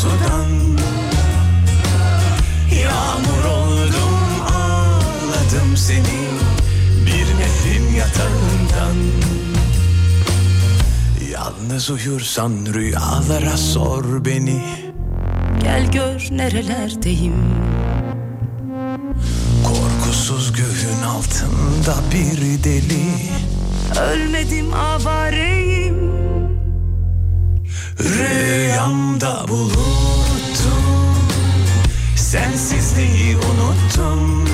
sudan. Yağmur oldum ağladım seni Bir nehrin yatağından. Yalnız uyursan rüyalara sor beni. Gel gör nerelerdeyim. Korkusuz göğün altında bir deli. Ölmedim avareyim Rüyamda buluttum. Sensizliği unuttum.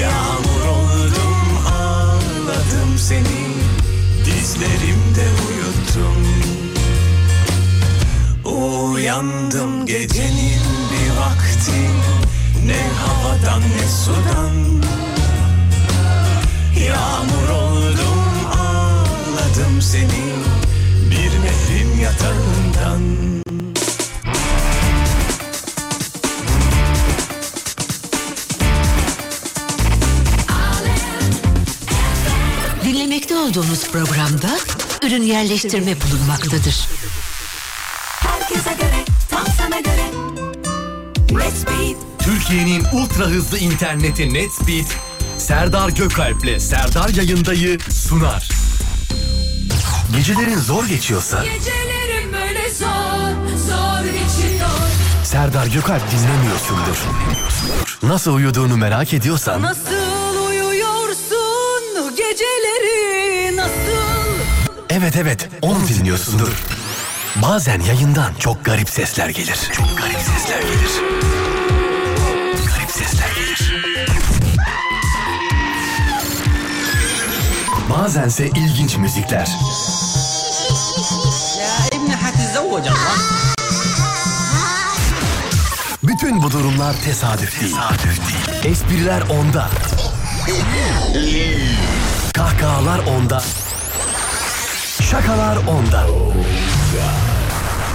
Yağmur oldum ağladım seni. Dizlerimde uyuttum. Uyandım gecenin bir vakti. Ne havadan ne sudan. Yağmur oldum ağladım seni nehrin yatağından Dinlemekte olduğunuz programda ürün yerleştirme bulunmaktadır. Herkese göre, tam sana göre. Let's beat. Türkiye'nin ultra hızlı interneti NetSpeed, Serdar Gökalp'le Serdar Yayında'yı sunar. Gecelerin zor geçiyorsa Gecelerim böyle zor, zor geçiyor. Serdar Gökalp dinlemiyorsundur. Nasıl uyuduğunu merak ediyorsan Nasıl uyuyorsun geceleri nasıl evet evet onu dinliyorsundur. Bazen yayından çok garip sesler gelir. Çok garip sesler gelir. Garip sesler gelir. Bazense ilginç müzikler. Bütün bu durumlar tesadüf değil. Espriler onda. Kahkahalar onda. Şakalar onda.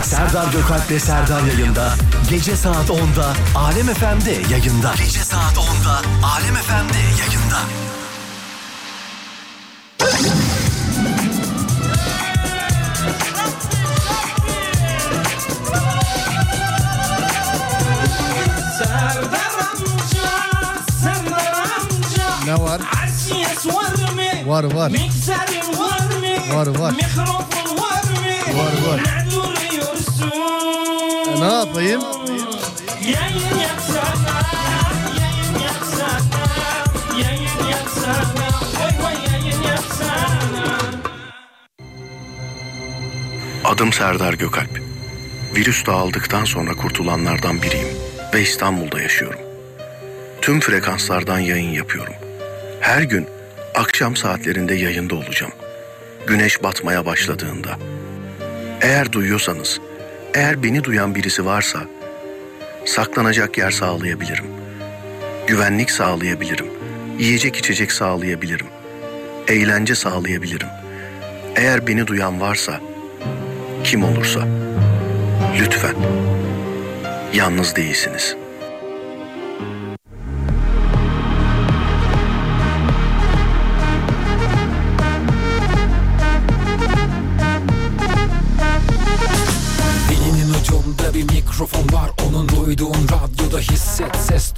Serdar Gökalp'le Serdar yayında. Gece saat 10'da Alem FM'de yayında. Gece saat 10'da Alem FM'de yayında. Var? Var mı? Var var. Var mı? Var, var. Mikrofon var mı? Var, var. Ne duruyorsun? E, ne yapayım? Yayın yapsana, yayın yapsana, yayın yapsana, vay vay yayın yapsana. Adım Serdar Gökalp. Virüs dağıldıktan sonra kurtulanlardan biriyim ve İstanbul'da yaşıyorum. Tüm frekanslardan yayın yapıyorum. Her gün akşam saatlerinde yayında olacağım. Güneş batmaya başladığında. Eğer duyuyorsanız, eğer beni duyan birisi varsa saklanacak yer sağlayabilirim. Güvenlik sağlayabilirim. Yiyecek içecek sağlayabilirim. Eğlence sağlayabilirim. Eğer beni duyan varsa kim olursa lütfen yalnız değilsiniz. Radyoda hisset ses tonu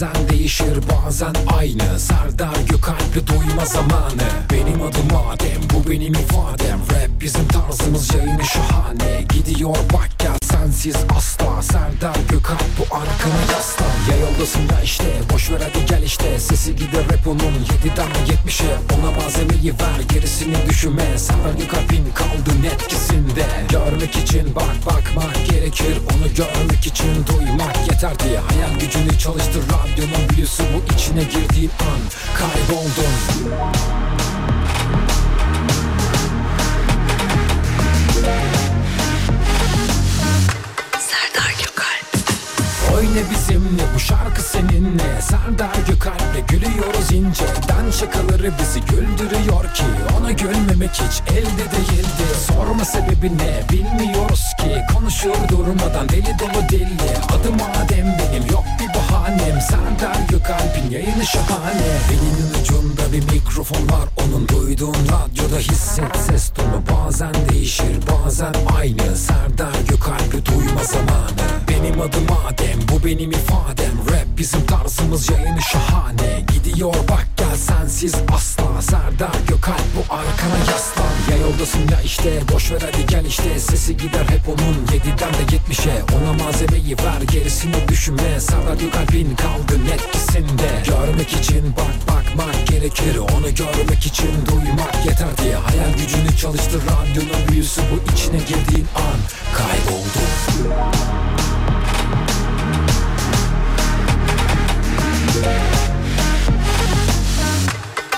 Bazen değişir bazen aynı. Serdar Gökalp'i duyma zamanı. Benim adım Adem bu benim ifadem. Rap bizim tarzımız yayını şahane. Gidiyor bak gel sensiz asla. Serdar Gökalp bu arkana yaslan Ya yoldasın ya işte boş ver hadi gel işte. Sesi gider rap onun 7'den 70'e Ona malzemeyi ver gerisini düşünme. Serdar Gökalp'in kaldın etkisinde. Görmek için bak bakmak gerekir. Onu görmek için duymak yeter diye. Hayal gücünü çalıştır radyonun büyüsü bu içine girdiğin an. Kayboldun Serdar Gökalp. Oyna bizimle bu şarkı seninle. Serdar Gökalp'le gülüyoruz inceden Şakaları bizi güldürüyor ki. Ona gülmemek hiç elde değildi. Sorma sebebi ne bilmiyoruz ki. Konuşur durmadan deli dolu dilli Adım Adem benim yok bahanem Serdar Gökalp'in yayını şahane. Belinin ucunda bir mikrofon var Onun duyduğun radyoda hisset. Ses tonu Bazen değişir bazen aynı. Serdar Gökalp'i duyma zamanı. Benim adım Adem bu benim ifadem. Rap bizim tarzımız yayını şahane. Gidiyor bak gel sensiz asla. Serdar Gökalp bu arkana yaslan Ya yoldasın ya işte boş ver hadi gel işte. Sesi gider hep onun yediden de yetmişe. Ona malzemeyi ver gerisini düşünme. Serdar Gökalp'in kalbin etkisinde. Görmek için bak bakmak gerekir Onu görmek için duymak yeter diye Hayal gücünü çalıştır radyonun büyüsü Bu içine girdiğin an kayboldu.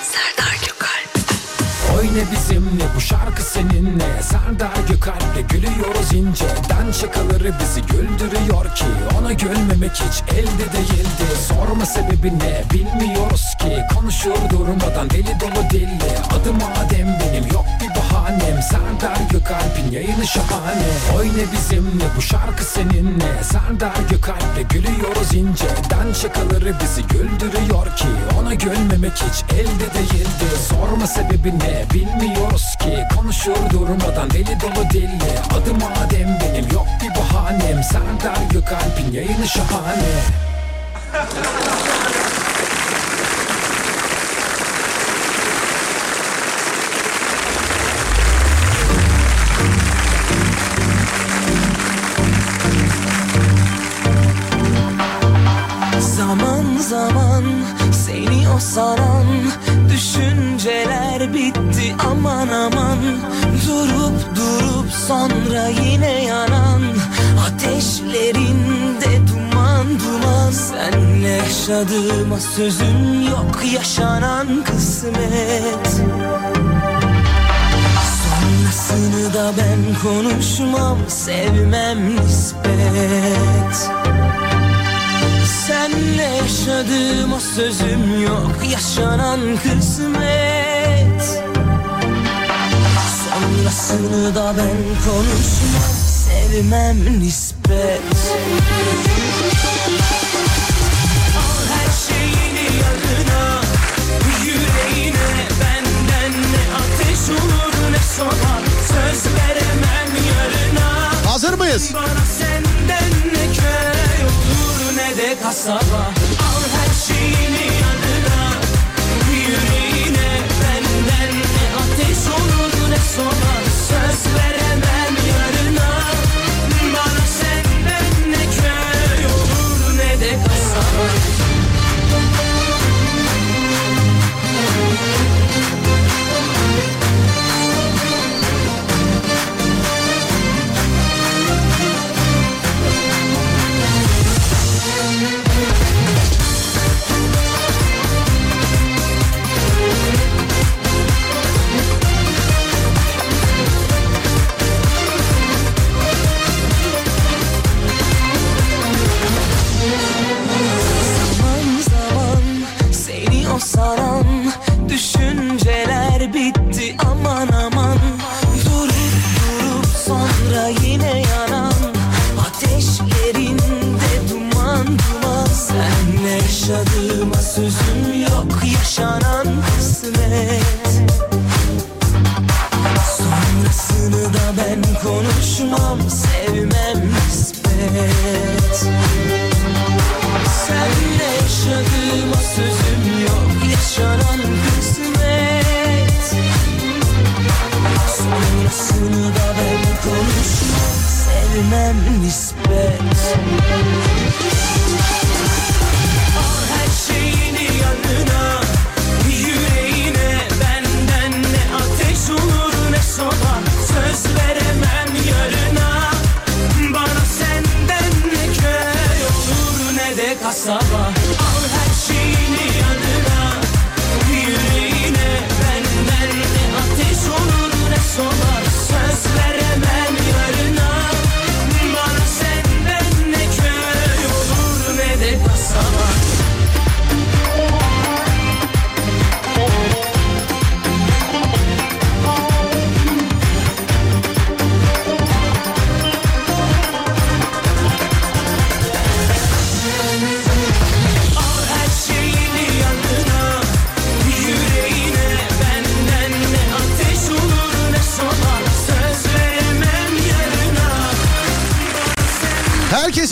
Serdar Oyna bizimle bu şarkı seninle. Serdar Gökalp'le gülüyoruz inceden Şakaları bizi güldürüyor ki. Ona gülmemek hiç elde değildi. Sorma sebebi ne bilmiyoruz ki. Konuşur durmadan deli dolu dilli Adım Adem benim yok bir bahanem Serdar Gökalp'in yayını şahane. Oyna bizimle bu şarkı seninle. Serdar Gökalp'le gülüyoruz inceden Şakaları bizi güldürüyor ki. Ona gülmemek hiç elde değildi. Sorma sebebi ne bilmiyoruz ki. Konuşur durmadan deli dolu dilli Adım Adem benim yok bir bahanem. Serdar Gökalp'in yayını şahane zaman seni o saran Düşünceler bitti aman aman. Durup durup sonra yine yanan Ateşlerinde duman duman. Senle yaşadığıma sözüm yok Yaşanan kısmet. Sonrasını da ben konuşmam Sevmem nispet Senle yaşadığıma sözüm yok. Yaşanan kısmet. Sonrasını da ben konuşmam. Sevmem nispet. Al her şeyini yanına. Yüreğine benden ne ateş olur ne Söz veremem yarına. Hazır mıyız? bana senden ne olur ne de kasaba. Al her şeyini yanına Yüreğine benden ne ateş olur ne soğan yaşadığıma sözüm yok Yaşanan kısmet Sonrasını da ben konuşmam Sevmem nispet. Senle yaşadığıma sözüm yok Yaşanan kısmet. Sonrasını da ben konuşmam Sevmem nispet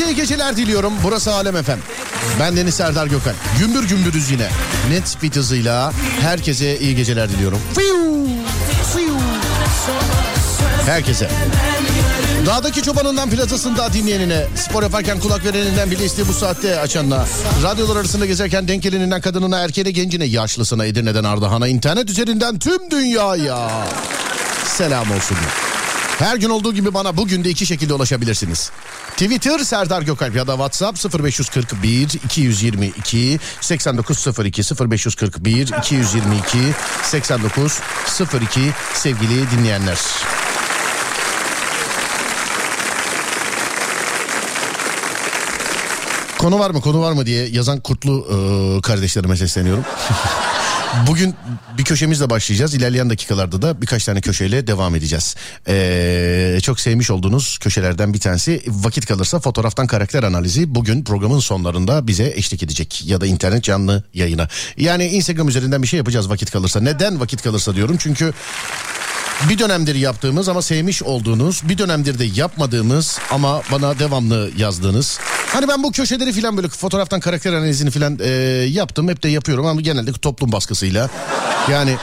iyi geceler diliyorum. Burası Alem Efem. Ben Deniz Serdar Gökhan. Gümbür gümbürüz yine. Net bir hızıyla herkese iyi geceler diliyorum. Fiu, fiu. Herkese. Dağdaki çobanından plazasında dinleyenine, spor yaparken kulak vereninden bile isteği bu saatte açanına, radyolar arasında gezerken denk geleninden kadınına, erkeğine, gencine, yaşlısına, Edirne'den Ardahan'a, internet üzerinden tüm dünyaya selam olsun. Her gün olduğu gibi bana bugün de iki şekilde ulaşabilirsiniz. Twitter Serdar Gökalp ya da WhatsApp 0541 222 8902 0541 222 8902 sevgili dinleyenler. Konu var mı konu var mı diye yazan kurtlu e, kardeşlerime sesleniyorum. Bugün bir köşemizle başlayacağız. İlerleyen dakikalarda da birkaç tane köşeyle devam edeceğiz. Ee, çok sevmiş olduğunuz köşelerden bir tanesi vakit kalırsa fotoğraftan karakter analizi bugün programın sonlarında bize eşlik edecek. Ya da internet canlı yayına. Yani Instagram üzerinden bir şey yapacağız vakit kalırsa. Neden vakit kalırsa diyorum çünkü bir dönemdir yaptığımız ama sevmiş olduğunuz, bir dönemdir de yapmadığımız ama bana devamlı yazdığınız. Hani ben bu köşeleri filan böyle fotoğraftan karakter analizini filan e, yaptım. Hep de yapıyorum ama genelde toplum baskısıyla. Yani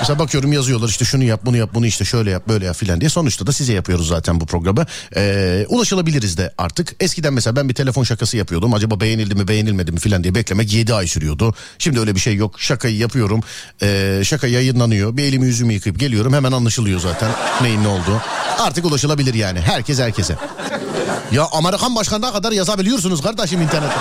Mesela bakıyorum yazıyorlar işte şunu yap bunu yap bunu işte şöyle yap böyle yap filan diye. Sonuçta da size yapıyoruz zaten bu programı. Ee, ulaşılabiliriz de artık. Eskiden mesela ben bir telefon şakası yapıyordum. Acaba beğenildi mi beğenilmedi mi filan diye beklemek 7 ay sürüyordu. Şimdi öyle bir şey yok. Şakayı yapıyorum. Ee, şaka yayınlanıyor. Bir elimi yüzümü yıkayıp geliyorum. Hemen anlaşılıyor zaten neyin ne olduğu. Artık ulaşılabilir yani. Herkes herkese. Ya Amerikan başkanına kadar yazabiliyorsunuz kardeşim internette.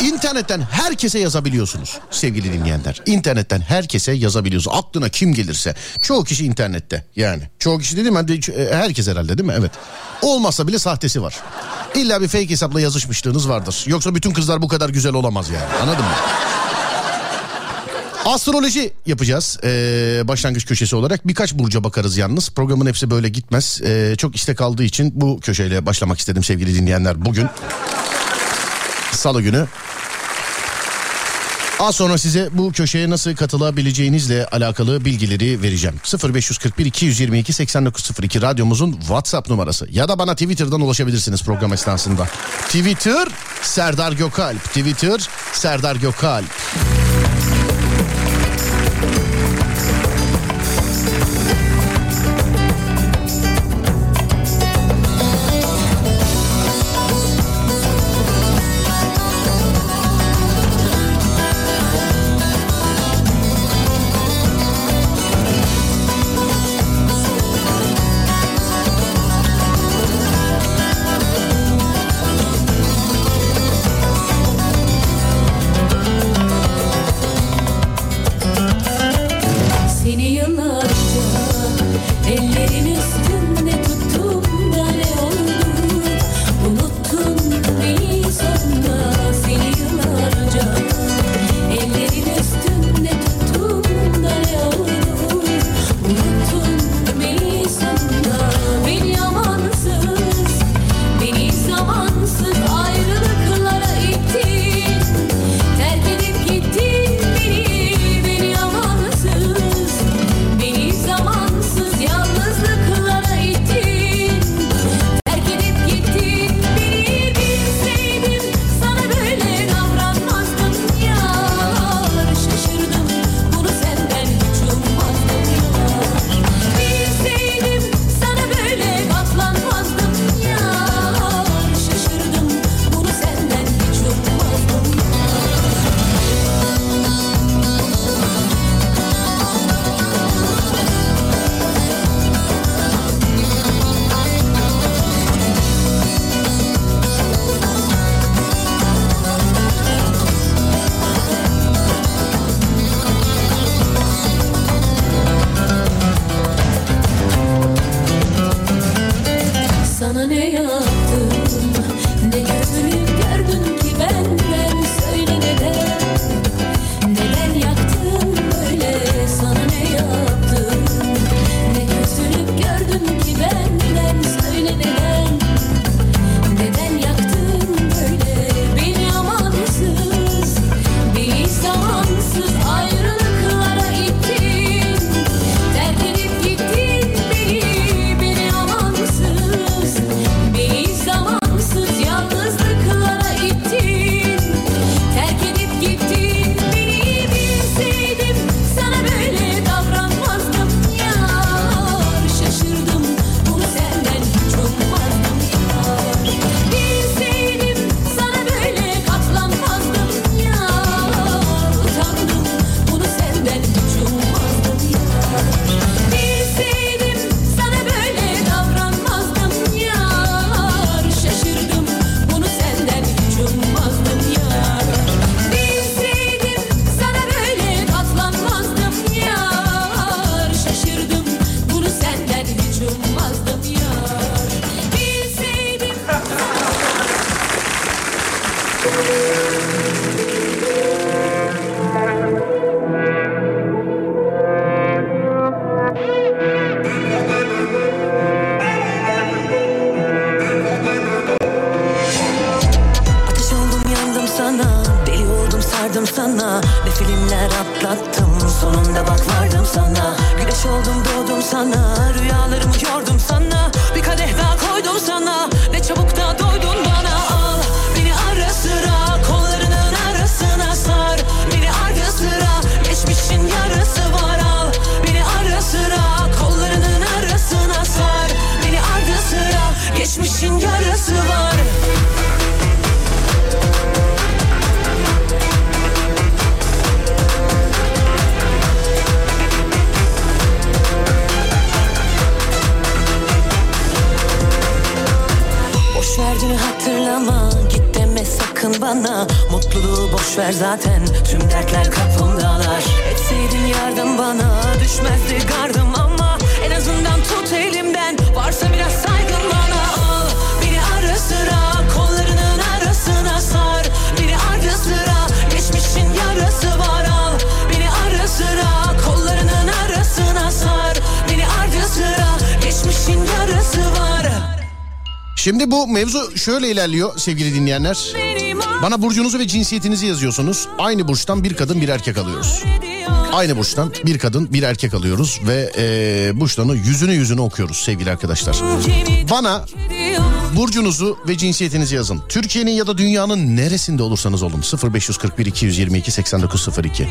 İnternetten herkese yazabiliyorsunuz sevgili dinleyenler. İnternetten herkese yazabiliyorsunuz. Aklına kim gelirse. Çoğu kişi internette yani. Çoğu kişi dedim de e, herkes herhalde değil mi? Evet. Olmazsa bile sahtesi var. İlla bir fake hesapla yazışmışlığınız vardır. Yoksa bütün kızlar bu kadar güzel olamaz yani. Anladın mı? Astroloji yapacağız ee, başlangıç köşesi olarak. Birkaç burca bakarız yalnız. Programın hepsi böyle gitmez. Ee, çok istek aldığı için bu köşeyle başlamak istedim sevgili dinleyenler bugün. Salı günü. Az sonra size bu köşeye nasıl katılabileceğinizle alakalı bilgileri vereceğim. 0541 222 8902 radyomuzun WhatsApp numarası ya da bana Twitter'dan ulaşabilirsiniz program esnasında. Twitter Serdar Gökalp. Twitter Serdar Gökalp. Şöyle ilerliyor sevgili dinleyenler. Bana burcunuzu ve cinsiyetinizi yazıyorsunuz. Aynı burçtan bir kadın bir erkek alıyoruz. Aynı burçtan bir kadın bir erkek alıyoruz ve e, burçlarını yüzünü yüzünü okuyoruz sevgili arkadaşlar. Bana burcunuzu ve cinsiyetinizi yazın. Türkiye'nin ya da dünyanın neresinde olursanız olun 0541 222 8902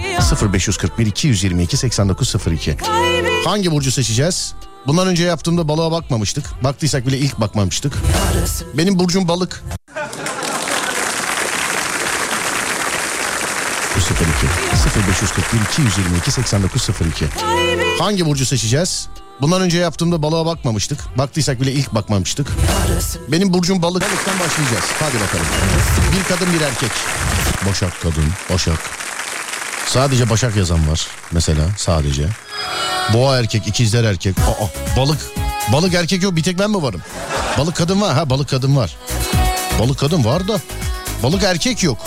0541 222 8902 Hangi burcu seçeceğiz? Bundan önce yaptığımda balığa bakmamıştık. Baktıysak bile ilk bakmamıştık. Benim burcum balık. Bu 02 0541 222 8902 Hangi burcu seçeceğiz? Bundan önce yaptığımda balığa bakmamıştık. Baktıysak bile ilk bakmamıştık. Benim burcum balık. Balıktan başlayacağız. Hadi bakalım. Bir kadın bir erkek. Başak kadın. Başak. Sadece Başak yazan var. Mesela sadece. Boğa erkek, ikizler erkek. Aa, balık. Balık erkek yok bir tek ben mi varım? Balık kadın var. Ha balık kadın var. Balık kadın var da balık erkek yok.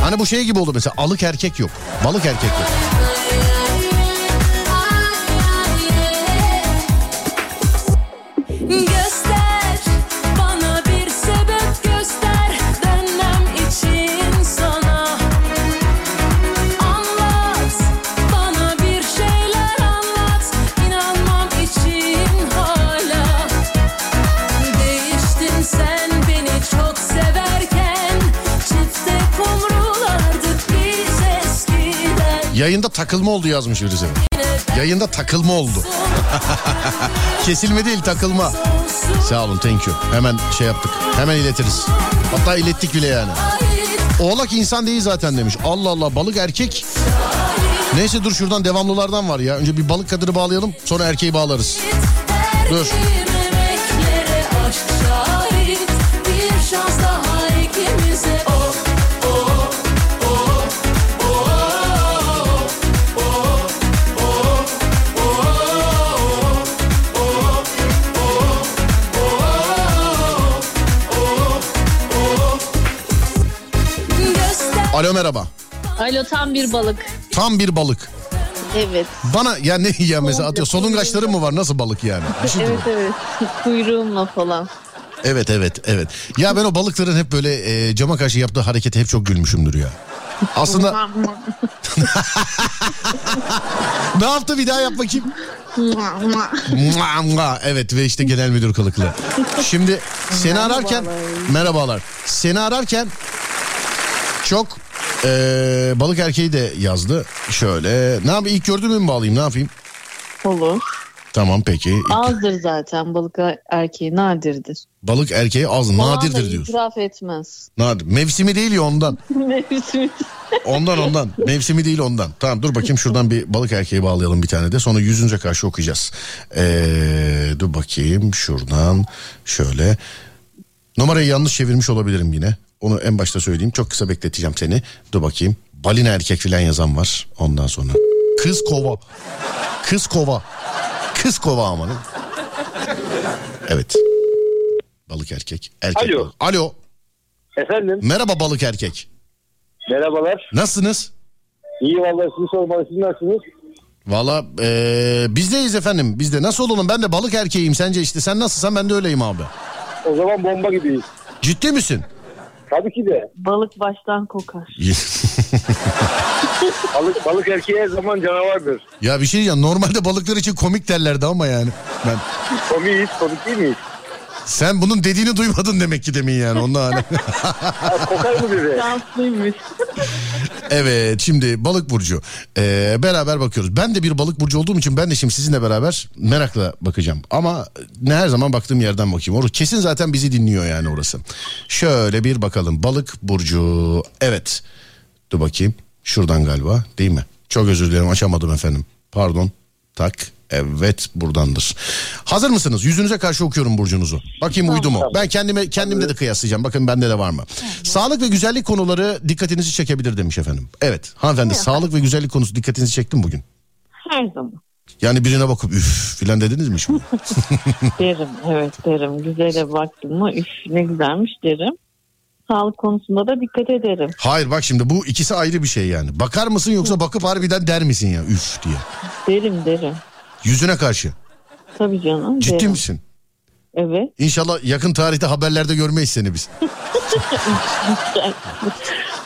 Hani bu şey gibi oldu mesela alık erkek yok. Balık erkek yok. Yayında takılma oldu yazmış birisi. Yayında takılma oldu. Kesilme değil takılma. Sağ olun thank you. Hemen şey yaptık. Hemen iletiriz. Hatta ilettik bile yani. Oğlak insan değil zaten demiş. Allah Allah balık erkek. Neyse dur şuradan devamlılardan var ya. Önce bir balık kadını bağlayalım sonra erkeği bağlarız. Dur. Alo merhaba. Alo tam bir balık. Tam bir balık. Evet. Bana ya ne ya mesela atıyor solungaçların mı var nasıl balık yani? Şey evet evet. Kuyruğumla falan. Evet evet evet. Ya ben o balıkların hep böyle e, cama karşı yaptığı harekete hep çok gülmüşümdür ya. Aslında ne yaptı bir daha yap bakayım. Evet ve işte genel müdür kılıklı. Şimdi seni ararken merhabalar. Seni ararken çok e, balık erkeği de yazdı. Şöyle ne yapayım ilk gördüğümü mü bağlayayım ne yapayım? Olur. Tamam peki. İlk- Azdır zaten balık erkeği nadirdir. balık erkeği az da nadirdir diyorsun. itiraf etmez. Nadir. Mevsimi değil ya ondan. Mevsimi. Ondan ondan. Mevsimi değil ondan. Tamam dur bakayım şuradan bir balık erkeği bağlayalım bir tane de. Sonra yüzünce karşı okuyacağız. Ee, dur bakayım şuradan şöyle. Numarayı yanlış çevirmiş olabilirim yine. Onu en başta söyleyeyim. Çok kısa bekleteceğim seni. Dur bakayım. Balina erkek filan yazan var. Ondan sonra. Kız kova. Kız kova. Kız kova amanın. Evet. Balık erkek. Erkek Alo. balık. Alo. Efendim? Merhaba balık erkek. Merhabalar. Nasılsınız? İyi vallahi sizi sormalı. Siz nasılsınız? Valla eee bizdeyiz efendim. Bizde nasıl olalım? Ben de balık erkeğim. Sence işte sen nasılsan ben de öyleyim abi. O zaman bomba gibiyiz. Ciddi misin? Tabii ki de. Balık baştan kokar. Balık, balık erkeği her zaman canavardır. ya bir şey diyeceğim. Normalde balıklar için komik derlerdi ama yani. Ben... Komiyiz, komik değil miyiz? Sen bunun dediğini duymadın demek ki demin yani. Ondan hani. Kokar mı bize? Şanslıymış. Evet şimdi balık burcu Ee, beraber bakıyoruz. Ben de bir balık burcu olduğum için ben de şimdi sizinle beraber merakla bakacağım. Ama ne her zaman baktığım yerden bakayım. Orası kesin zaten bizi dinliyor yani orası. Şöyle bir bakalım balık burcu evet dur bakayım şuradan galiba değil mi? Çok özür dilerim açamadım efendim pardon tak Evet buradandır. Hazır mısınız? Yüzünüze karşı okuyorum burcunuzu. Bakayım uydu mu? Ben kendime kendimde de kıyaslayacağım. Bakın bende de var mı? Sağlık ve güzellik konuları dikkatinizi çekebilir demiş efendim. Evet hanımefendi sağlık ve güzellik konusu dikkatinizi çekti mi bugün? Her zaman. Yani birine bakıp üf filan dediniz mi şimdi? derim evet derim. Güzele baktım mı üf ne güzelmiş derim. Sağlık konusunda da dikkat ederim. Hayır bak şimdi bu ikisi ayrı bir şey yani. Bakar mısın yoksa bakıp harbiden der misin ya üf diye. Derim derim. Yüzüne karşı. Tabii canım. Ciddi derim. misin? Evet. İnşallah yakın tarihte haberlerde görmeyiz seni biz.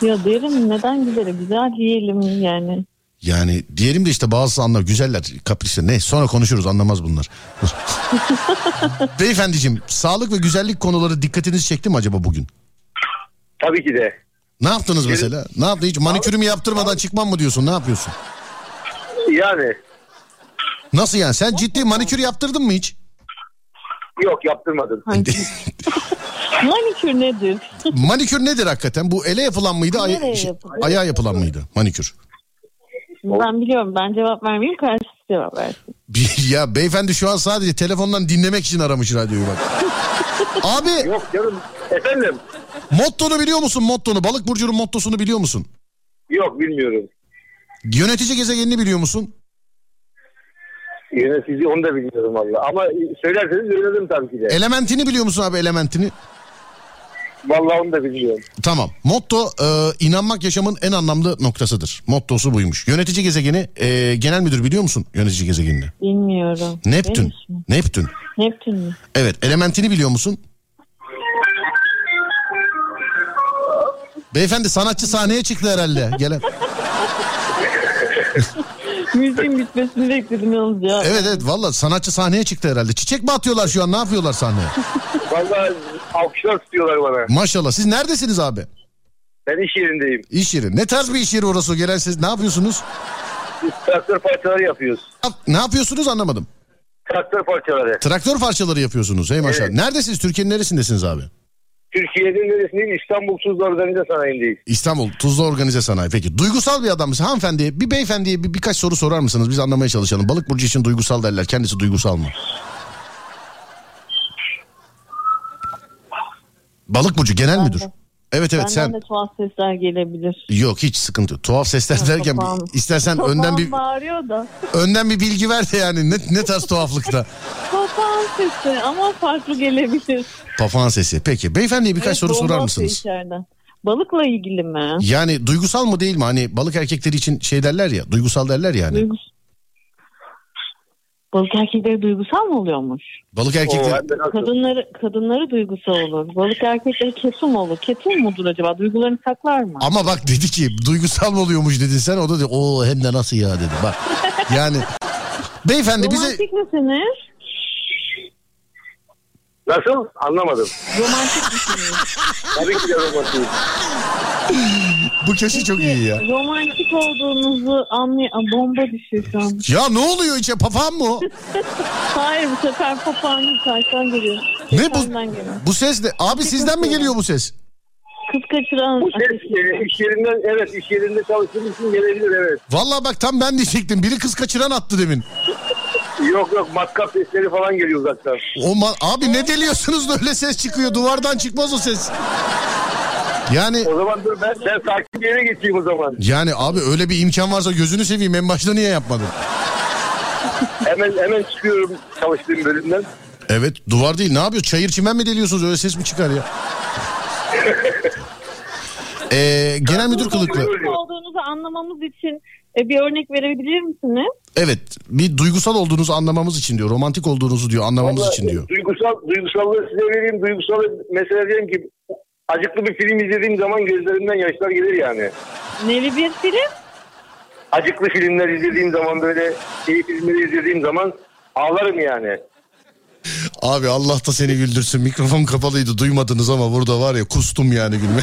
ya derim neden güzele güzel diyelim yani. Yani diyelim de işte bazı anlar güzeller kaprisler ne sonra konuşuruz anlamaz bunlar. Beyefendiciğim sağlık ve güzellik konuları dikkatinizi çekti mi acaba bugün? Tabii ki de. Ne yaptınız mesela? Ne yaptın hiç manikürümü yaptırmadan çıkmam mı diyorsun ne yapıyorsun? Yani Nasıl yani sen ciddi manikür yaptırdın mı hiç? yok yaptırmadım. Manikür nedir? Manikür nedir hakikaten? Bu ele yapılan mıydı? Nereye şey, yapılıyor? ayağa yapılan mıydı manikür? ben biliyorum ben cevap vermeyeyim karşısı cevap versin. Ya beyefendi şu an sadece telefondan dinlemek için aramış radyoyu bak. Abi Yok canım. Efendim? mottonu biliyor musun mottonu? Balık burcunun mottosunu biliyor musun? Yok bilmiyorum. Yönetici gezegenini biliyor musun? Yönetici onu da bilmiyorum valla. Ama söylerseniz öğrenirim tabii ki de. Elementini biliyor musun abi elementini? Vallahi onu da bilmiyorum. Tamam. Motto e, inanmak yaşamın en anlamlı noktasıdır. Mottosu buymuş. Yönetici gezegeni e, genel müdür biliyor musun yönetici gezegenini? Bilmiyorum. Neptün. Neptün. Neptün mü? Evet elementini biliyor musun? Beyefendi sanatçı sahneye çıktı herhalde. Gelen. Müziğin bitmesini bekledim yalnız ya. Evet evet valla sanatçı sahneye çıktı herhalde. Çiçek mi atıyorlar şu an ne yapıyorlar sahneye? Vallahi alkışlar tutuyorlar bana. Maşallah siz neredesiniz abi? Ben iş yerindeyim. İş yeri. Ne tarz bir iş yeri orası? Gelen siz ne yapıyorsunuz? Biz traktör parçaları yapıyoruz. Ne yapıyorsunuz anlamadım. Traktör parçaları. Traktör parçaları yapıyorsunuz. Hey maşallah. Evet. Neredesiniz? Türkiye'nin neresindesiniz abi? Türkiye'nin neresindeyim? İstanbul Tuzla Organize Sanayi'ndeyiz. İstanbul Tuzla Organize Sanayi. Peki duygusal bir adam mısın? Hanımefendiye bir beyefendiye bir, birkaç soru sorar mısınız? Biz anlamaya çalışalım. Balık burcu için duygusal derler. Kendisi duygusal mı? Balık burcu genel müdür. Evet evet Benden sen. de tuhaf sesler gelebilir. Yok hiç sıkıntı. Tuhaf sesler derken Papağan- istersen papağan önden bir bağırıyor da. önden bir bilgi ver de yani ne, ne tarz tuhaflıkta. Papağan sesi ama farklı gelebilir. Papağan sesi. Peki beyefendiye birkaç Evet, soru sorar mısınız? içeriden. Balıkla ilgili mi? Yani duygusal mı değil mi? Hani balık erkekleri için şey derler ya, duygusal derler yani. Duygus Balık erkekleri duygusal mı oluyormuş? Balık erkekleri Kadınları kadınları duygusal olur. Balık erkekleri ketum olur. Ketum mudur acaba? Duygularını saklar mı? ama bak dedi ki duygusal mı oluyormuş dedin sen o da dedi o hem de nasıl ya dedi bak. Yani beyefendi bize Romantik misiniz? Nasıl? Anlamadım. Romantik misiniz? Tabii ki de romantik. Bu köşe çok iyi ya. Romantik olduğunuzu anlay... Aa, Bomba düşüyor şu an. Ya ne oluyor içe papağan mı o? Hayır bu sefer papağanın karşıdan geliyor. Ne bu? Geliyor. Bu ses de abi sizden mi geliyor bu ses? Kız kaçıran Bu ses iş yerinden evet iş yerinde çalıştığım için gelebilir evet. Vallahi bak tam ben diyecektim. Biri kız kaçıran attı demin. Yok yok matkap sesleri falan geliyor uzaktan. O ma- abi ne deliyorsunuz da öyle ses çıkıyor. Duvardan çıkmaz o ses. Yani O zaman dur ben, ben sakin bir yere geçeyim o zaman. yani abi öyle bir imkan varsa gözünü seveyim en başta niye yapmadın? Hemen hemen çıkıyorum çalıştığım bölümden. Evet duvar değil ne yapıyor? Çayır çimen mi deliyorsunuz öyle ses mi çıkar ya? Ee, genel müdür kılıklı. Olduğunuzu anlamamız için e, bir örnek verebilir misiniz? Evet bir duygusal olduğunuzu anlamamız için diyor. Romantik olduğunuzu diyor anlamamız Vallahi için diyor. Duygusal, duygusallığı size vereyim. Duygusalı mesela diyelim ki acıklı bir film izlediğim zaman gözlerimden yaşlar gelir yani. Neli bir film? Acıklı filmler izlediğim zaman böyle iyi filmleri izlediğim zaman ağlarım yani. Abi Allah da seni güldürsün. Mikrofon kapalıydı duymadınız ama burada var ya kustum yani gülme.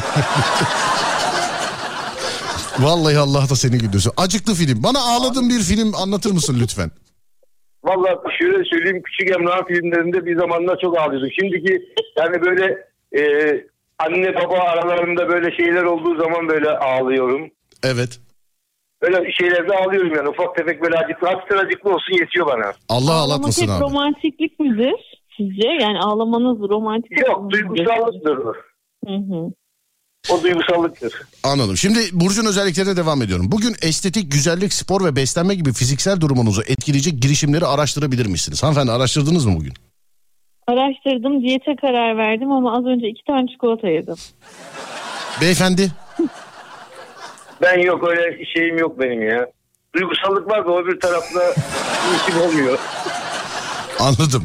Vallahi Allah da seni güldürsün. Acıklı film. Bana ağladığın bir film anlatır mısın lütfen? Vallahi şöyle söyleyeyim küçük Emrah filmlerinde bir zamanlar çok ağlıyordum. Şimdiki yani böyle e, anne baba aralarında böyle şeyler olduğu zaman böyle ağlıyorum. Evet. Böyle şeylerde ağlıyorum yani ufak tefek böyle acıklı hafiften acıklı olsun yetiyor bana. Allah ağlatmasın abi. romantiklik midir sizce? Yani ağlamanız romantik Yok duygusallıktır. Hı hı. O duygusallıktır. Anladım. Şimdi Burcu'nun özelliklerine devam ediyorum. Bugün estetik, güzellik, spor ve beslenme gibi fiziksel durumunuzu etkileyecek girişimleri araştırabilir misiniz? Hanımefendi araştırdınız mı bugün? Araştırdım, diyete karar verdim ama az önce iki tane çikolata yedim. Beyefendi Ben yok öyle şeyim yok benim ya. Duygusallık var da o bir tarafta işim olmuyor. anladım.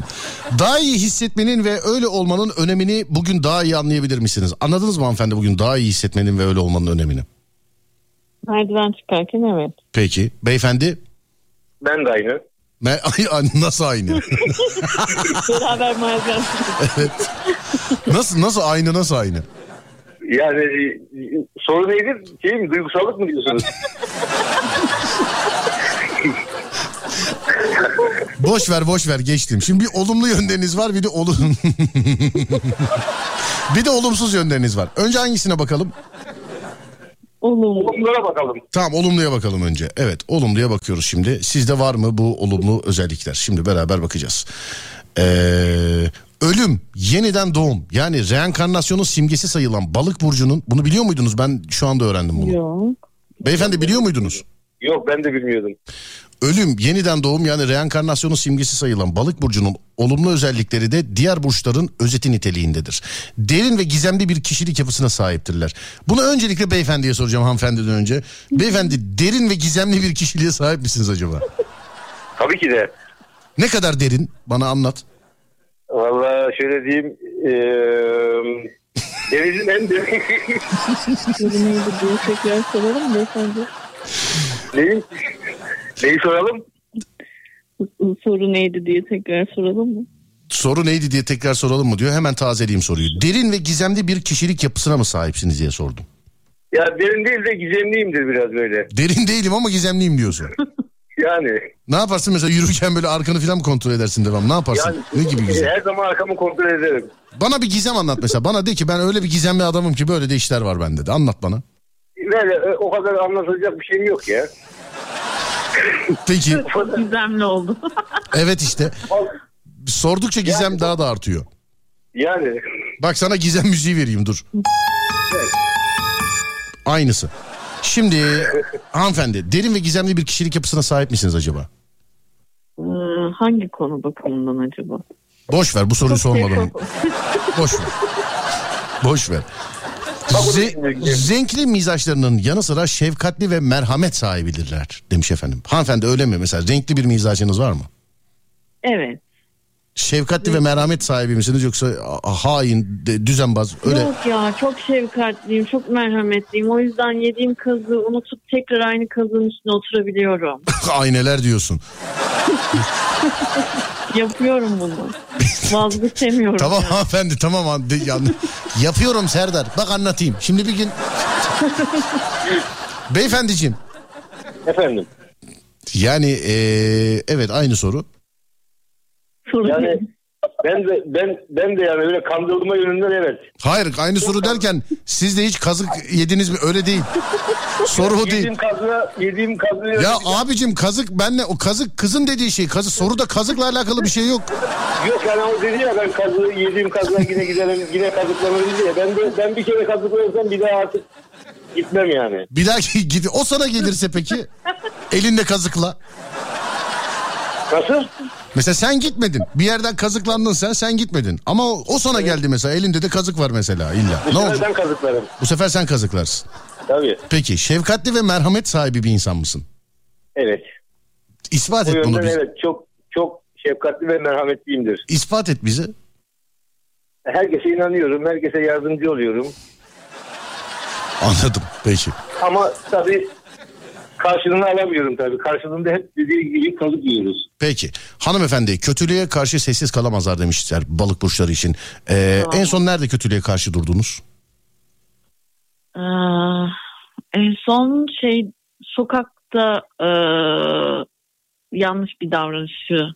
Daha iyi hissetmenin ve öyle olmanın önemini bugün daha iyi anlayabilir misiniz? Anladınız mı hanımefendi bugün daha iyi hissetmenin ve öyle olmanın önemini? Merdiven çıkarken evet. Peki. Beyefendi? Ben de aynı. Me- Ay, nasıl aynı? Beraber çıktık. evet. Nasıl nasıl aynı nasıl aynı? Yani e, soru neydi? Şey mi duygusallık mı diyorsunuz? Boş ver boş ver geçtim. Şimdi bir olumlu yönleriniz var bir de olum bir de olumsuz yönleriniz var. Önce hangisine bakalım? Olumlu. Bunlara bakalım. Tamam olumluya bakalım önce. Evet olumluya bakıyoruz şimdi. Sizde var mı bu olumlu özellikler? Şimdi beraber bakacağız. Ee, ölüm, yeniden doğum yani reenkarnasyonun simgesi sayılan balık burcunun bunu biliyor muydunuz? Ben şu anda öğrendim bunu. Yok. Beyefendi biliyor muydunuz? Yok ben de bilmiyordum. Ölüm, yeniden doğum yani reenkarnasyonun simgesi sayılan balık burcunun olumlu özellikleri de diğer burçların özeti niteliğindedir. Derin ve gizemli bir kişilik yapısına sahiptirler. Bunu öncelikle beyefendiye soracağım hanımefendiden önce. Beyefendi derin ve gizemli bir kişiliğe sahip misiniz acaba? Tabii ki de. Ne kadar derin? Bana anlat. Valla şöyle diyeyim. eee denizin en derin... Soru neydi diye tekrar soralım beyefendi? Neyi? Neyi soralım? Soru neydi diye tekrar soralım mı? Soru neydi diye tekrar soralım mı diyor. Hemen tazeleyeyim soruyu. Derin ve gizemli bir kişilik yapısına mı sahipsiniz diye sordum. Ya derin değil de gizemliyimdir biraz böyle. Derin değilim ama gizemliyim diyorsun. Yani. Ne yaparsın mesela yürürken böyle arkanı falan mı kontrol edersin devam? Ne yaparsın? yani ne gibi gizem? Her zaman arkamı kontrol ederim. Bana bir gizem anlat mesela. Bana de ki ben öyle bir gizemli adamım ki böyle de işler var bende de. Anlat bana. Böyle e, o kadar anlatacak bir şeyim yok ya. Peki. Çok gizemli oldu. Evet işte. Sordukça gizem daha da artıyor. Yani. Bak sana gizem müziği vereyim dur. Aynısı. Şimdi hanımefendi derin ve gizemli bir kişilik yapısına sahip misiniz acaba? Ee, hangi konu bakımından acaba? Boş ver bu soruyu şey- Boş ver. Boş ver. Ze- zenkli mizaçlarının yanı sıra şefkatli ve merhamet sahibidirler demiş efendim. Hanımefendi öyle mi? Mesela renkli bir mizacınız var mı? Evet. Şefkatli ve merhamet sahibi misiniz yoksa hain, düzenbaz öyle Yok ya çok şefkatliyim, çok merhametliyim. O yüzden yediğim kazı unutup tekrar aynı kazının üstüne oturabiliyorum. ayneler diyorsun. Yapıyorum bunu. Vazgeçemiyorum. Tamam ya. hanımefendi tamam han- de- yani, yapıyorum Serdar. Bak anlatayım. Şimdi bir gün Beyefendiciğim Efendim. yani eee, evet aynı soru. Sorun Yani. Ben de ben ben de yani öyle kandırılma yönünden evet. Hayır aynı soru derken siz de hiç kazık yediniz mi? Öyle değil. Soru o değil. Yediğim kazı, yediğim kazı. Ya abicim kazık benle o kazık kızın dediği şey kazık soruda kazıkla alakalı bir şey yok. Yok yani o dedi ya ben kazı yediğim kazığa yine giderim yine kazıklanır dedi ya. Ben de ben bir kere kazıklanırsam bir daha artık gitmem yani. Bir dahaki gidi o sana gelirse peki elinde kazıkla. Nasıl? Mesela sen gitmedin. Bir yerden kazıklandın sen, sen gitmedin. Ama o, o sana geldi mesela. Elinde de kazık var mesela illa. Bu Ne sefer oldu? ben kazıklarım. Bu sefer sen kazıklarsın. Tabii. Peki şefkatli ve merhamet sahibi bir insan mısın? Evet. İspat Bu et bunu bize. evet çok çok şefkatli ve merhametliyimdir. İspat et bize. Herkese inanıyorum, herkese yardımcı oluyorum. Anladım. Peki. Ama tabii karşılığını alamıyorum tabii. Karşılığında hep dediği gibi kazık yiyoruz. Peki. Hanımefendi kötülüğe karşı sessiz kalamazlar demişler balık burçları için. Ee, En son nerede kötülüğe karşı durdunuz? Ee, en son şey sokakta e, yanlış bir davranışı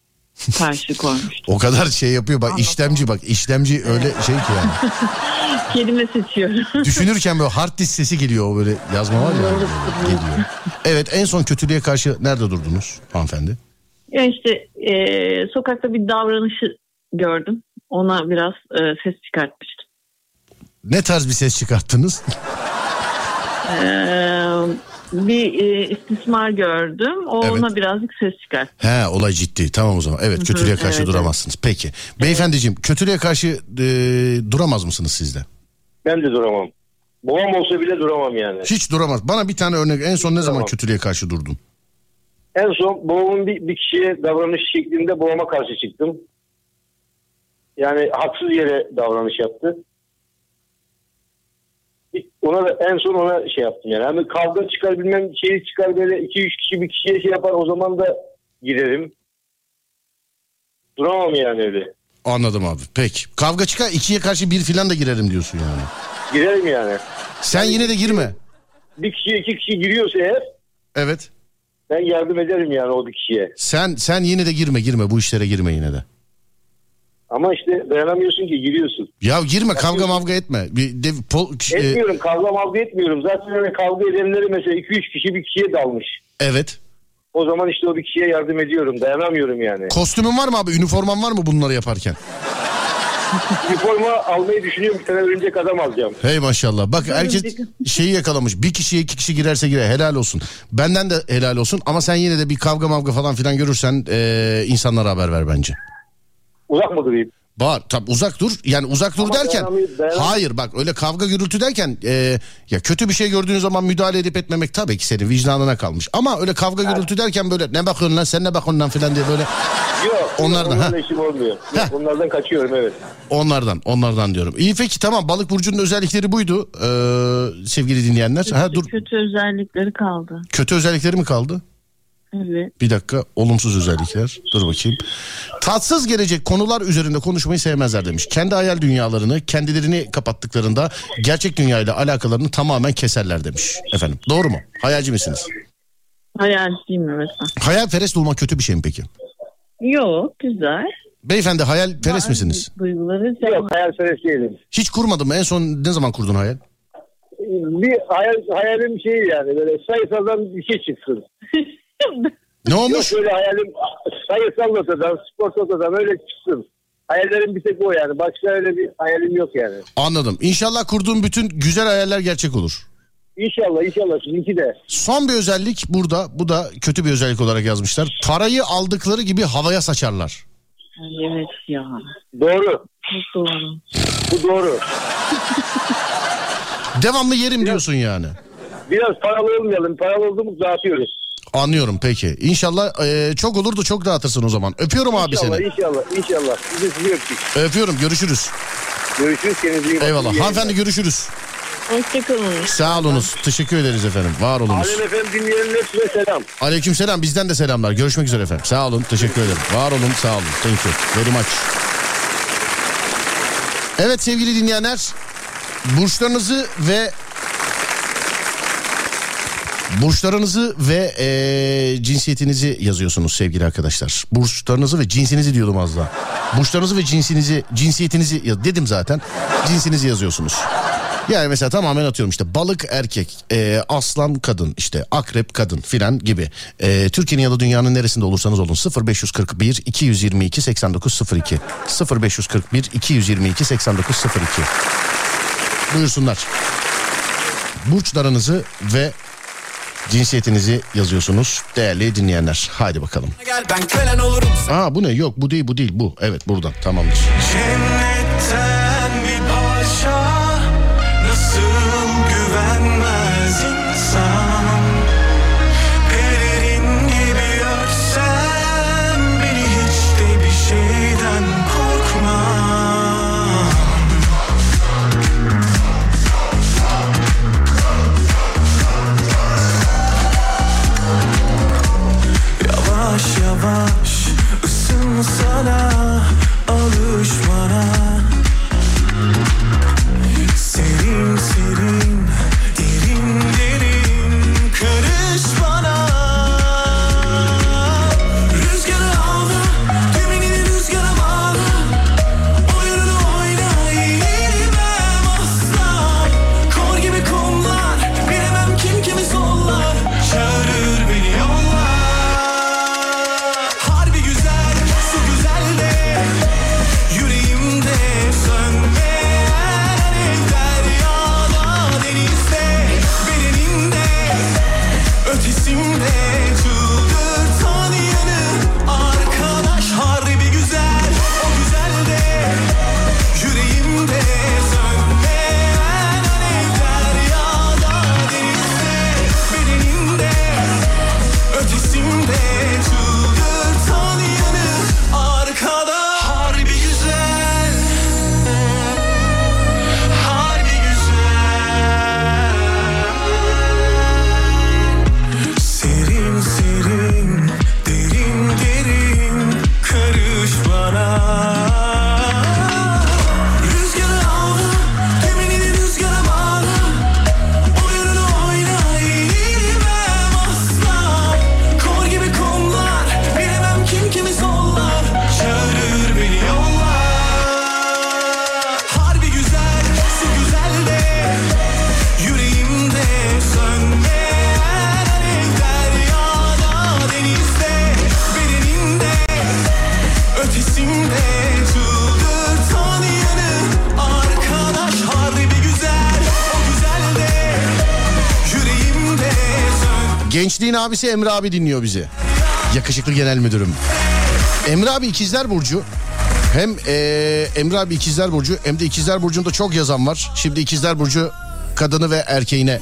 karşı koymuştum. O kadar şey yapıyor bak işlemci bak işlemci öyle şey ki yani. Kelime seçiyorum. Düşünürken böyle hard disk sesi geliyor o böyle yazma var ya. geliyor. Evet en son kötülüğe karşı nerede durdunuz hanımefendi? ya işte e, sokakta bir davranışı gördüm. Ona biraz e, ses çıkartmıştım. Ne tarz bir ses çıkarttınız? Ee, bir e, istismar gördüm. O Evet. Ona birazcık ses çıkarttı. He olay ciddi tamam o zaman. Evet kötülüğe karşı evet, duramazsınız. Peki. Beyefendiciğim kötülüğe karşı e, duramaz mısınız siz de? Ben de duramam. Babam olsa bile duramam yani. Hiç duramaz. Bana bir tane örnek en son ne zaman Tamam. kötülüğe karşı durdun? En son babamın bir, bir kişiye davranış şeklinde babama karşı çıktım. Yani haksız yere davranış yaptı. Ona da en son ona şey yaptım yani. Hani kavga çıkar bilmem şeyi çıkar böyle iki üç kişi bir kişiye şey yapar o zaman da girerim. Duramam yani öyle. Anladım abi. Peki. Kavga çıkar ikiye karşı bir filan da girerim diyorsun yani. Girerim yani. Sen yine de girme. Bir kişiye iki kişi giriyorsa eğer Evet. ben yardım ederim yani o bir kişiye. Sen sen yine de girme girme bu işlere girme yine de. Ama işte dayanamıyorsun ki giriyorsun. Ya girme kavga mavga etme. Bir de, pol, e, Etmiyorum kavga mavga etmiyorum. Zaten hani kavga edenleri mesela 2-3 kişi bir kişiye dalmış. evet. O zaman işte o bir kişiye yardım ediyorum. Dayanamıyorum yani. Kostümün var mı abi? Üniforman var mı bunları yaparken? Üniforma almayı düşünüyorum. Bir tane örümcek adam alacağım. Hey maşallah. Bak herkes şeyi yakalamış. Bir kişiye iki kişi girerse girer. Helal olsun. Benden de helal olsun. Ama sen yine de bir kavga mavga falan filan görürsen eee, insanlara haber ver bence. Uzak mı durayım? Var tabi uzak dur. Yani uzak dur Ama derken dayanamıyor- dayanam- hayır bak öyle kavga gürültü derken eee, ya kötü bir şey gördüğün zaman müdahale edip etmemek tabii ki senin vicdanına kalmış. Ama öyle kavga gürültü derken böyle ne bakıyorsun lan sen ne bakıyorsun lan filan diye böyle Yok. Onlardan, Onlarla ha? işim olmuyor. Yok, onlardan kaçıyorum evet. onlardan onlardan diyorum. İyi peki tamam balık burcunun özellikleri buydu eee, sevgili dinleyenler. Ha dur Kötü özellikleri kaldı. kötü özellikleri mi kaldı? Evet. Bir dakika olumsuz özellikler. Dur bakayım. Tatsız gelecek konular üzerinde konuşmayı sevmezler demiş. Kendi hayal dünyalarını kendilerini kapattıklarında gerçek dünyayla alakalarını tamamen keserler demiş. Efendim doğru mu? Hayalci misiniz? Hayalciyim evet. Hayalperest olmak kötü bir şey mi peki? Yok güzel. Beyefendi hayalperest misiniz? Duyguları Yok hayalperest değilim. Hiç kurmadın mı? En son ne zaman kurdun hayal? Bir hayal, hayalim şey yani böyle sayısaldan bir şey çıksın. Ne olmuş? Yok böyle hayalim sayısal notadan, spor notadan öyle çıksın. Hayallerim bir tek o yani. Başka öyle bir hayalim yok yani. Anladım. İnşallah kurduğun bütün güzel hayaller gerçek olur. İnşallah inşallah sizinki de. Son bir özellik burada. Bu da kötü bir özellik olarak yazmışlar. Parayı aldıkları gibi havaya saçarlar. Ay, Evet ya. Doğru. Çok doğru. Bu doğru. Devamlı yerim diyorsun yani. Biraz paralı olmayalım. Paralı olduğumuz dağıtıyoruz. Anlıyorum peki. İnşallah e, çok olur da çok dağıtırsın o zaman. Öpüyorum abi İnşallah seni. inşallah inşallah. Biz de sizi öptük. Öpüyorum görüşürüz. Görüşürüz kendinize iyi bakın. Eyvallah. İyi Hanımefendi görüşürüz. Hoşçakalın. Sağ olunuz. Teşekkür ederiz efendim. Var olunuz. Alem efendim dinleyenin hepsine selam. Aleyküm selam. Bizden de selamlar. Görüşmek üzere efendim. Sağ olun. Teşekkür ederim. Var olun. Sağ olun. Thank you. Very much. Evet sevgili dinleyenler. Burçlarınızı ve Burçlarınızı ve eee, cinsiyetinizi yazıyorsunuz sevgili arkadaşlar. Burçlarınızı ve cinsinizi diyordum az daha. Burçlarınızı ve cinsinizi, cinsiyetinizi ya- dedim zaten. Cinsinizi yazıyorsunuz. Yani mesela tamamen atıyorum işte balık erkek, eee, aslan kadın, işte akrep kadın filan gibi. Eee, Türkiye'nin ya da dünyanın neresinde olursanız olun 0541 222 8902 0541 222 8902 Buyursunlar. Burçlarınızı ve Cinsiyetinizi yazıyorsunuz değerli dinleyenler. Haydi bakalım. Gel ben kölen olurum Aa bu ne? Yok bu değil bu değil bu. Evet buradan tamamdır. Cennetten Yavaş yavaş ısınsana Gençliğin abisi Emre abi dinliyor bizi. Yakışıklı genel müdürüm. Emre abi ikizler burcu. Hem eee, Emre abi ikizler burcu hem de ikizler burcunda çok yazan var. Şimdi ikizler burcu kadını ve erkeğine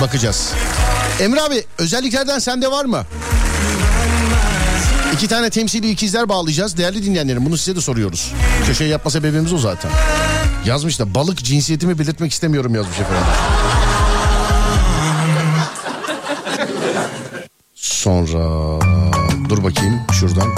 bakacağız. Emre abi özelliklerden sende var mı? İki tane temsili ikizler bağlayacağız. Değerli dinleyenlerim bunu size de soruyoruz. Köşeyi yapma sebebimiz o zaten. Yazmış da balık cinsiyetimi belirtmek istemiyorum yazmış efendim. Sonra dur bakayım şuradan.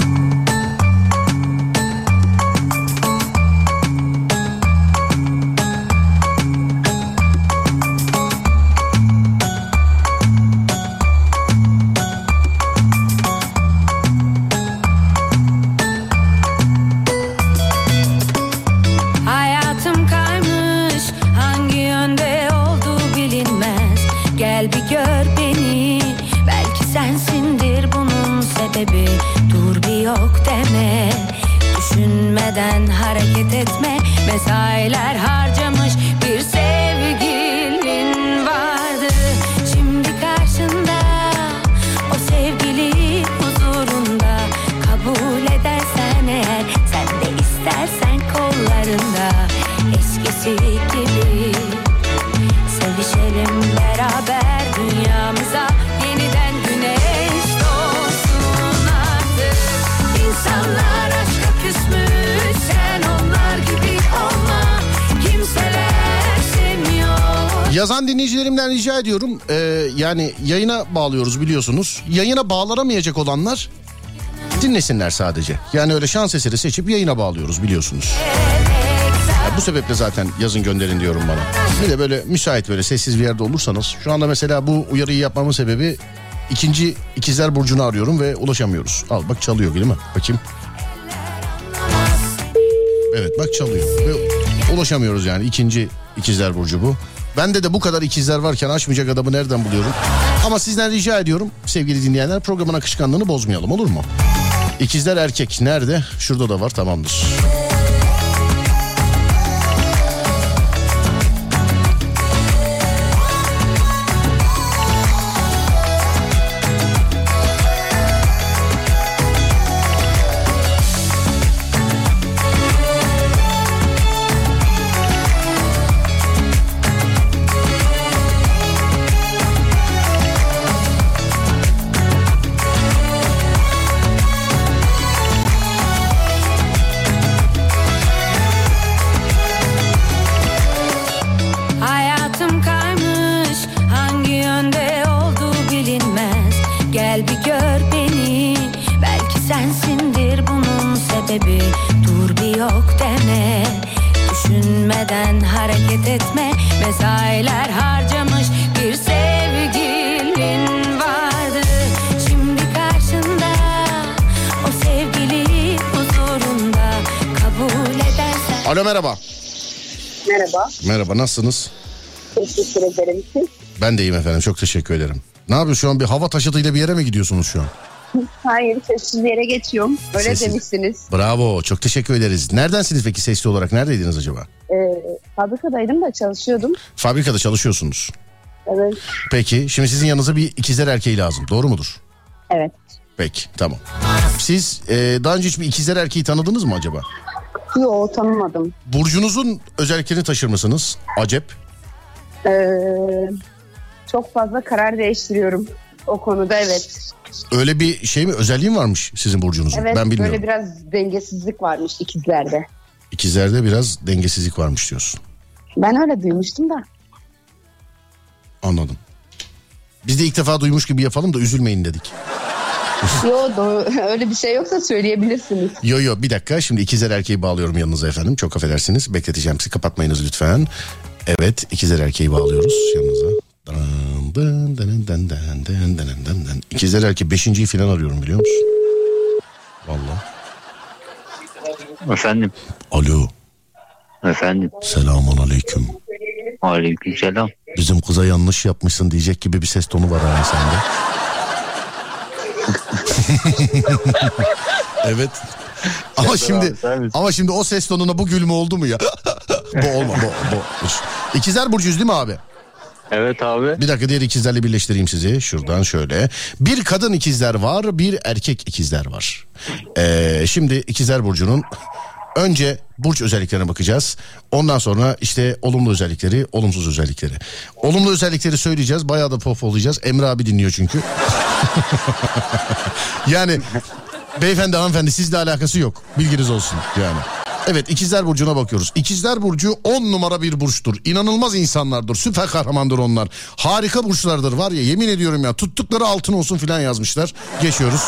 Sevişelim beraber dünyamıza yeniden güneş doğsun artık İnsanlar aşka küsmüş sen onlar gibi olma Kimseler sevmiyor Yazan dinleyicilerimden rica ediyorum. Ee, yani yayına bağlıyoruz biliyorsunuz. Yayına bağlanamayacak olanlar dinlesinler sadece. Yani öyle şans eseri seçip yayına bağlıyoruz biliyorsunuz. Ya bu sebeple zaten yazın gönderin diyorum bana. Bir de böyle müsait böyle sessiz bir yerde olursanız. Şu anda mesela bu uyarıyı yapmamın sebebi ikinci ikizler burcunu arıyorum ve ulaşamıyoruz. Al bak çalıyor değil mi? Bakayım. Evet bak çalıyor. Ve ulaşamıyoruz yani ikinci ikizler burcu bu. Bende de bu kadar ikizler varken açmayacak adamı nereden buluyorum? Ama sizden rica ediyorum sevgili dinleyenler programın akışkanlığını bozmayalım olur mu? İkizler erkek nerede? Şurada da var tamamdır. Merhaba. Merhaba nasılsınız? Teşekkür ederim. Siz? Ben de iyiyim efendim çok teşekkür ederim. Ne yapıyorsun şu an bir hava taşıtıyla bir yere mi gidiyorsunuz şu an? Hayır sessiz yere geçiyorum. Öyle Sessiz. demişsiniz. Bravo çok teşekkür ederiz. Neredensiniz peki sesli olarak neredeydiniz acaba? Ee, fabrikadaydım da çalışıyordum. Fabrikada çalışıyorsunuz. Evet. Peki şimdi sizin yanınıza bir ikizler erkeği lazım doğru mudur? Evet. Peki tamam. Siz e, daha önce hiç bir ikizler erkeği tanıdınız mı acaba? Yok tanımadım. Burcunuzun özelliklerini taşır mısınız? Acep. Ee, çok fazla karar değiştiriyorum o konuda evet. Öyle bir şey mi özelliği mi varmış sizin burcunuzun? Evet ben bilmiyorum. böyle biraz dengesizlik varmış ikizlerde. İkizlerde biraz dengesizlik varmış diyorsun. Ben öyle duymuştum da. Anladım. Biz de ilk defa duymuş gibi yapalım da üzülmeyin dedik. yo doğru, öyle bir şey yoksa söyleyebilirsiniz. Yo yo bir dakika şimdi ikizler erkeği bağlıyorum yanınıza efendim. Çok affedersiniz bekleteceğim sizi kapatmayınız lütfen. Evet ikizler erkeği bağlıyoruz yanınıza. İkizler erkeği beşinciyi falan arıyorum biliyor musun? Valla. Efendim. Alo. Efendim. Selamun aleyküm. Aleyküm selam. Bizim kıza yanlış yapmışsın diyecek gibi bir ses tonu var ha sende. evet. Ama şimdi ama şimdi o ses tonuna bu gülme oldu mu ya? bu olma bu, bu. İkizler burcuyuz değil mi abi? Evet abi. Bir dakika diğer ikizlerle birleştireyim sizi. Şuradan şöyle. Bir kadın ikizler var, bir erkek ikizler var. Ee, şimdi ikizler burcunun önce burç özelliklerine bakacağız. Ondan sonra işte olumlu özellikleri, olumsuz özellikleri. Olumlu özellikleri söyleyeceğiz. Bayağı da pop olacağız. Emre abi dinliyor çünkü. yani beyefendi hanımefendi sizle alakası yok. Bilginiz olsun yani. Evet ikizler burcuna bakıyoruz. İkizler burcu 10 numara bir burçtur. İnanılmaz insanlardır. Süper kahramandır onlar. Harika burçlardır var ya yemin ediyorum ya tuttukları altın olsun filan yazmışlar. Geçiyoruz.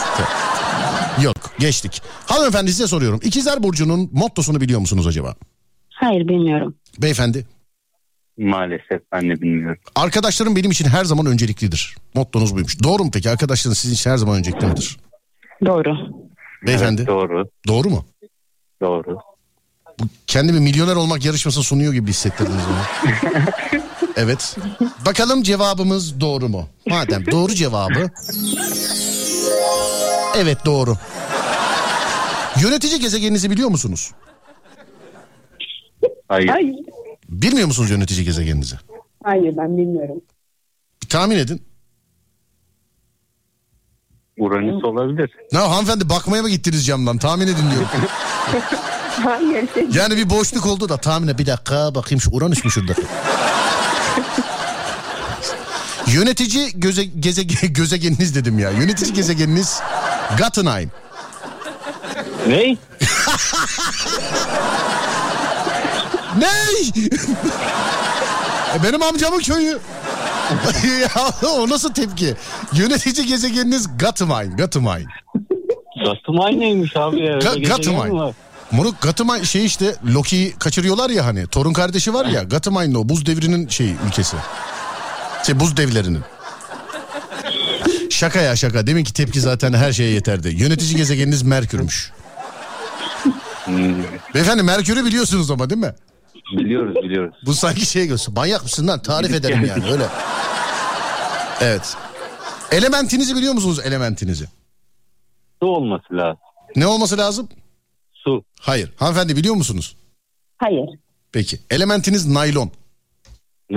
Yok geçtik. Hanımefendi size soruyorum. İkizler burcunun mottosunu biliyor musunuz acaba? Hayır bilmiyorum. Beyefendi. Maalesef ben de bilmiyorum. Arkadaşlarım benim için her zaman önceliklidir. Mottonuz buymuş. Doğru mu peki? Arkadaşlarınız sizin için her zaman öncelikli midir? Doğru. Beyefendi. Evet, doğru. Doğru mu? Doğru. Kendimi milyoner olmak yarışması sunuyor gibi hissettirdiniz bana. evet. Bakalım cevabımız doğru mu? Madem doğru cevabı. Evet doğru. Yönetici gezegeninizi biliyor musunuz? Hayır. Hayır. Bilmiyor musunuz yönetici gezegeninizi? Hayır ben bilmiyorum. Bir tahmin edin. Uranüs olabilir. Ne hanımefendi bakmaya mı gittiniz camdan? Tahmin edin diyorum. Hayır. Yani bir boşluk oldu da tahmine bir dakika bakayım şu Uranüs mü şurada? Yönetici göze, geze, gezegeniniz dedim ya. Yönetici gezegeniniz Gattenheim. Ne? Ney? E, Benim amcamın köyü. ya o nasıl tepki? Yönetici gezegeniniz Gattenheim. Gattenheim. Gatımay neymiş abi ya? Ga- mi var? Moruk Gattenheim şey işte Loki'yi kaçırıyorlar ya hani. Torun kardeşi var ya Gattenheim'le o buz devrinin şey ülkesi. Şey buz devlerinin. Şaka ya şaka. Deminki tepki zaten her şeye yeterdi. Yönetici gezegeniniz Merkür'müş. Beyefendi Merkür'ü biliyorsunuz ama değil mi? biliyoruz biliyoruz. Bu sanki şey göster. Manyak mısın lan? Tarif ederim yani öyle. Evet. Elementinizi biliyor musunuz elementinizi? Su olması lazım. Ne olması lazım? Su. Hayır. Hanımefendi biliyor musunuz? Hayır. Peki. Elementiniz naylon.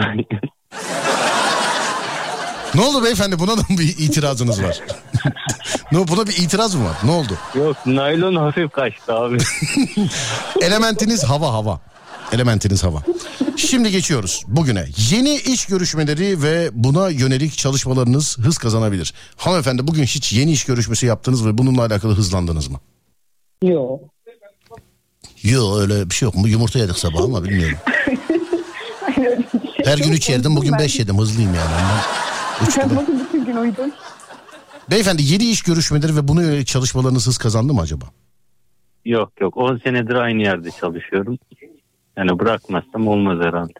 Ne oldu beyefendi? Buna da bir itirazınız var? ne, buna bir itiraz mı var? Ne oldu? Yok naylon hafif kaçtı abi. Elementiniz hava hava. Elementiniz hava. Şimdi geçiyoruz bugüne. Yeni iş görüşmeleri ve buna yönelik çalışmalarınız hız kazanabilir. Hanımefendi bugün hiç yeni iş görüşmesi yaptınız ve bununla alakalı hızlandınız mı? Yok. Yok öyle bir şey yok mu? Yumurta yedik sabah ama bilmiyorum. Her gün üç yerdim bugün beş yedim hızlıyım yani. Üç. Bugün bütün gün uyudum. Beyefendi yeni iş görüşmeleri ve buna yönelik çalışmalarınız hız kazandı mı acaba? Yok yok 10 senedir aynı yerde çalışıyorum. Yani bırakmazsam olmaz herhalde.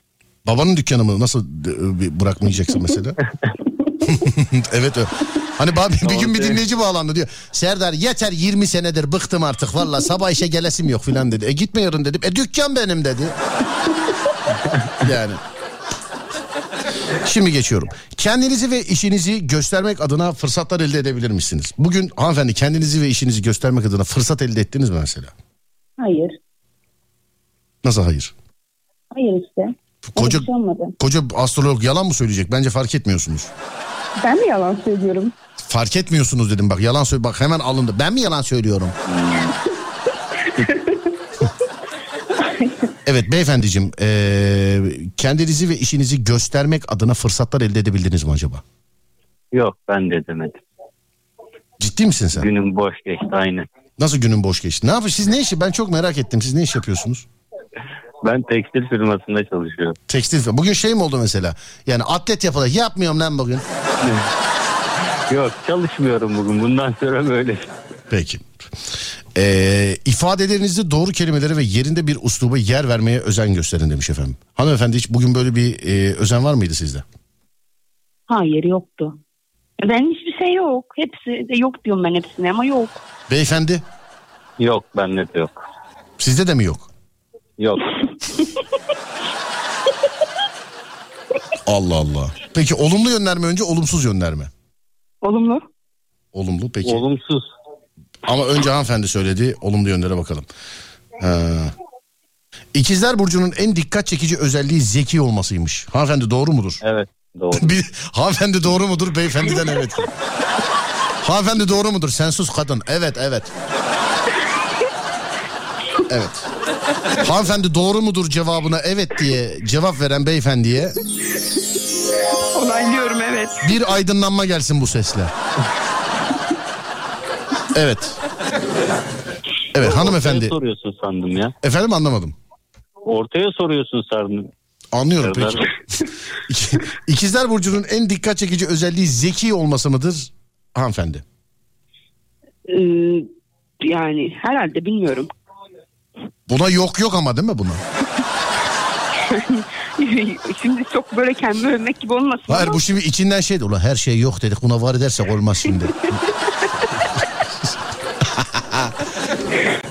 Babanın dükkanı mı? Nasıl e, bir bırakmayacaksın mesela? evet öyle. Hani ba- bir gün bir dinleyici bağlandı diyor. Serdar yeter 20 senedir bıktım artık valla sabah işe gelesim yok filan dedi. E gitme yarın dedim. E dükkan benim dedi. yani. Şimdi geçiyorum. Kendinizi ve işinizi göstermek adına fırsatlar elde edebilir misiniz? Bugün hanımefendi kendinizi ve işinizi göstermek adına fırsat elde ettiniz mi mesela? Hayır. Nasıl hayır? Hayır işte. Koca, şey olmadı. koca astrolog yalan mı söyleyecek? Bence fark etmiyorsunuz. Ben mi yalan söylüyorum? Fark etmiyorsunuz dedim bak yalan söyle bak hemen alındı. Ben mi yalan söylüyorum? Evet beyefendiciğim eee, kendinizi ve işinizi göstermek adına fırsatlar elde edebildiniz mi acaba? Yok ben de demedim. Ciddi misin sen? Günüm boş geçti aynen. Nasıl günün boş geçti? Ne yapıyorsunuz? Siz ne işi? Ben çok merak ettim. Siz ne iş yapıyorsunuz? Ben tekstil firmasında çalışıyorum. Tekstil. Bugün şey mi oldu mesela? Yani atlet yapalım. Yapmıyorum lan bugün. Yok çalışmıyorum bugün bundan sonra böyle. Peki. Ee, ifadelerinizde doğru kelimelere ve yerinde bir usluba yer vermeye özen gösterin demiş efendim. Hanımefendi hiç bugün böyle bir e, özen var mıydı sizde? Hayır yoktu. Ben hiçbir şey yok. Hepsi de yok diyorum ben hepsine ama yok. Beyefendi Yok bende de yok. sizde de mi yok? Yok. Allah Allah. Peki olumlu yönler mi önce olumsuz yönler mi? Olumlu. Olumlu peki. Olumsuz. Ama önce hanımefendi söyledi olumlu yönlere bakalım. Ha. İkizler Burcu'nun en dikkat çekici özelliği zeki olmasıymış. Hanımefendi doğru mudur? Evet doğru. Bir, hanımefendi doğru mudur? Beyefendiden evet. hanımefendi doğru mudur? Sen sus kadın. Evet evet. Evet. Hanımefendi doğru mudur cevabına evet diye cevap veren beyefendiye Onaylıyorum evet. bir aydınlanma gelsin bu sesle. Evet. Evet hanımefendi. Ortaya soruyorsun sandım ya. Efendim anlamadım. Ortaya soruyorsun sandım. Anlıyorum Serdar peki. İki- İkizler Burcu'nun en dikkat çekici özelliği zeki olması mıdır hanımefendi? Ee, yani herhalde bilmiyorum. Buna yok yok ama değil mi buna? Şimdi çok böyle kendimi övmek gibi olmasın Hayır ama bu şimdi içinden şey de ulan her şey yok dedik buna var edersek olmaz şimdi.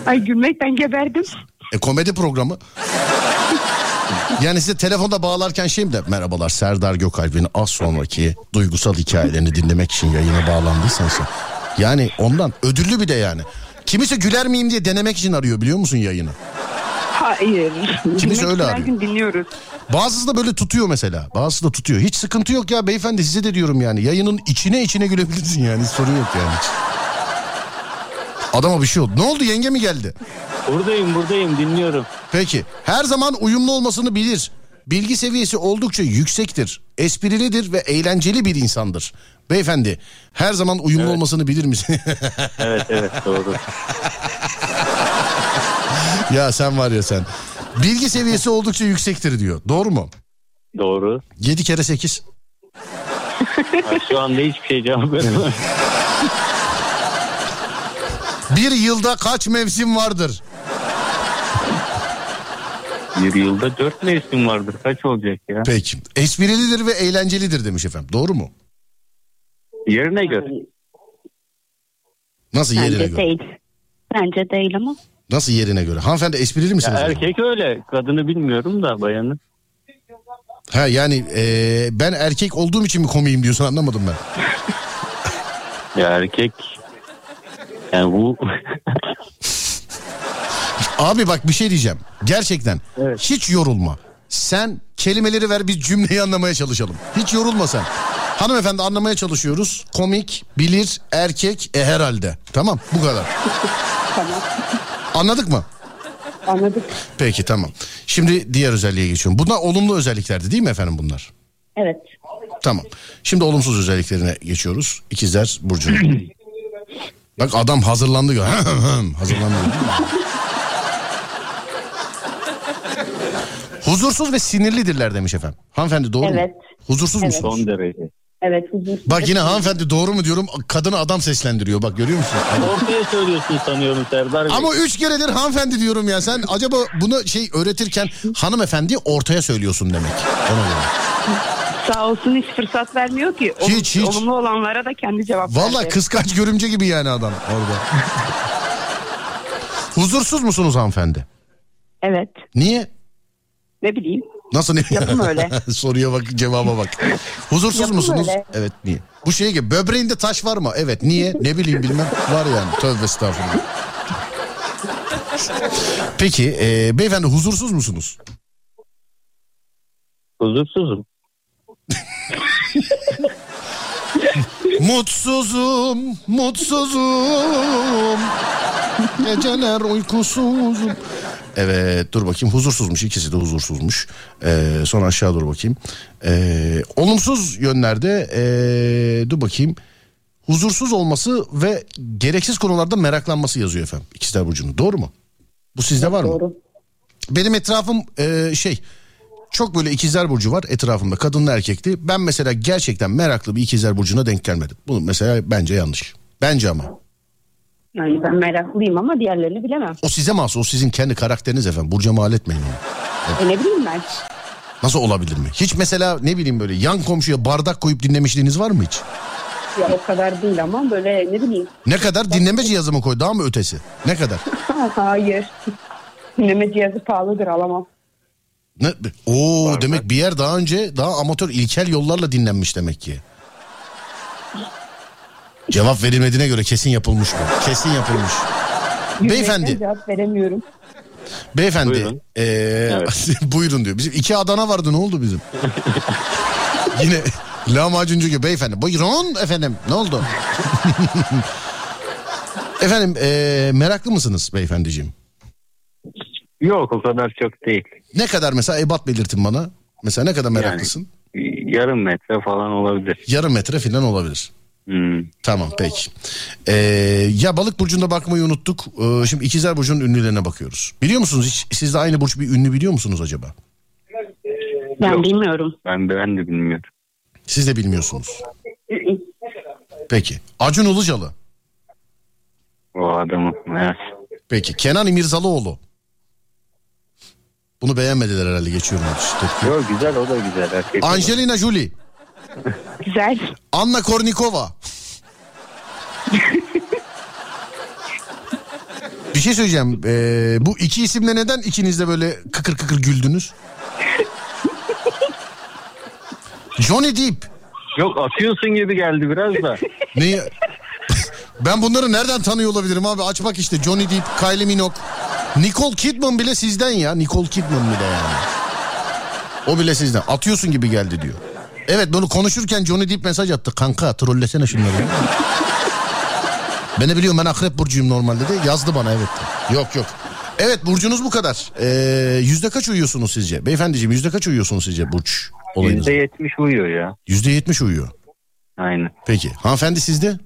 Ay gülmekten geberdim. E komedi programı. Yani size telefonda bağlarken şey mi de merhabalar Serdar Gökalp'in az sonraki duygusal hikayelerini dinlemek için yayına bağlandıysan sen. Yani ondan ödüllü bir de yani. Kimisi güler miyim diye denemek için arıyor biliyor musun yayını? Hayır. Kimisi öyle Her arıyor. gün dinliyoruz. Bazısı da böyle tutuyor mesela. Bazısı da tutuyor. Hiç sıkıntı yok ya beyefendi size de diyorum yani. Yayının içine içine gülebilirsin yani. Sorun yok yani. Adama bir şey oldu. Ne oldu yenge mi geldi? Buradayım buradayım dinliyorum. Peki her zaman uyumlu olmasını bilir. Bilgi seviyesi oldukça yüksektir. Esprilidir ve eğlenceli bir insandır. Beyefendi her zaman uyumlu olmasını bilir misin? Evet evet doğru. ya sen var ya sen. Bilgi seviyesi oldukça yüksektir diyor. Doğru mu? Doğru. 7 kere 8. Ha, Şu anda hiçbir şey cevap veremem. Bir yılda kaç mevsim vardır? Bir yılda dört mevsim vardır. Kaç olacak ya? Peki. Esprilidir ve eğlencelidir demiş efendim. Doğru mu? Yerine göre. Nasıl yerine Bence göre? değil. Bence değil ama. Nasıl yerine göre? Hanımefendi esprili Ya misiniz? acaba? erkek öyle. Kadını bilmiyorum da bayanı. Ha yani e, ben erkek olduğum için mi komiyim diyorsun anlamadım ben. Ya erkek yani bu Abi bak bir şey diyeceğim. Gerçekten hiç yorulma. Sen kelimeleri ver biz cümleyi anlamaya çalışalım. Hiç yorulma sen. Hanımefendi anlamaya çalışıyoruz. Komik, bilir, erkek, e herhalde. Tamam bu kadar. Tamam. Anladık mı? Anladık. Peki tamam. Şimdi diğer özelliğe geçiyorum. Bunlar olumlu özelliklerdi değil mi efendim bunlar? Evet. Tamam. Şimdi olumsuz özelliklerine geçiyoruz. İkizler Burcu. Bak adam hazırlandı. ya. hazırlandı. Huzursuz ve sinirlidirler demiş efendim. Hanımefendi doğru mu? Evet. Huzursuz Evet. musunuz? son derece. Evet huzursuz. Bak yine hanımefendi doğru mu diyorum kadını adam seslendiriyor bak görüyor musun? Ortaya söylüyorsun sanıyorum Serdar Bey. Ama üç keredir hanımefendi diyorum ya sen acaba bunu şey öğretirken hanımefendi ortaya söylüyorsun demek. Ona göre. Sağ olsun hiç fırsat vermiyor ki. Olum- Hiç, hiç. Olumlu olanlara da kendi cevap Valla verdi. kıskaç görümce gibi yani adam orada. Huzursuz musunuz hanımefendi? Evet. Niye? Ne bileyim. Nasıl ne? Yapım öyle. Soruya bak cevaba bak. Huzursuz Yapım musunuz? öyle. Evet niye? Bu şey gibi böbreğinde taş var mı? Evet niye? Ne bileyim bilmem. Var yani. Tövbe estağfurullah. Peki e, beyefendi huzursuz musunuz? Huzursuzum. Mutsuzum, mutsuzum. Geceler uykusuzum. Evet dur bakayım huzursuzmuş ikisi de huzursuzmuş. Ee, sonra aşağı doğru bakayım. Ee, olumsuz yönlerde ee, dur bakayım. Huzursuz olması ve gereksiz konularda meraklanması yazıyor efendim. İkizler Burcu'nun doğru mu? Bu sizde var mı? Doğru. Benim etrafım ee, şey çok böyle ikizler burcu var etrafımda kadınlı erkekli. Ben mesela gerçekten meraklı bir ikizler burcuna denk gelmedim. Bu mesela bence yanlış. Bence ama. Yani ben meraklıyım ama diğerlerini bilemem. O size mahsus o sizin kendi karakteriniz efendim. Burca mal etmeyin onu. E ne bileyim ben. Nasıl olabilir mi? Hiç mesela ne bileyim böyle yan komşuya bardak koyup dinlemişliğiniz var mı hiç? Ya o kadar değil ama böyle ne bileyim. Ne kadar dinleme cihazı mı koy daha mı ötesi? Ne kadar? Hayır. Dinleme cihazı pahalıdır alamam. Ne? Oo demek bir yer daha önce daha amatör ilkel yollarla dinlenmiş demek ki. Cevap verilmediğine göre kesin yapılmış bu. Kesin yapılmış. Beyefendi. Cevap veremiyorum. Beyefendi. Buyurun. ee, buyurun diyor. Bizim iki Adana vardı ne oldu bizim? Yine lahmacuncu gibi beyefendi. Buyurun efendim ne oldu? efendim ee, meraklı mısınız beyefendiciğim? Yok o kadar çok değil. Ne kadar mesela ebat belirtin bana. Mesela ne kadar meraklısın? Yarım metre falan olabilir. Yarım metre falan olabilir. Hmm. Tamam peki. Ee, ya balık burcunda bakmayı unuttuk. Ee, şimdi ikizler burcunun ünlülerine bakıyoruz. Biliyor musunuz hiç siz de aynı burç bir ünlü biliyor musunuz acaba? Ben bilmiyorum. Ben, ben de bilmiyorum. Siz de bilmiyorsunuz. Peki. Acun Ilıcalı. O adamı. Evet. Peki. Kenan İmirzalıoğlu. Bunu beğenmediler herhalde geçiyorum. Tepki. Yok güzel o da güzel. Erkek. Angelina Jolie. Güzel. Anna Kornikova. Bir şey söyleyeceğim. Ee, bu iki isimle neden ikiniz de böyle kıkır kıkır güldünüz? Johnny Depp. Yok atıyorsun gibi geldi biraz da. Neyi? Ben bunları nereden tanıyor olabilirim abi? Aç bak işte Johnny Depp, Kylie Minogue. Nicole Kidman bile sizden ya. Nicole Kidman bile yani. O bile sizden. Atıyorsun gibi geldi diyor. Evet bunu konuşurken Johnny Depp mesaj attı. Kanka trollesene şunları. ben de biliyorum ben akrep burcuyum normalde de. Yazdı bana evet. Yok yok. Evet burcunuz bu kadar. Ee, yüzde kaç uyuyorsunuz sizce? Beyefendiciğim yüzde kaç uyuyorsunuz sizce burç olayınızda? Yüzde yetmiş uyuyor ya. Yüzde yetmiş uyuyor. Aynen. Peki hanımefendi sizde?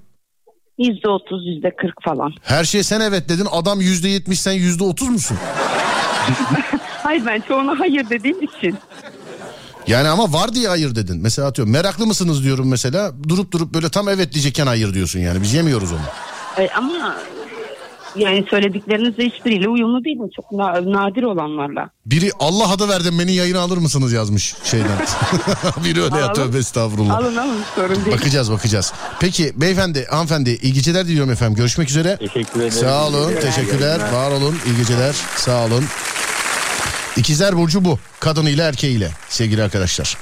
Yüzde otuz, yüzde kırk falan. Her şeye sen evet dedin. Adam yüzde yetmiş sen yüzde otuz musun? Hayır ben çoğuna hayır dediğim için. Yani ama var diye hayır dedin. Mesela atıyorum meraklı mısınız diyorum mesela. Durup durup böyle tam evet diyecekken hayır diyorsun yani. Biz yemiyoruz onu. E, ama yani söylediklerinizle hiçbiriyle uyumlu değil mi? Çok na- nadir olanlarla. Biri Allah adı verdim beni yayına alır mısınız yazmış şeyden. Biri öyle ya tövbe estağfurullah. Alın alın sorun değil. Bakacağız bakacağız. Peki beyefendi hanımefendi iyi geceler diliyorum efendim. Görüşmek üzere. Teşekkür ederim. Sağ olun teşekkürler yayınlar. var olun iyi geceler sağ olun. İkizler Burcu bu kadınıyla erkeğiyle sevgili arkadaşlar.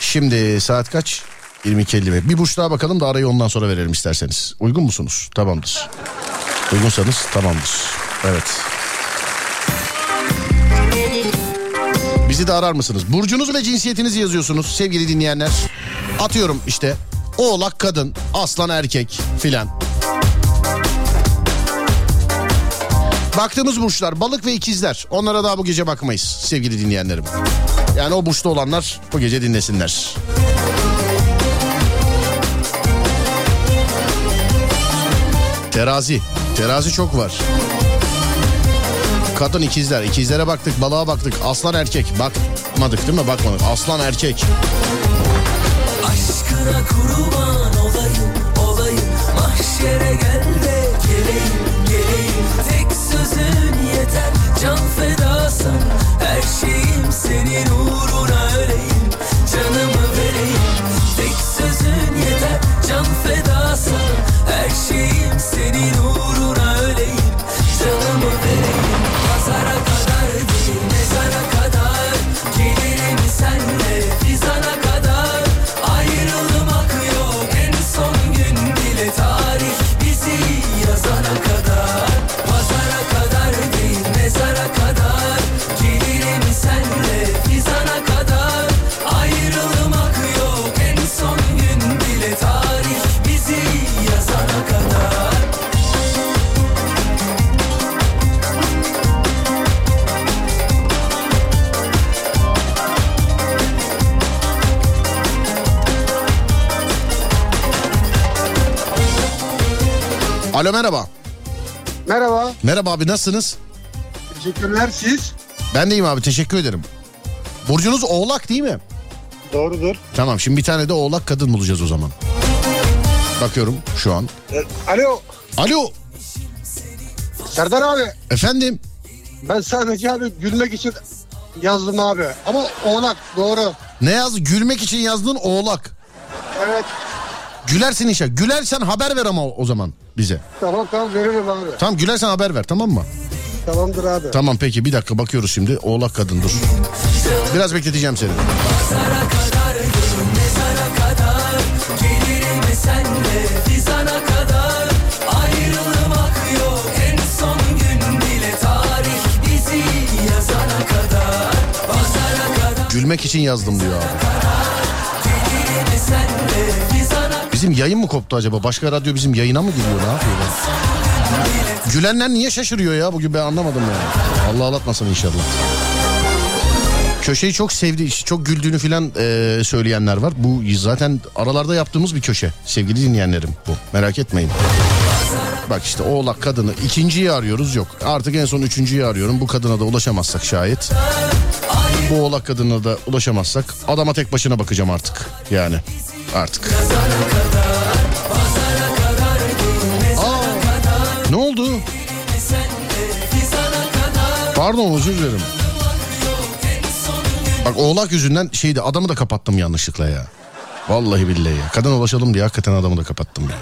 Şimdi saat kaç? 22.50 Bir burç daha bakalım da arayı ondan sonra verelim isterseniz. Uygun musunuz? Tamamdır. Uygunsanız tamamdır. Evet. Bizi de arar mısınız? Burcunuzu ve cinsiyetinizi yazıyorsunuz sevgili dinleyenler. Atıyorum işte oğlak kadın, aslan erkek filan. Baktığımız burçlar balık ve ikizler. Onlara daha bu gece bakmayız sevgili dinleyenlerim. Yani o burçta olanlar bu gece dinlesinler. Terazi. Terazi çok var. Kadın ikizler. İkizlere baktık, balığa baktık. Aslan erkek. Bakmadık değil mi? Bakmadık. Aslan erkek. Aşkına kurban olayım olayım Mahşere gel de geleyim geleyim Tek sözün yeter can fedasın Her şeyim senin uğruna öleyim Canımı vereyim sözün yeter. Can fedasın Her şeyim senin uğruna öleyim. Canımı vereyim Pazara Alo merhaba. Merhaba. Merhaba abi nasılsınız? Teşekkürler siz. Ben deyim abi teşekkür ederim. Burcunuz oğlak değil mi? Doğrudur. Tamam şimdi bir tane de oğlak kadın bulacağız o zaman. Bakıyorum şu an. E, alo. Alo. Serdar abi. Efendim. Ben sadece abi gülmek için yazdım abi. Ama oğlak doğru. Ne yaz? Gülmek için yazdığın oğlak. Evet. Gülersin inşallah. Gülersen haber ver ama o zaman bize. Tamam tamam veririm abi. Tamam gülersen haber ver tamam mı? Tamamdır abi. Tamam peki bir dakika bakıyoruz şimdi. Oğlak kadın dur. Biraz bekleteceğim seni. Pazara kadar değil mezara kadar Gelirim senle fizana kadar Ayrılmak yok en son gün bile tarih bizi yazana kadar Pazara kadar Gülmek için yazdım diyor abi. Bizim yayın mı koptu acaba? Başka radyo bizim yayına mı giriyor? Ne yapıyor? lan? Gülenler niye şaşırıyor ya? Bugün ben anlamadım yani. Allah ağlatmasın inşallah. Köşeyi çok sevdi, çok güldüğünü filan e, söyleyenler var. Bu zaten aralarda yaptığımız bir köşe. Sevgili dinleyenlerim bu. Merak etmeyin. Bak işte oğlak kadını ikinciyi arıyoruz yok. Artık en son üçüncüyü arıyorum. Bu kadına da ulaşamazsak şayet. Bu oğlak kadına da ulaşamazsak adama tek başına bakacağım artık. Yani artık. Ne oldu? Pardon özür dilerim. Bak oğlak yüzünden şeydi adamı da kapattım yanlışlıkla ya. Vallahi billahi ya. Kadın ulaşalım diye hakikaten adamı da kapattım ya.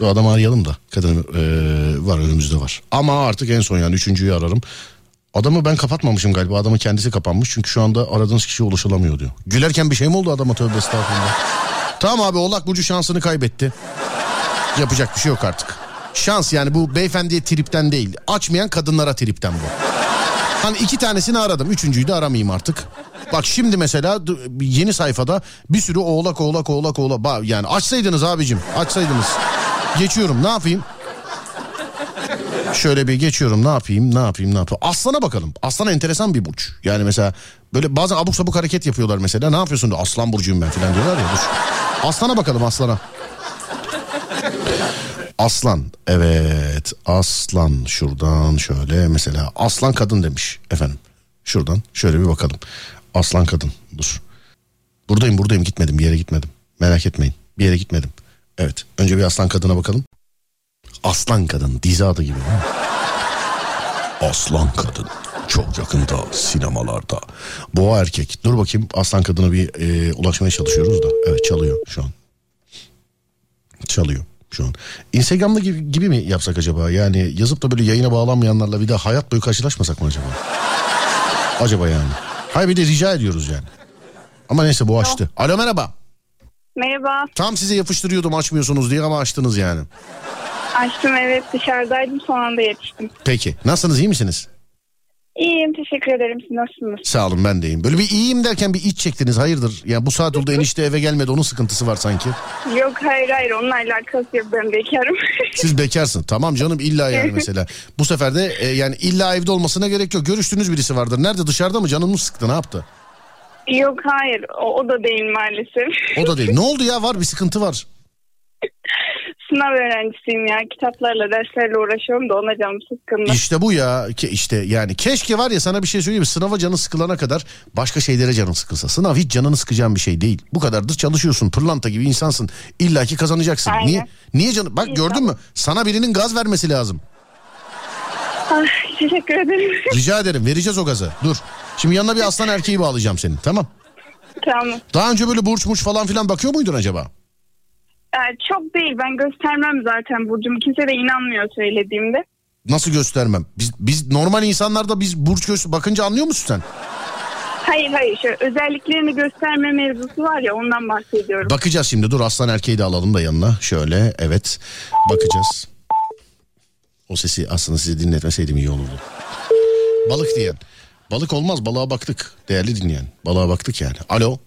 Bu adamı arayalım da. Kadın eee, var önümüzde var. Ama artık en son yani üçüncüyü ararım. Adamı ben kapatmamışım galiba. Adamın kendisi kapanmış. Çünkü şu anda aradığınız kişiye ulaşılamıyor diyor. Gülerken bir şey mi oldu adama tövbe estağfurullah. Tamam abi Oğlak Burcu şansını kaybetti. Yapacak bir şey yok artık. Şans yani bu beyefendiye tripten değil. Açmayan kadınlara tripten bu. Hani iki tanesini aradım. Üçüncüyü de aramayayım artık. Bak şimdi mesela yeni sayfada bir sürü oğlak oğlak oğlak oğlak. Yani açsaydınız abicim açsaydınız. Geçiyorum ne yapayım? Şöyle bir geçiyorum ne yapayım ne yapayım ne yapayım. Aslana bakalım. Aslan enteresan bir burç. Yani mesela böyle bazen abuk sabuk hareket yapıyorlar mesela. Ne yapıyorsun diyor. Aslan burcuyum ben falan diyorlar ya. Dur. Aslana bakalım aslana. Aslan evet aslan şuradan şöyle mesela aslan kadın demiş efendim. Şuradan şöyle bir bakalım. Aslan kadın dur. Buradayım buradayım gitmedim bir yere gitmedim. Merak etmeyin bir yere gitmedim. Evet önce bir aslan kadına bakalım. Aslan kadın dizi adı gibi. Aslan kadın çok yakında sinemalarda. Boğa erkek dur bakayım aslan kadına bir e, ulaşmaya çalışıyoruz da. Evet çalıyor şu an. Çalıyor şu an. Instagram'da gibi, gibi mi yapsak acaba? Yani yazıp da böyle yayına bağlanmayanlarla bir daha hayat boyu karşılaşmasak mı acaba? acaba yani. Hayır bir de rica ediyoruz yani. Ama neyse bu açtı. Alo merhaba. Merhaba. Tam size yapıştırıyordum açmıyorsunuz diye ama açtınız yani. Açtım evet dışarıdaydım son anda yetiştim. Peki nasılsınız iyi misiniz? İyiyim teşekkür ederim siz nasılsınız? Sağ olun ben de iyiyim. Böyle bir iyiyim derken bir iç çektiniz hayırdır? Ya bu saat oldu enişte eve gelmedi onun sıkıntısı var sanki. Yok hayır hayır onunla alakası yok ben bekarım. Siz bekarsın tamam canım illa yani mesela. Bu sefer de e, yani illa evde olmasına gerek yok. Görüştüğünüz birisi vardır. Nerede dışarıda mı canını mı sıktı ne yaptı? yok hayır o, o da değil maalesef. O da değil. Ne oldu ya var bir sıkıntı var. Sınav öğrencisiyim ya. Kitaplarla, derslerle uğraşıyorum da ona canım sıkkındı. İşte bu ya Ke- işte yani keşke var ya sana bir şey söyleyeyim? Sınava canın sıkılana kadar başka şeylere canın sıkılsa. Sınav hiç canını sıkacağın bir şey değil. Bu kadardır çalışıyorsun pırlanta gibi insansın. İlla ki kazanacaksın. Aynen. Niye? Niye canı? Bak gördün mü? Sana birinin gaz vermesi lazım. Ay, teşekkür ederim. Rica ederim vereceğiz o gazı. Dur. Şimdi yanına bir aslan erkeği bağlayacağım senin tamam. tamam. Daha önce böyle burç muç falan filan bakıyor muydun acaba? Ee, çok değil ben göstermem zaten Burcu'mu. Kimse de inanmıyor söylediğimde. Nasıl göstermem? Biz, biz normal insanlarda biz burç göz bakınca anlıyor musun sen? Hayır hayır şöyle özelliklerini gösterme mevzusu var ya ondan bahsediyorum. Bakacağız şimdi dur aslan erkeği de alalım da yanına. Şöyle evet bakacağız. O sesi aslında size dinletmeseydim iyi olurdu. Balık diyen. Balık olmaz balığa baktık değerli dinleyen. Balığa baktık yani. Alo.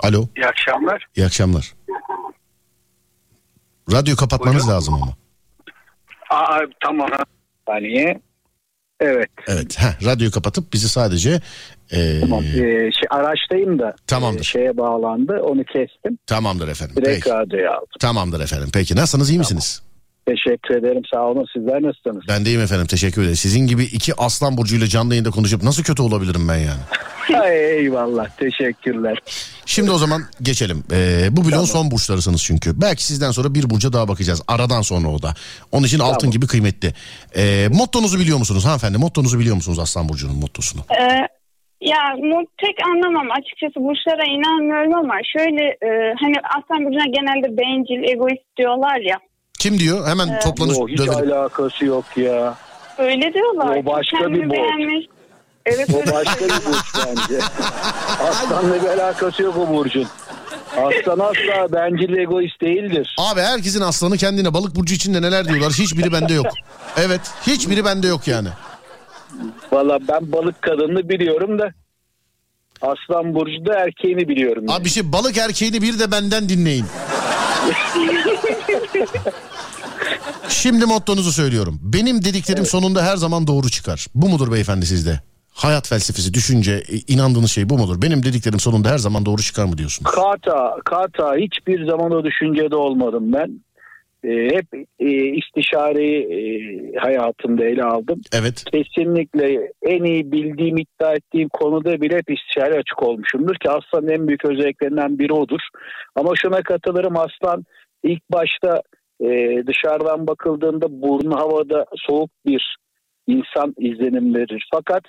Alo. İyi akşamlar. İyi akşamlar. Radyo kapatmanız lazım ama. Aa, tamam. Saniye. Evet. Evet. Heh, radyoyu kapatıp bizi sadece ee, Tamam. Ee, şey, araçtayım da Tamamdır. e, şeye bağlandı. Onu kestim. tamamdır efendim. Direkt Peki. radyoya aldım. Tamamdır efendim. Peki nasılsınız iyi misiniz? Teşekkür ederim. Sağ olun. Sizler nasılsınız? Ben deyim efendim teşekkür ederim. Sizin gibi iki aslan burcuyla canlı yayında konuşup nasıl kötü olabilirim ben yani? Ay, eyvallah. Teşekkürler. Şimdi o zaman geçelim. Ee, bu bloğun son burçlarısınız çünkü. Belki sizden sonra bir burca daha bakacağız. Aradan sonra o da. Onun için altın gibi kıymetli. Ee, mottonuzu biliyor musunuz hanımefendi? Mottonuzu biliyor musunuz Aslan Burcu'nun mottosunu? Ee, ya tek anlamam açıkçası burçlara inanmıyorum ama şöyle e, hani Aslan Burcu'na genelde bencil, egoist diyorlar ya. Kim diyor? Hemen Ee, toplanır O hiç dövelim. alakası yok ya. Öyle diyorlar. O başka Kendini bir borç. beğenmiş. Evet O başka bir burç bence. Aslanla bir alakası yok o burcun. Aslan asla bencil egoist değildir. Abi herkesin aslanı kendine balık burcu içinde neler diyorlar hiçbiri bende yok. Evet hiçbiri bende yok yani. Valla ben balık kadını biliyorum da Aslan Burcu da erkeğini biliyorum. Abi bir şey balık erkeğini bir de benden dinleyin. Şimdi mottonuzu söylüyorum. Benim dediklerim sonunda her zaman doğru çıkar. Bu mudur beyefendi sizde? Hayat felsefesi, düşünce, e, inandığınız şey bu mudur? Benim dediklerim sonunda her zaman doğru çıkar mı diyorsunuz? Kata, kata hiçbir zaman o düşüncede olmadım ben. Ee, hep e, istişareyi e, hayatımda ele aldım. Evet. Kesinlikle en iyi bildiğim iddia ettiğim konuda bile hep istişare açık olmuşumdur ki aslanın en büyük özelliklerinden biri odur. Ama şuna katılırım aslan ilk başta e, dışarıdan bakıldığında burnu havada soğuk bir insan izlenim verir. Fakat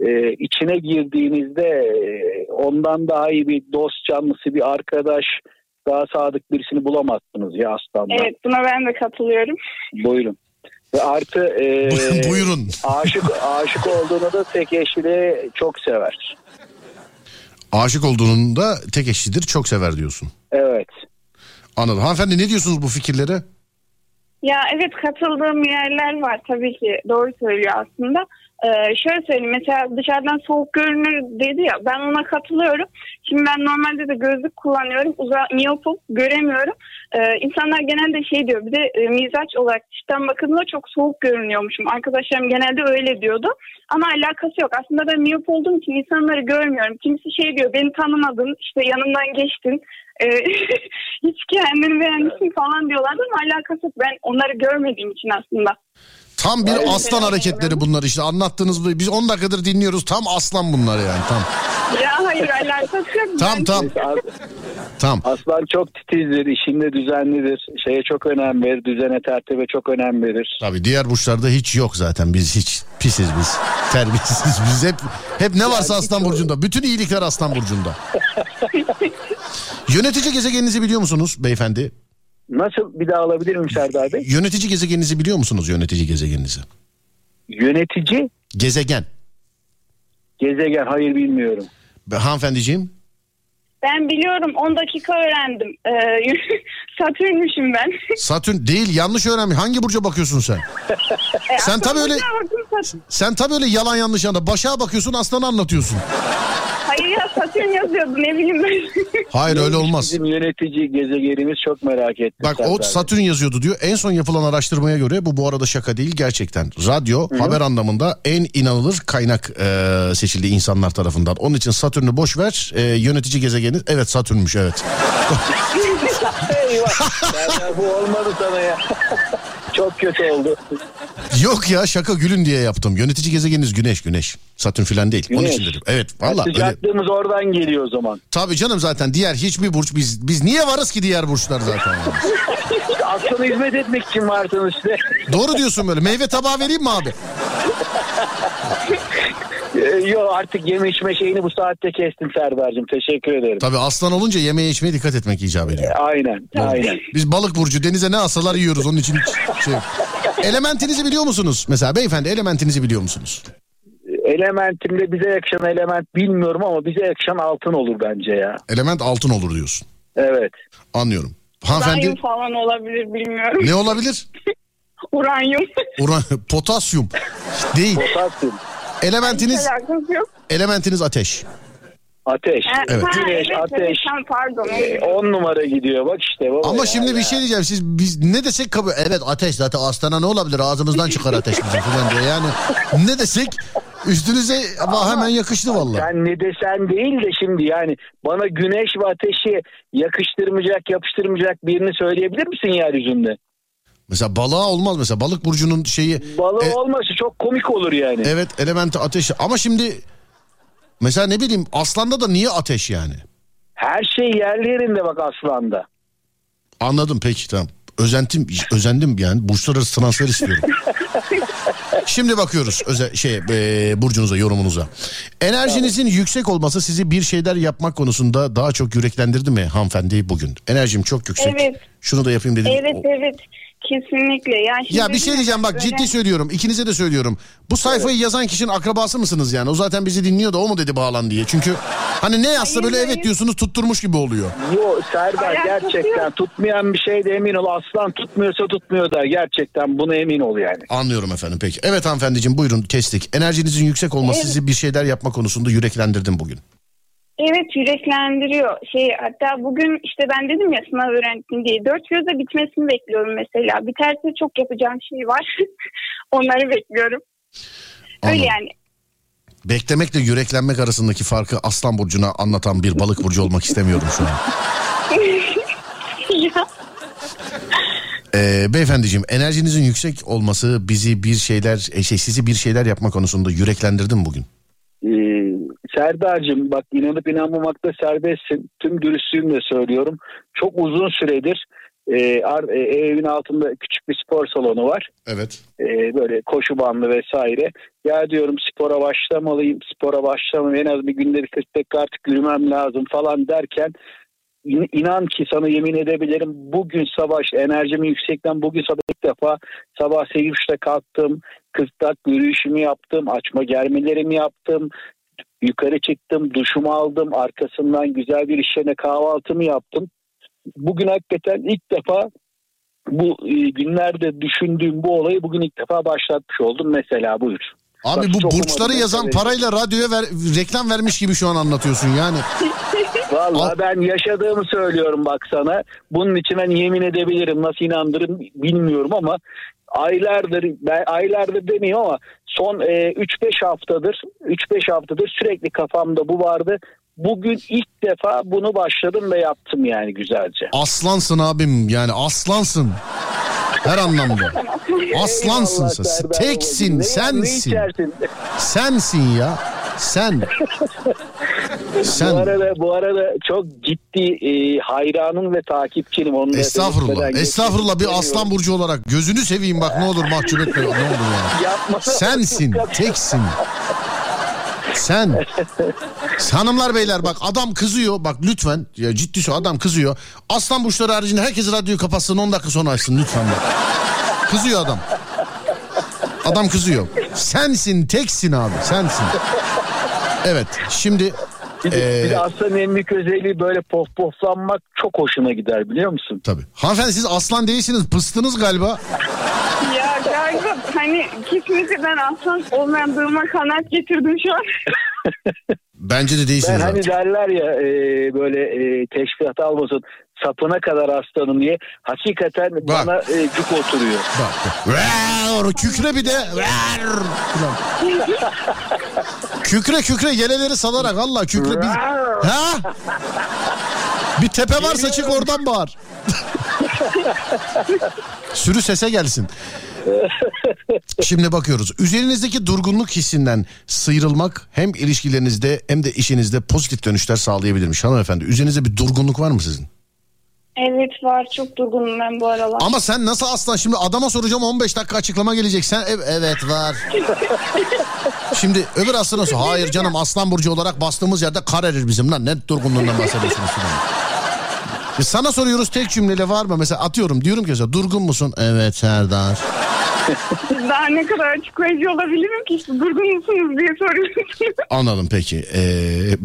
e, içine girdiğinizde e, ondan daha iyi bir dost canlısı bir arkadaş daha sadık birisini bulamazsınız ya aslanlar. Evet buna ben de katılıyorum. Buyurun. Ve artı e, Buyurun. aşık aşık olduğunu da tek eşliği çok sever. Aşık olduğunun da tek eşlidir, çok sever diyorsun. Evet. Anladım. Hanımefendi ne diyorsunuz bu fikirlere? Ya evet katıldığım yerler var tabii ki doğru söylüyor aslında. Ee, şöyle söyleyeyim mesela dışarıdan soğuk görünür dedi ya ben ona katılıyorum. Şimdi ben normalde de gözlük kullanıyorum uza miyopum göremiyorum. Ee, insanlar genelde şey diyor bir de e, mizaç olarak dıştan bakıldığında çok soğuk görünüyormuşum. Arkadaşlarım genelde öyle diyordu ama alakası yok. Aslında ben miyop olduğum için insanları görmüyorum. Kimisi şey diyor beni tanımadın işte yanımdan geçtin. Ee, hiç kendini beğenmişsin falan diyorlardı ama alakası yok. Ben onları görmediğim için aslında. Tam bir Öyle aslan şey hareketleri bunlar işte anlattığınız bu- biz 10 dakikadır dinliyoruz tam aslan bunlar yani tam. Ya hayır alakası yok. Tam tam. Tam. Aslan çok titizdir, işinde düzenlidir. Şeye çok önem verir, düzene tertibe çok önem verir. Tabii diğer burçlarda hiç yok zaten biz hiç pisiz biz. Terbiyesiz biz hep hep ne varsa aslan burcunda. Bütün iyilikler aslan burcunda. Yönetici gezegeninizi biliyor musunuz beyefendi? Nasıl bir daha alabilir miyim Serdar Bey? Yönetici gezegeninizi biliyor musunuz yönetici gezegeninizi? Yönetici Gezegen. gezegen hayır bilmiyorum. Be- Hanımefendiciğim Ben biliyorum 10 dakika öğrendim. Ee, Satürn'müşüm ben. Satürn değil yanlış öğrenmiş. Hangi burca bakıyorsun sen? E, Sen tabii öyle- Sen tabii öyle yalan yanlış anda başa bakıyorsun aslanı anlatıyorsun. Hayır ya Satürn yazıyordu ne bileyim ben. Hayır öyle olmaz. Bizim yönetici gezegenimiz çok merak ettim. Bak o. Satürn yazıyordu diyor. En son yapılan araştırmaya göre bu bu arada şaka değil gerçekten. Radyo haber anlamında en inanılır kaynak e, seçildi insanlar tarafından. Onun için Satürn'ü boş ver. E, yönetici gezegeni evet Satürn'müş evet. eyvah. Bu olmadı sana ya. Çok kötü oldu. Yok ya şaka gülün diye yaptım. Yönetici gezegeniniz güneş güneş. Satürn falan değil. Onun Güneş. için dedim. Evet valla öyle. Sıcaklığımız oradan geliyor o zaman. Tabii canım zaten diğer hiçbir burç biz biz niye varız ki diğer burçlar zaten. yani? Aslına hizmet etmek için varsınız işte. Doğru diyorsun böyle. Meyve tabağı vereyim mi abi? Ee, Yok artık yeme içme şeyini bu saatte kestim Serdar'cığım. Teşekkür ederim. Tabii aslan olunca yemeğe içmeye dikkat etmek icap ediyor. Aynen, aynen. Biz balık burcu denize ne asalar yiyoruz onun için hiç şey. Elementinizi biliyor musunuz? Mesela beyefendi elementinizi biliyor musunuz? Elementimde bize yakışan element bilmiyorum ama bize yakışan altın olur bence ya. Element altın olur diyorsun. Evet. Anlıyorum. Uranyum Hanımefendi falan olabilir bilmiyorum. ne olabilir? Uranyum. Uran, potasyum. Değil. Potasyum. Elementiniz elementiniz ateş. Ateş. Ha, Evet. Güneş, evet, ateş. pardon. Ee, on numara gidiyor bak işte. Baba Ama ya. şimdi bir şey diyeceğim. Siz biz ne desek kabul. Evet ateş zaten aslana ne olabilir? Ağzımızdan çıkar ateş bizim falan diye. Yani ne desek üstünüze ama hemen yakıştı vallahi. Sen ne desen değil de şimdi yani bana güneş ve ateşi yakıştırmayacak, yapıştırmayacak birini söyleyebilir misin yeryüzünde? Mesela balığa olmaz mesela balık burcunun şeyi Balığı E- olması çok komik olur yani. evet elementi ateş ama şimdi mesela ne bileyim aslanda da niye ateş yani? Her şey yerli yerinde bak aslanda. Anladım peki tamam. Özentim özendim yani burçlar arası transfer istiyorum. Şimdi bakıyoruz öze, şey e, burcunuza yorumunuza. Enerjinizin yüksek olması sizi bir şeyler yapmak konusunda daha çok yüreklendirdi mi hanımefendi bugün? Enerjim çok yüksek. Evet. Şunu da yapayım dedim. Evet evet kesinlikle. Yani şimdi Ya bir şey diyeceğim bak böyle- ciddi söylüyorum. İkinize de söylüyorum. Bu sayfayı yazan kişinin akrabası mısınız yani? O zaten bizi dinliyor da o mu dedi bağlan diye. Çünkü hani ne yazsa Hayır, böyle hayır. evet diyorsunuz tutturmuş gibi oluyor. Yo Serdar Alakası gerçekten yok. tutmayan bir şey de emin ol. Aslan tutmuyorsa tutmuyor da gerçekten buna emin ol yani. Anlıyorum efendim peki. Evet hanımefendiciğim buyurun kestik. Enerjinizin yüksek olması Evet. sizi bir şeyler yapma konusunda yüreklendirdim bugün. Evet yüreklendiriyor. Şey hatta bugün işte ben dedim ya sınav öğrendim diye. Dört gözle bitmesini bekliyorum mesela. Biterse çok yapacağım şey var. Onları bekliyorum. Öyle Anladım. yani. Beklemekle yüreklenmek arasındaki farkı Aslan Burcu'na anlatan bir balık burcu olmak istemiyorum şu an. ya. Ee, beyefendiciğim enerjinizin yüksek olması bizi bir şeyler e, şey sizi bir şeyler yapma konusunda yüreklendirdi mi bugün? Ee, Serdar'cığım bak inanıp inanmamakta serbestsin. Tüm dürüstlüğümle söylüyorum. Çok uzun süredir e, e, evin altında küçük bir spor salonu var. Evet. E, böyle koşu bandı vesaire. Ya diyorum spora başlamalıyım, spora başlamalıyım. En az bir günde bir 40 dakika artık yürümem lazım falan derken in- inan ki sana yemin edebilirim bugün sabah enerjimi yüksekten bugün sabah ilk defa sabah 8.30'da kalktım 40 dakika yürüyüşümü yaptım açma germelerimi yaptım yukarı çıktım duşumu aldım arkasından güzel bir iş yerine kahvaltımı yaptım bugün hakikaten ilk defa bu e, günlerde düşündüğüm bu olayı bugün ilk defa başlatmış oldum mesela buyur. Abi Bak, bu burçları yazan mesela. parayla radyoya ver, reklam vermiş gibi şu an anlatıyorsun yani. Vallahi ben yaşadığımı söylüyorum bak sana. Bunun için ben yemin edebilirim. Nasıl inandırım bilmiyorum ama aylardır ben aylardır demeyeyim ama son e, 3-5 haftadır 3-5 haftadır sürekli kafamda bu vardı. Bugün ilk defa bunu başladım ve yaptım yani güzelce. Aslansın abim yani aslansın. Her anlamda. Aslansın sen. Teksin. Ne- sensin. Ne? Sensin ya. Sen. Bu Sen. arada bu arada çok ciddi e, hayranım ve takipçinim. Onu da Estağfurullah. Estağfurullah bir aslan burcu olarak gözünü seveyim bak ne olur mahcup etme ne olur yani. Yapma. Sensin, teksin. Sen. Hanımlar beyler bak adam kızıyor bak lütfen ya ciddi şu adam kızıyor. Aslan burçları haricinde herkes radyoyu kapatsın 10 dakika sonra açsın lütfen bak. Kızıyor adam. Adam kızıyor. Sensin teksin abi sensin. Evet şimdi Bir de, Ee, bir de aslanın en büyük özelliği böyle pof poflanmak çok hoşuna gider biliyor musun? tabii. Hanımefendi siz aslan değilsiniz pıstınız galiba. Ya galiba hani kesinlikle ben aslan olmadığıma kanaat getirdim şu an. Bence de Ben değilsiniz hani abi. derler ya e, böyle e, teşbihat almasın sapına kadar aslanım diye hakikaten bana e, cuk oturuyor. Ver, kükre bir de. Ver. Kükre kükre yeleleri salarak Allah kükre biz. Ha? Bir tepe varsa çık oradan bağır. Sürü sese gelsin. Şimdi bakıyoruz. Üzerinizdeki durgunluk hissinden sıyrılmak hem ilişkilerinizde hem de işinizde pozitif dönüşler sağlayabilirmiş. Hanımefendi üzerinizde bir durgunluk var mı sizin? Evet var çok durgunum ben bu aralar. Ama sen nasıl aslan şimdi adama soracağım 15 dakika açıklama gelecek. Sen ev- evet var. Şimdi öbür aslan nasıl? Hayır canım aslan burcu olarak bastığımız yerde kar erir bizim lan. Ne durgunluğundan bahsediyorsunuz filan. Biz sana soruyoruz tek cümleyle var mı? Mesela atıyorum diyorum ki mesela durgun musun? Evet Serdar. Daha ne kadar açıklayıcı olabilirim ki işte durgun musunuz diye soruyorsunuz. Anladım peki. Ee,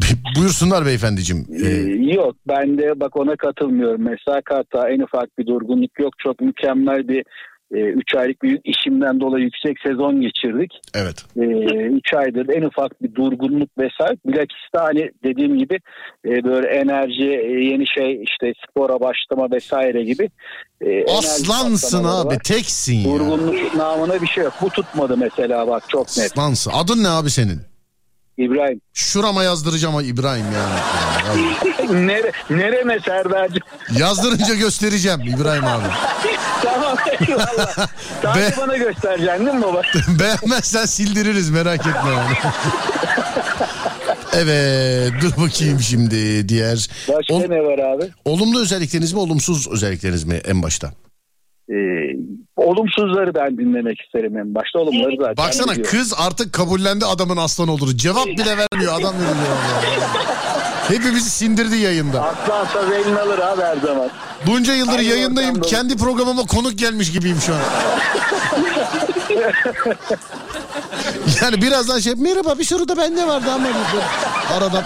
buyursunlar beyefendiciğim. Ee, Yok ben de bak ona katılmıyorum. Mesela hatta en ufak bir durgunluk yok. Çok mükemmel bir 3 aylık bir işimden dolayı yüksek sezon geçirdik. Evet. 3 aydır en ufak bir durgunluk vesaire. Bilakis de hani dediğim gibi e, böyle enerji, e, yeni şey işte spora başlama vesaire gibi. e, Aslansın abi var. teksin ya. Durgunluk namına bir şey yok. Bu tutmadı mesela bak çok net. Aslansın. Adın ne abi senin? İbrahim. Şurama yazdıracağım ha İbrahim yani. Nere, nereme Serdar'cığım? Yazdırınca göstereceğim İbrahim abi. tamam eyvallah. Sadece bana göstereceksin değil mi baba? Beğenmezsen sildiririz merak etme yani. evet dur bakayım şimdi diğer. Başka ne var abi? Olumlu özellikleriniz mi olumsuz özellikleriniz mi en başta? Ee, olumsuzları ben dinlemek isterim en başta. Olumları zaten Baksana biliyorum. kız artık kabullendi adamın aslan olduğunu. Cevap bile vermiyor adam ya. Hepimizi sindirdi yayında. Aslan saz elini alır abi her zaman. Bunca yıldır Aynı yayındayım. Kendi programıma konuk gelmiş gibiyim şu an. yani birazdan şey merhaba bir soru da bende vardı ama dedi. aradan.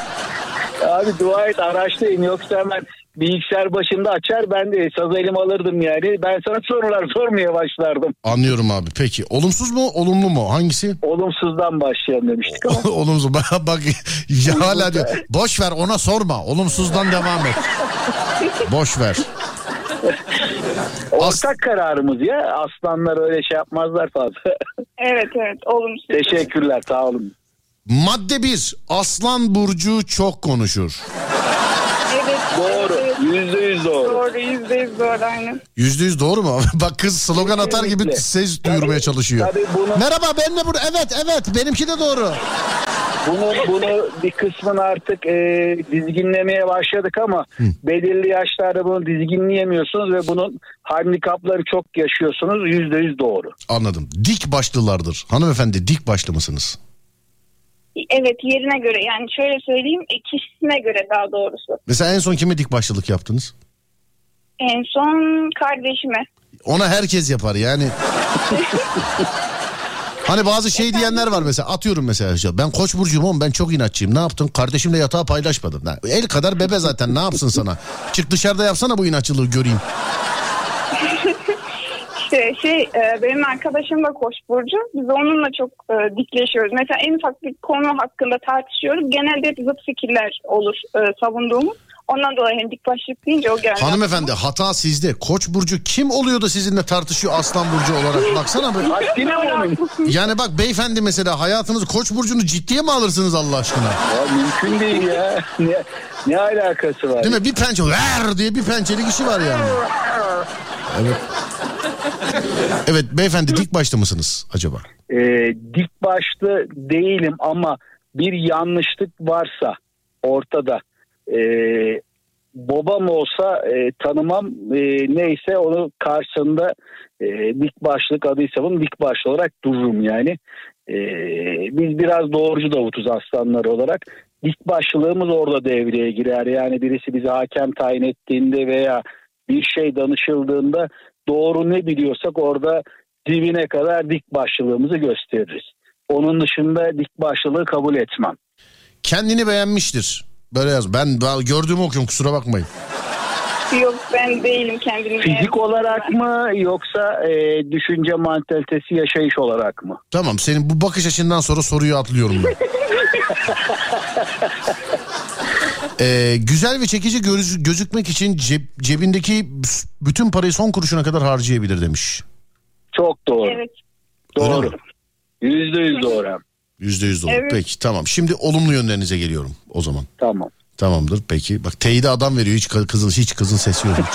Abi dua et araçtayım yoksa hemen bilgisayar başında açar ben de saz elimi alırdım yani. Ben sana sorular sormaya başlardım. Anlıyorum abi. Peki olumsuz mu olumlu mu hangisi? Olumsuzdan başlayalım demiştik ama. Olumsuz. Bak, bak ya hala diyor. Boş ver ona sorma. Olumsuzdan devam et. Boş ver. Ortak kararımız ya. Aslanlar öyle şey yapmazlar fazla. Evet evet olumsuz. Teşekkürler sağ olun. Madde 1. Aslan burcu çok konuşur. Evet. Doğru. Yüzde yüz doğru. Doğru yüzde yüz doğru aynen. Yüzde yüz doğru mu? Bak kız slogan atar gibi ses duyurmaya çalışıyor. tabii bunu- Merhaba ben de burada. Evet evet benimki de doğru. Bunu bunu bir kısmını artık e, dizginlemeye başladık ama belirli yaşlarda bunu dizginleyemiyorsunuz ve bunun handikapları çok yaşıyorsunuz. Yüzde yüz doğru. Anladım. Dik başlılardır. Hanımefendi dik başlı mısınız? Evet yerine göre yani şöyle söyleyeyim e, kişisine göre daha doğrusu. Mesela en son kime dik başlılık yaptınız? En son kardeşime. Ona herkes yapar yani. Hani bazı şey diyenler var mesela atıyorum mesela işte, ben koç burcuyum oğlum ben çok inatçıyım ne yaptın kardeşimle yatağı paylaşmadım. Lan El kadar bebe zaten ne yapsın sana çık dışarıda yapsana bu inatçılığı göreyim. İşte şey e, benim arkadaşım da Koç burcu. Biz onunla çok e, dikleşiyoruz. Mesela en ufak bir konu hakkında tartışıyoruz. Genelde hep zıt fikirler olur e, savunduğumuz. Ondan dolayı hem dik başlık deyince o geldi. Hanımefendi hata sizde koç burcu kim oluyor da sizinle tartışıyor aslan burcu olarak baksana böyle. Haddine mi onun? Yani bak beyefendi mesela hayatınız koç burcunu ciddiye mi alırsınız Allah aşkına? Ya mümkün değil ya. Ne, ne alakası var? Değil mi? Bir pençe ver diye bir pençelik işi var yani. Evet. Evet beyefendi dik başta mısınız acaba? e, dik başlı değilim ama bir yanlışlık varsa ortada e, babam olsa e, tanımam e, neyse onu karşısında e, dik başlık adıysa bunun dik başlı olarak dururum yani. E, biz biraz doğrucu davutuz aslanlar olarak. Dik başlılığımız orada devreye girer. Yani birisi bizi hakem tayin ettiğinde veya bir şey danışıldığında doğru ne biliyorsak orada dibine kadar dik başlılığımızı gösteririz. Onun dışında dik başlılığı kabul etmem. Kendini beğenmiştir. Böyle yaz. Ben daha gördüğümü okuyorum kusura bakmayın. Yok ben değilim kendimi. Fizik olarak mı yoksa e, düşünce mantalitesi yaşayış olarak mı? Tamam senin bu bakış açından sonra soruyu atlıyorum ben. Ee, güzel ve çekici göz- gözükmek için ceb- cebindeki bütün parayı son kuruşuna kadar harcayabilir demiş. Çok doğru. Evet. Doğru. Yüzde yüz doğru. Yüzde yüz doğru. Evet. Peki tamam. Şimdi olumlu yönlerinize geliyorum o zaman. Tamam. Tamamdır peki. Bak teyide adam veriyor hiç kı- kızın hiç kızın sesi yok.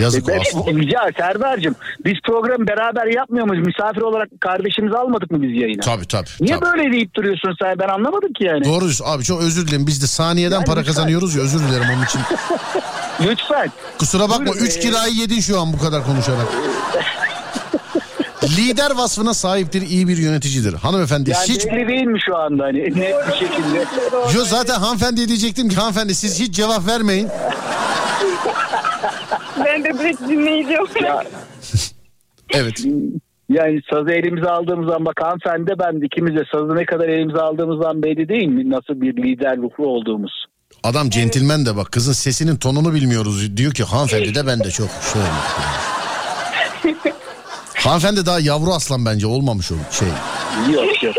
Yazık E, olsun. Ya Serdar'cığım biz programı beraber yapmıyor muyuz? Misafir olarak kardeşimizi almadık mı biz yayına? Tabii tabii. Niye tabii. böyle deyip duruyorsun sen? Ben anlamadım ki yani. Doğru abi çok özür dilerim. Biz de saniyeden Yani para lütfen. kazanıyoruz ya özür dilerim onun için. Lütfen. Kusura bakma Buyurun, 3 ee, kirayı yedin şu an bu kadar konuşarak. Lider vasfına sahiptir, iyi bir yöneticidir. Hanımefendi Yani hiç... belli değil mi şu anda hani net bir şekilde? Yo zaten hanımefendiye diyecektim ki hanımefendi siz hiç cevap vermeyin. Ben de direkt dinleyici olarak. Evet. Yani sazı elimize aldığımızdan bak hanımefendi de ben de ikimiz de sazı ne kadar elimize aldığımızdan belli değil mi? Nasıl bir lider ruhlu olduğumuz. Adam centilmen de bak kızın sesinin tonunu bilmiyoruz. Diyor ki hanımefendi de ben de çok şöyle. hanımefendi daha yavru aslan bence olmamış o şey. Yok yok.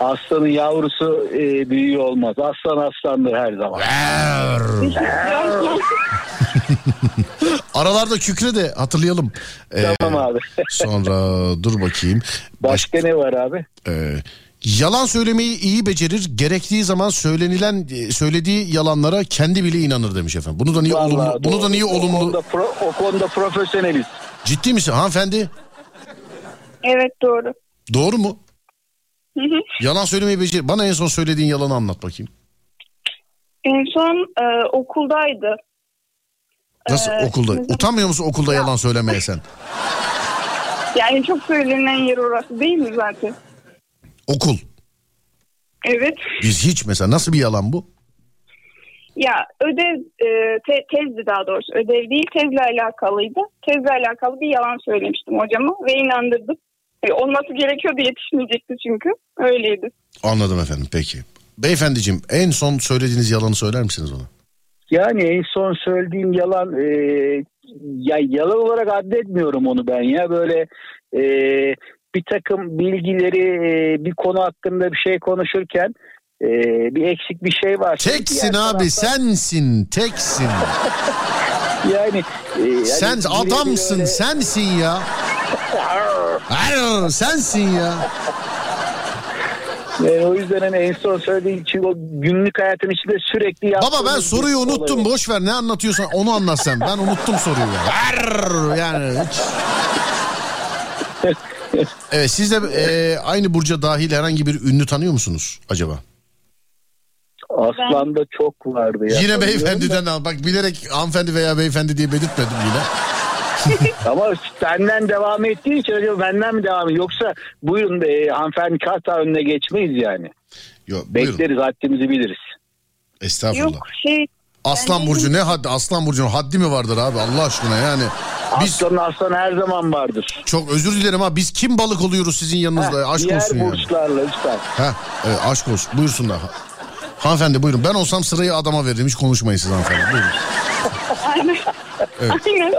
Aslanın yavrusu e, büyüğü olmaz. Aslan aslandır her zaman. Aralarda kükre de hatırlayalım. Ee, Tamam abi. sonra dur bakayım. Başka ne var abi? Ee, yalan söylemeyi iyi becerir. Gerektiği zaman söylenilen e, söylediği yalanlara kendi bile inanır demiş efendim. Bunu da niye Vallahi olumlu? Bunu da doğru. niye O olumlu? konuda, pro- o konuda profesyoneliz. Ciddi misin hanımefendi? Evet doğru. Doğru mu? Hı hı. Yalan söylemeyi becer. Bana en son söylediğin yalanı anlat bakayım. En son e, okuldaydı. Nasıl Ee, okulda? zaman- Utanmıyor musun okulda yalan söylemeye sen? Yani çok söylenen yer orası değil mi zaten? Okul. Evet. Biz hiç mesela nasıl bir yalan bu? Ya ödev e, te- tezdi daha doğrusu ödev değil tezle alakalıydı. Tezle alakalı bir yalan söylemiştim hocama ve inandırdım. E, olması gerekiyordu yetişmeyecekti çünkü öyleydi. Anladım efendim peki. Beyefendiciğim en son söylediğiniz yalanı söyler misiniz ona? Yani en son söylediğim yalan e, ya yalan olarak addetmiyorum onu ben ya böyle e, bir takım bilgileri e, bir konu hakkında bir şey konuşurken e, bir eksik bir şey var. Teksin abi taraftan- sensin teksin. Yani, e, yani Sen adamsın öyle- sensin ya. Arr, sensin ya. Yani o yüzden hani en son söylediğim için o günlük hayatın içinde sürekli Baba yaptığımız ben soruyu unuttum boş ver ne anlatıyorsan onu anlat sen. Ben unuttum soruyu. Arr, yani hiç. Evet siz de e, aynı burca dahil herhangi bir ünlü tanıyor musunuz acaba? Aslan'da çok vardı ya. Yine beyefendiden al. Bak bilerek hanımefendi veya beyefendi diye belirtmedim yine. Ama senden devam ettiği için acaba benden mi devam ediyor? Yoksa buyurun e, hanımefendi kasa önüne geçmeyiz yani. Yok, buyurun. Bekleriz haddimizi biliriz. Estağfurullah. Yok şey Aslan Burcu ne haddi? Aslan Burcu'nun haddi mi vardır abi Allah aşkına yani. Biz Aslanın aslan her zaman vardır. çok özür dilerim ha biz kim balık oluyoruz sizin yanınızda Heh, aşk diğer olsun yani. burçlarla lütfen. Ha, evet, aşk olsun buyursunlar. Hanımefendi buyurun ben olsam sırayı adama veririm hiç konuşmayın siz hanımefendi buyurun. Evet.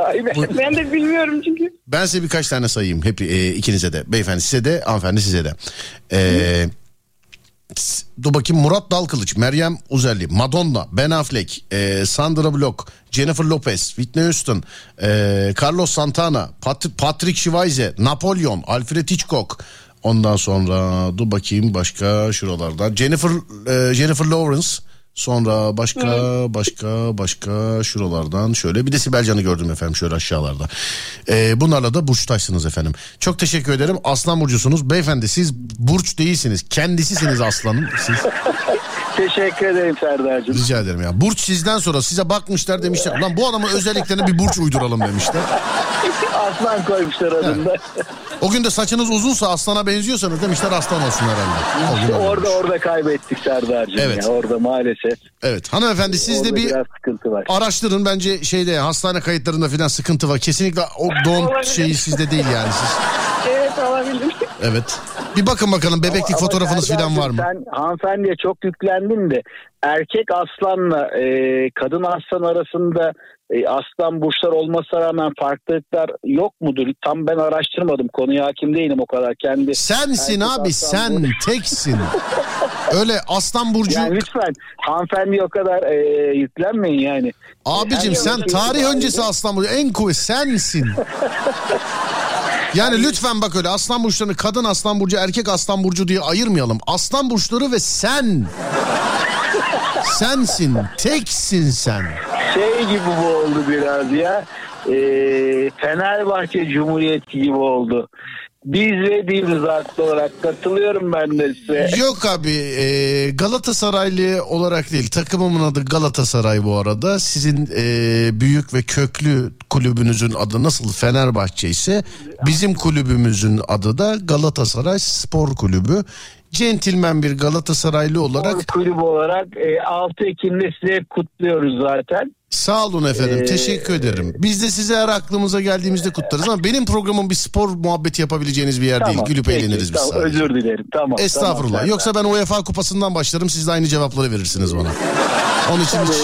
Aynen. Bu- Ben de bilmiyorum çünkü. Ben size birkaç tane sayayım hep e, ikinize de beyefendi size de hanımefendi size de. Ee, s- dur bakayım Murat Dalkılıç, Meryem Uzerli, Madonna, Ben Affleck, e, Sandra Bullock, Jennifer Lopez, Whitney Houston, e, Carlos Santana, Pat- Patrick Schweizer, Napolyon, Alfred Hitchcock. Ondan sonra dur bakayım başka şuralarda. Jennifer e, Jennifer Lawrence. Sonra başka başka başka şuralardan şöyle bir de Sibel Can'ı gördüm efendim şöyle aşağılarda. Ee, bunlarla da burçtaşsınız efendim. Çok teşekkür ederim. Aslan burcusunuz. Beyefendi siz burç değilsiniz. Kendisisiniz aslanın. Siz Teşekkür ederim Serdar'cığım. rica ederim ya. Burç sizden sonra size bakmışlar demişler. Lan bu adamın özelliklerine bir burç uyduralım demişler. Aslan koymuşlar adında. O gün de saçınız uzunsa aslana benziyorsanız demişler aslan olsun herhalde. O gün orada orada kaybettik Serdar'cığım Evet. ya. Orada maalesef. Evet hanımefendi siz de orada bir sıkıntı var. araştırın bence şeyde hastane kayıtlarında falan sıkıntı var. Kesinlikle o doğum Olabilir. şeyi sizde değil yani siz. Evet olabilir. Evet. Bir bakın bakalım bebeklik Ama fotoğrafınız falan Serdar'cığım var mı? Sen hanımefendiye çok yüklendin de erkek aslanla e, kadın aslan arasında e, aslan burçlar olmasına rağmen farklılıklar yok mudur? Tam ben araştırmadım. Konuya hakim değilim o kadar. Kendi Sensin abi sen burcu- teksin. Öyle aslan burcu. Yani lütfen hanımefendiye o kadar e, yüklenmeyin yani. Abicim Her sen tarih öncesi aslan burcu en kuvvet sensin. Yani lütfen bak öyle aslan burçlarını kadın aslan burcu erkek aslan burcu diye ayırmayalım. Aslan burçları ve sen. Sensin. Teksin sen. Şey gibi bu oldu biraz ya. e, Fenerbahçe Cumhuriyeti gibi oldu. Biz ve değiliz haklı olarak katılıyorum ben de size. Yok abi e, Galatasaraylı olarak değil takımımın adı Galatasaray bu arada. Sizin e, büyük ve köklü kulübünüzün adı nasıl Fenerbahçe ise bizim kulübümüzün adı da Galatasaray Spor Kulübü. Centilmen bir Galatasaraylı olarak Kulüp olarak e, 6 Ekim'de size kutluyoruz zaten. Sağ olun efendim. Ee, Teşekkür ederim. Biz de size her aklımıza geldiğimizde kutlarız ama benim programım bir spor muhabbeti yapabileceğiniz bir yer değil. Gülüp peki, eğleniriz biz tamam, sadece. Özür dilerim. Tamam. Estağfurullah. tamam, Yoksa ben UEFA kupasından başlarım siz de aynı cevapları verirsiniz bana. Onun için hiç...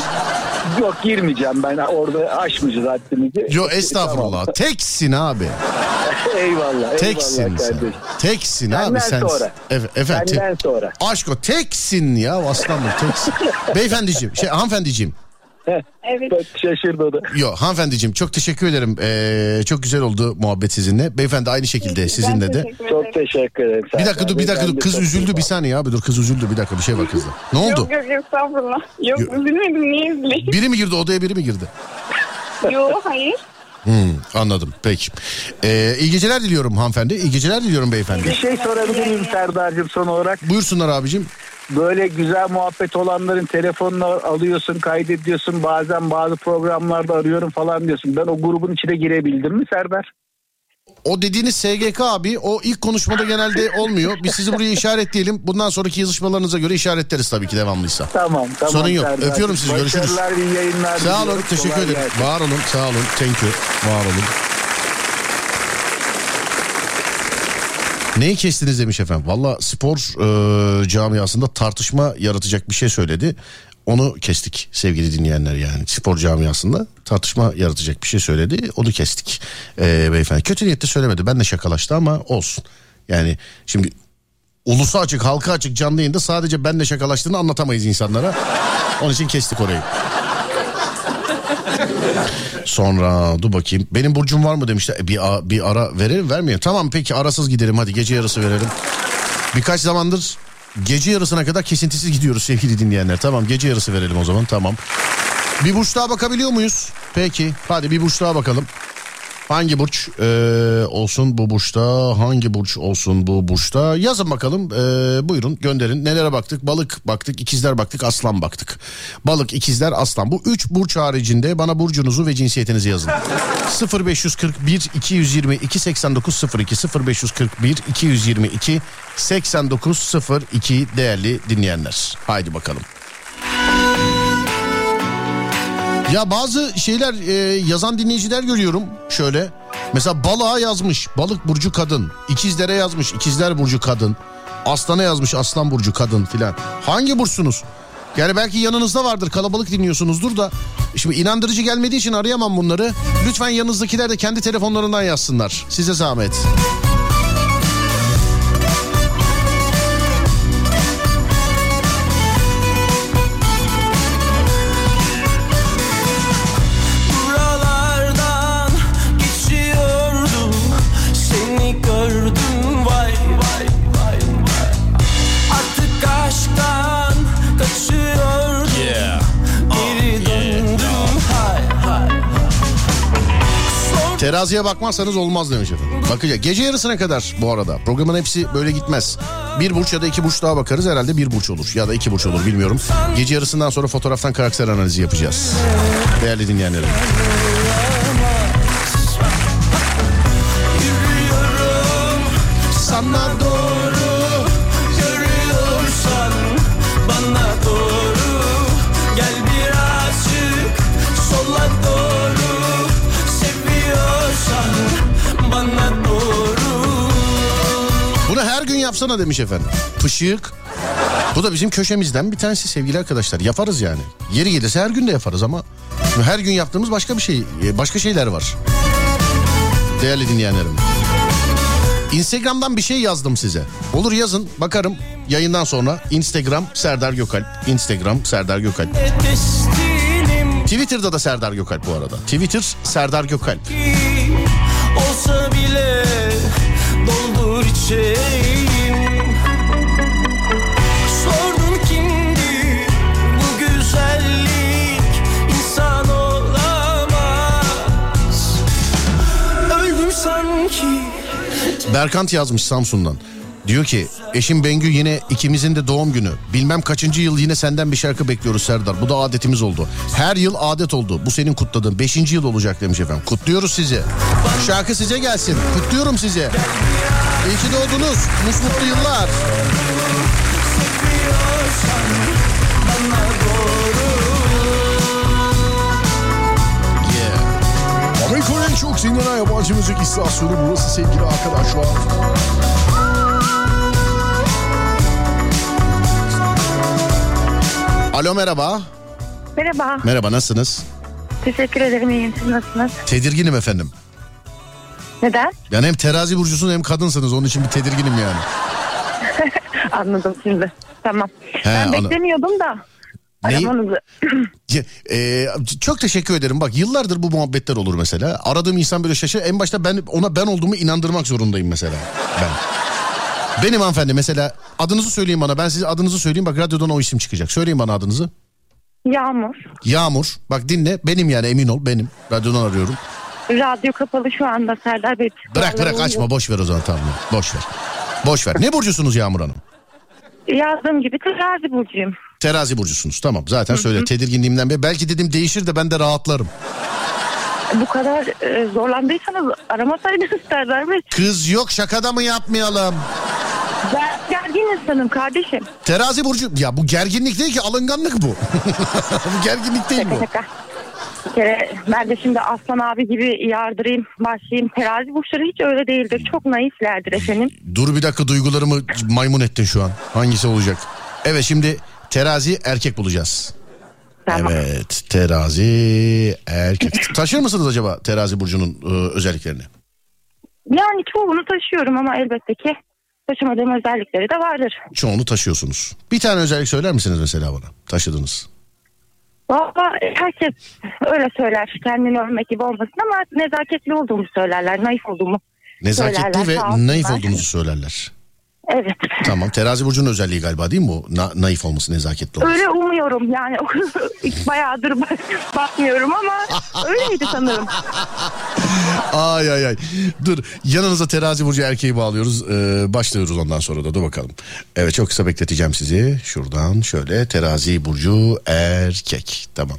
Yok girmeyeceğim ben orada aşmayacağız haddimizi. Yo estağfurullah. Teksin abi. eyvallah. Teksin eyvallah sen. kardeşim. Teksin Senden abi sen. sonra. Evet, efendim. te- Senden sonra. Aşk o teksin ya aslanım teksin. Beyefendiciğim şey hanımefendiciğim. Evet. Bak şaşırdı o da. Yo hanımefendiciğim çok teşekkür ederim. Ee, çok güzel oldu muhabbet sizinle. Beyefendi aynı şekilde sizinle de. Çok teşekkür ederim. Bir dakika dur bir dakika dur kız üzüldü bir saniye abi dur kız üzüldü bir dakika bir şey var kızda. Ne oldu? Yok yok yok estağfurullah. Yok üzülmedim niye üzüleyim? Biri mi girdi odaya biri mi girdi? Yok hayır. Hmm, anladım peki. Ee, iyi geceler diliyorum hanımefendi. İyi geceler diliyorum beyefendi. Bir şey sorabilir miyim Serdar'cığım son olarak? Buyursunlar abicim. Böyle güzel muhabbet olanların telefonunu alıyorsun, kaydediyorsun. Bazen bazı programlarda arıyorum falan diyorsun. Ben o grubun içine girebildim mi Serdar? O dediğiniz SGK abi o ilk konuşmada genelde olmuyor. Biz sizi buraya işaretleyelim. Bundan sonraki yazışmalarınıza göre işaretleriz tabii ki devamlıysa. Tamam tamam. Sorun yok. Serdar'cığım. Öpüyorum sizi. Görüşürüz. Başarılar, iyi yayınlar. Sağ olun. Teşekkür ederim. Var olun. Sağ olun. Thank you. Var olun. Neyi kestiniz demiş efendim. Valla spor e, camiasında tartışma yaratacak bir şey söyledi. Onu kestik sevgili dinleyenler yani. Spor camiasında tartışma yaratacak bir şey söyledi. Onu kestik e, beyefendi. Kötü niyette söylemedi. Ben de şakalaştı ama olsun. Yani şimdi ulusu açık halka açık canlı yayında sadece benle şakalaştığını anlatamayız insanlara. Onun için kestik orayı. Sonra dur bakayım. Benim burcum var mı demişler. E, bir, bir ara verelim vermeyelim. Tamam peki arasız gidelim hadi gece yarısı verelim. Birkaç zamandır gece yarısına kadar kesintisiz gidiyoruz sevgili dinleyenler. Tamam gece yarısı verelim o zaman tamam. Bir burç daha bakabiliyor muyuz? Peki hadi bir burç daha bakalım. Hangi burç ee, olsun bu burçta? Hangi burç olsun bu burçta? Yazın bakalım. Ee, buyurun gönderin. Nelere baktık? Balık baktık, ikizler baktık, aslan baktık. Balık, ikizler, aslan. Bu üç burç haricinde bana burcunuzu ve cinsiyetinizi yazın. 0541 222 8902 0541 222 8902 değerli dinleyenler. Haydi bakalım. Ya bazı şeyler e, yazan dinleyiciler görüyorum şöyle. Mesela balığa yazmış balık burcu kadın. İkizlere yazmış ikizler burcu kadın. Aslana yazmış aslan burcu kadın filan. Hangi burçsunuz? Yani belki yanınızda vardır kalabalık dinliyorsunuzdur da. Şimdi inandırıcı gelmediği için arayamam bunları. Lütfen yanınızdakiler de kendi telefonlarından yazsınlar. Size zahmet. Teraziye bakmazsanız olmaz demiş efendim. Bakacak. Gece yarısına kadar bu arada. Programın hepsi böyle gitmez. Bir burç ya da iki burç daha bakarız. Herhalde bir burç olur. Ya da iki burç olur bilmiyorum. Gece yarısından sonra fotoğraftan karakter analizi yapacağız. Değerli dinleyenlerim. Sana doğru yapsana demiş efendim. Pışık. Bu da bizim köşemizden bir tanesi sevgili arkadaşlar. Yaparız yani. Yeri gelirse her gün de yaparız ama her gün yaptığımız başka bir şey, başka şeyler var. Değerli dinleyenlerim. Instagram'dan bir şey yazdım size. Olur yazın bakarım yayından sonra Instagram Serdar Gökalp. Instagram Serdar Gökalp. Twitter'da da Serdar Gökalp bu arada. Twitter Serdar Gökalp. olsa bile doldur içeyim Berkant yazmış Samsun'dan. Diyor ki eşim Bengü yine ikimizin de doğum günü. Bilmem kaçıncı yıl yine senden bir şarkı bekliyoruz Serdar. Bu da adetimiz oldu. Her yıl adet oldu. Bu senin kutladığın. Beşinci yıl olacak demiş efendim. Kutluyoruz sizi. Şarkı size gelsin. Kutluyorum sizi. İyi ki doğdunuz. Mutlu yıllar. Dinlenen yabancı müzik istasyonu burası sevgili arkadaşlar. Alo merhaba. Merhaba. Merhaba nasılsınız? Teşekkür ederim. İyiyim. Siz nasılsınız? Tedirginim efendim. Neden? Yani hem terazi burcusunuz hem kadınsınız onun için bir tedirginim yani. Anladım şimdi. Tamam. He, ben ana- beklemiyordum da. Neyi? Aramanızı. Ya, e, çok teşekkür ederim. Bak yıllardır bu muhabbetler olur mesela. Aradığım insan böyle şaşır. En başta ben ona ben olduğumu inandırmak zorundayım mesela. Ben. Benim hanımefendi mesela adınızı söyleyin bana. Ben size adınızı söyleyeyim. Bak radyodan o isim çıkacak. Söyleyin bana adınızı. Yağmur. Yağmur. Bak dinle. Benim yani emin ol benim. Radyodan arıyorum. Radyo kapalı şu anda Serdar Bey. Bırak bırak açma boş ver o zaman tamam. Boş ver. Boş ver. Ne burcusunuz Yağmur Hanım? Yazdığım gibi terazi burcuyum. Terazi burcusunuz. Tamam zaten söyle tedirginliğimden beri. Belki dedim değişir de ben de rahatlarım. Bu kadar e, zorlandıysanız aramasaydınız Serdar Bey. Kız yok şakada mı yapmayalım? Ben gergin insanım kardeşim. Terazi burcu ya bu gerginlik değil ki alınganlık bu. bu gerginlik değil bu. Şaka. Bir kere ben de şimdi Aslan abi gibi yardırayım, başlayayım. Terazi burçları hiç öyle değildir. Çok naiflerdir efendim. Dur bir dakika duygularımı maymun ettin şu an. Hangisi olacak? Evet şimdi terazi erkek bulacağız. Evet terazi erkek. Taşır mısınız acaba terazi burcunun e, özelliklerini? Yani çoğunu taşıyorum ama elbette ki taşımadığım özellikleri de vardır. Çoğunu taşıyorsunuz. Bir tane özellik söyler misiniz mesela bana? Taşıdınız. Valla herkes öyle söyler. Kendini övmek gibi olmasın ama nezaketli olduğumu söylerler. Naif olduğumu Nezaketli söylerler. ve naif olduğunuzu söylerler. Evet. Tamam terazi burcunun özelliği galiba değil mi bu? Na- naif olması, nezaketli olması. Öyle umuyorum yani bayağıdır bak- bakmıyorum ama öyleydi sanırım. Ay ay ay. Dur yanınıza terazi burcu erkeği bağlıyoruz. Ee, başlıyoruz ondan sonra da dur bakalım. Evet çok kısa bekleteceğim sizi. Şuradan şöyle terazi burcu erkek. Tamam.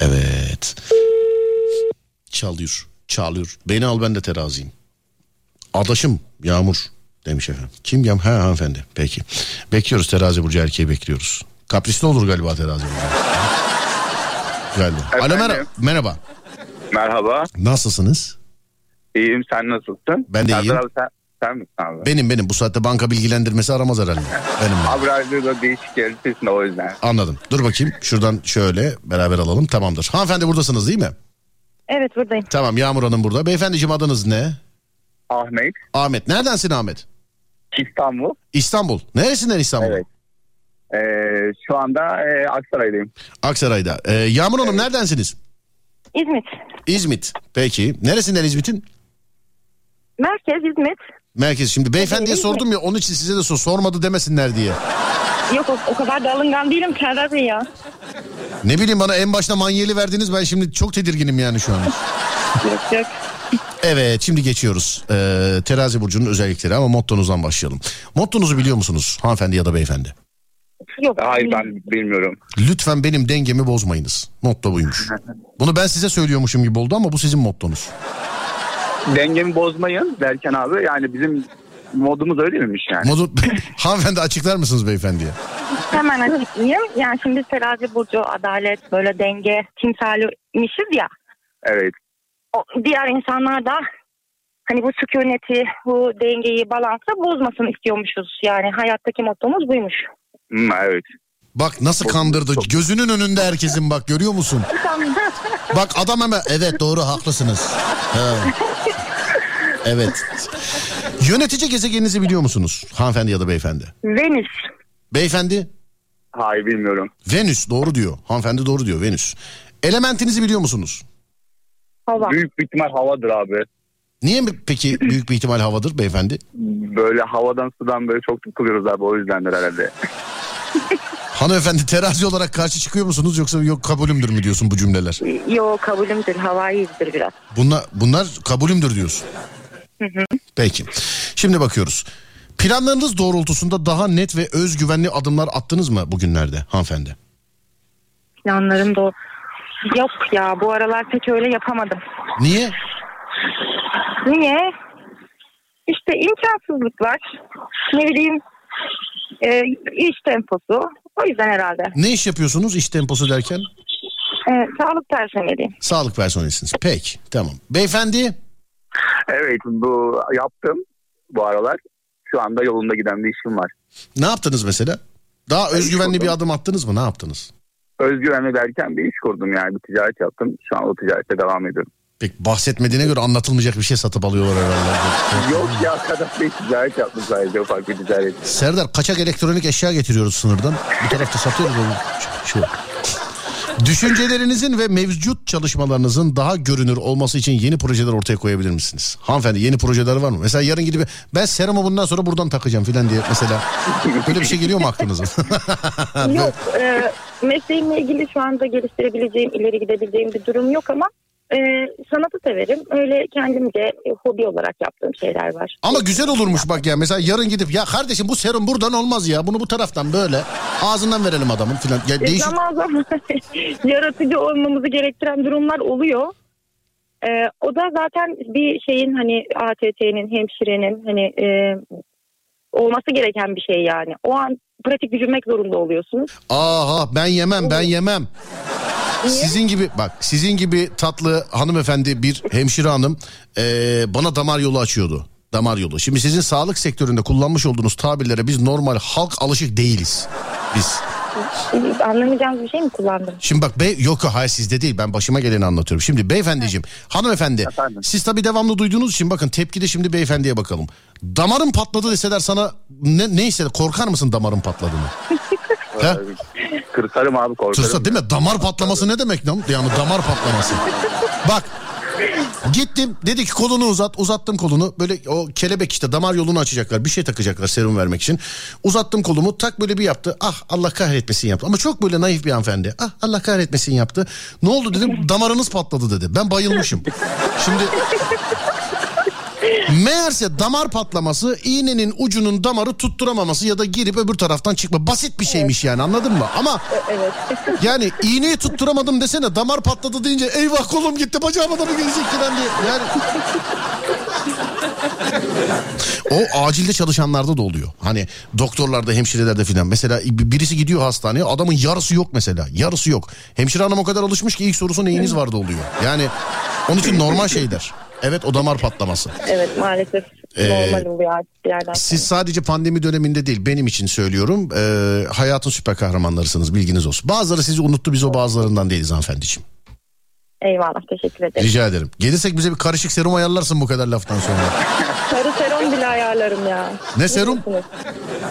Evet. Çalıyor. Çalıyor. Beni al ben de teraziyim. Adaşım Yağmur demiş efendim. Kim Yağmur? Ha hanımefendi. Peki. Bekliyoruz terazi burcu erkeği bekliyoruz. Kaprisli olur galiba terazi burcu. Galiba. Alo merhaba. Merhaba. Merhaba. Nasılsınız? İyiyim sen nasılsın? Ben de Serdar iyiyim. Abi, sen, sen misin abi? Benim benim bu saatte banka bilgilendirmesi aramaz herhalde. Benim benim. Abi radyoda değişik geldi sesin o yüzden. Anladım. Dur bakayım şuradan şöyle beraber alalım tamamdır. Hanımefendi buradasınız değil mi? Evet buradayım. Tamam Yağmur Hanım burada. Beyefendiciğim adınız ne? Ahmet. Ahmet. Neredensin Ahmet? İstanbul. İstanbul. Neresinden İstanbul? Evet. Ee, şu anda e, Aksaray'dayım. Aksaray'da. Ee, Yağmur Hanım neredensiniz? İzmit. İzmit. Peki. Neresinden İzmit'in? Merkez İzmit. Merkez. Şimdi beyefendiye İzmit. sordum ya onun için size de sor. Sormadı demesinler diye. Yok o, o kadar da alıngan değilim Serdar Bey ya. Ne bileyim bana en başta manyeli verdiniz. Ben şimdi çok tedirginim yani şu an. Yok yok. Evet şimdi geçiyoruz. Ee, terazi burcunun özellikleri ama mottonuzdan başlayalım. Mottonuzu biliyor musunuz hanımefendi ya da beyefendi? Yok. Hayır ben bilmiyorum. Lütfen benim dengemi bozmayınız. Motto buymuş. Bunu ben size söylüyormuşum gibi oldu ama bu sizin mottonuz. Dengemi bozmayın derken abi yani bizim modumuz öyle miymiş yani? Modu... hanımefendi açıklar mısınız beyefendiye? Hemen açıklayayım. Yani şimdi terazi burcu, adalet, böyle denge, timsalmişiz ya. Evet. Diğer insanlar da hani bu sükuneti, bu dengeyi, balansı bozmasın istiyormuşuz. Yani hayattaki mottomuz buymuş. Hmm, evet. Bak nasıl kandırdı. Gözünün önünde herkesin bak görüyor musun? Bak adam hemen evet doğru haklısınız. Ha. Evet. Yönetici gezegeninizi biliyor musunuz? Hanımefendi ya da beyefendi. Venüs. Beyefendi Hayır bilmiyorum. Venüs doğru diyor. Hanımefendi doğru diyor Venüs. Elementinizi biliyor musunuz? Hava. Büyük bir ihtimal havadır abi. Niye mi peki büyük bir ihtimal havadır beyefendi? Böyle havadan sudan böyle çok tıkılıyoruz abi o yüzdendir herhalde. Hanımefendi terazi olarak karşı çıkıyor musunuz yoksa yok kabulümdür mü diyorsun bu cümleler? Yo kabulümdür, havaiyizdir biraz. Bunlar, bunlar kabulümdür diyorsun. Hı hı. Peki. Şimdi bakıyoruz. Planlarınız doğrultusunda daha net ve özgüvenli adımlar attınız mı bugünlerde hanımefendi? Planlarım da o- yok ya bu aralar pek öyle yapamadım. Niye? Niye? İşte imkansızlıklar. Ne bileyim e, iş temposu. O yüzden herhalde. Ne iş yapıyorsunuz iş temposu derken? E, sağlık personeliyim. Sağlık personelisiniz. Peki tamam. Beyefendi Evet bu yaptım bu aralar. Şu anda yolunda giden bir işim var. ne yaptınız mesela? Daha özgüvenli bir adım attınız mı? Ne yaptınız? Özgüvenli derken bir iş kurdum yani bir ticaret yaptım. Şu an o ticarette devam ediyorum. Pek bahsetmediğine göre anlatılmayacak bir şey satıp alıyorlar herhalde. Yok ya kadar bir ticaret yaptım sadece ufak bir ticaret. Serdar kaçak elektronik eşya getiriyoruz sınırdan. Bu tarafta satıyoruz onu. Şu. Düşüncelerinizin ve mevcut çalışmalarınızın daha görünür olması için yeni projeler ortaya koyabilir misiniz? Hanımefendi yeni projeler var mı? Mesela yarın gidip ben serumu bundan sonra buradan takacağım filan diye mesela. Böyle bir şey geliyor mu aklınıza? Yok e, mesleğimle ilgili şu anda geliştirebileceğim, ileri gidebileceğim bir durum yok ama e, sanatı severim. Öyle kendimce e, hobi olarak yaptığım şeyler var. Ama güzel olurmuş bak ya mesela yarın gidip ya kardeşim bu serum buradan olmaz ya bunu bu taraftan böyle ağzından verelim adamın filan. Ya E, değişik Zaman zaman yaratıcı olmamızı gerektiren durumlar oluyor. E, o da zaten bir şeyin hani ATT'nin, hemşirenin hani e, olması gereken bir şey yani. O an pratik düşünmek zorunda oluyorsunuz. Aha ben yemem ben yemem. Sizin gibi bak sizin gibi tatlı hanımefendi bir hemşire hanım eee, bana damar yolu açıyordu. Damar yolu. Şimdi sizin sağlık sektöründe kullanmış olduğunuz tabirlere biz normal halk alışık değiliz. Biz. Anlamayacağınız bir şey mi kullandım? Şimdi bak bey yok hayır sizde değil ben başıma geleni anlatıyorum. Şimdi beyefendiciğim hanımefendi siz tabii devamlı duyduğunuz için bakın tepkide şimdi beyefendiye bakalım. Damarın patladı deseler sana ne, neyse korkar mısın damarın patladığını? He? Kırsarım abi korkarım. Tırsa değil mi? Damar patlaması ne demek lan? Yani damar patlaması. Bak gittim dedi ki kolunu uzat. Uzattım kolunu. Böyle o kelebek işte damar yolunu açacaklar. Bir şey takacaklar serum vermek için. Uzattım kolumu tak böyle bir yaptı. Ah Allah kahretmesin yaptı. Ama çok böyle naif bir hanımefendi. Ah Allah kahretmesin yaptı. Ne oldu dedim? Damarınız patladı dedi. Ben bayılmışım. Şimdi Meğerse damar patlaması iğnenin ucunun damarı tutturamaması ya da girip öbür taraftan çıkma. Basit bir şeymiş yani anladın mı? Ama Evet. yani iğneyi tutturamadım desene damar patladı deyince eyvah kolum gitti bacağıma da mı gelecek falan diye. Yani o acilde çalışanlarda da oluyor. Hani doktorlarda, hemşirelerde filan. Mesela birisi gidiyor hastaneye adamın yarısı yok mesela. Yarısı yok. Hemşire hanım o kadar alışmış ki ilk sorusu neyiniz vardı oluyor. Yani onun için normal şeyler. Evet o damar patlaması. Evet maalesef Ee, normal oluyor artık bir yerden Siz sadece pandemi döneminde değil benim için söylüyorum. Ee, hayatın süper kahramanlarısınız bilginiz olsun. Bazıları sizi unuttu biz o bazılarından değiliz hanımefendiciğim. Eyvallah teşekkür ederim. Rica ederim. Gelirsek bize bir karışık serum ayarlarsın bu kadar laftan sonra. Sarı seron bile ayarlarım ya. Ne serum?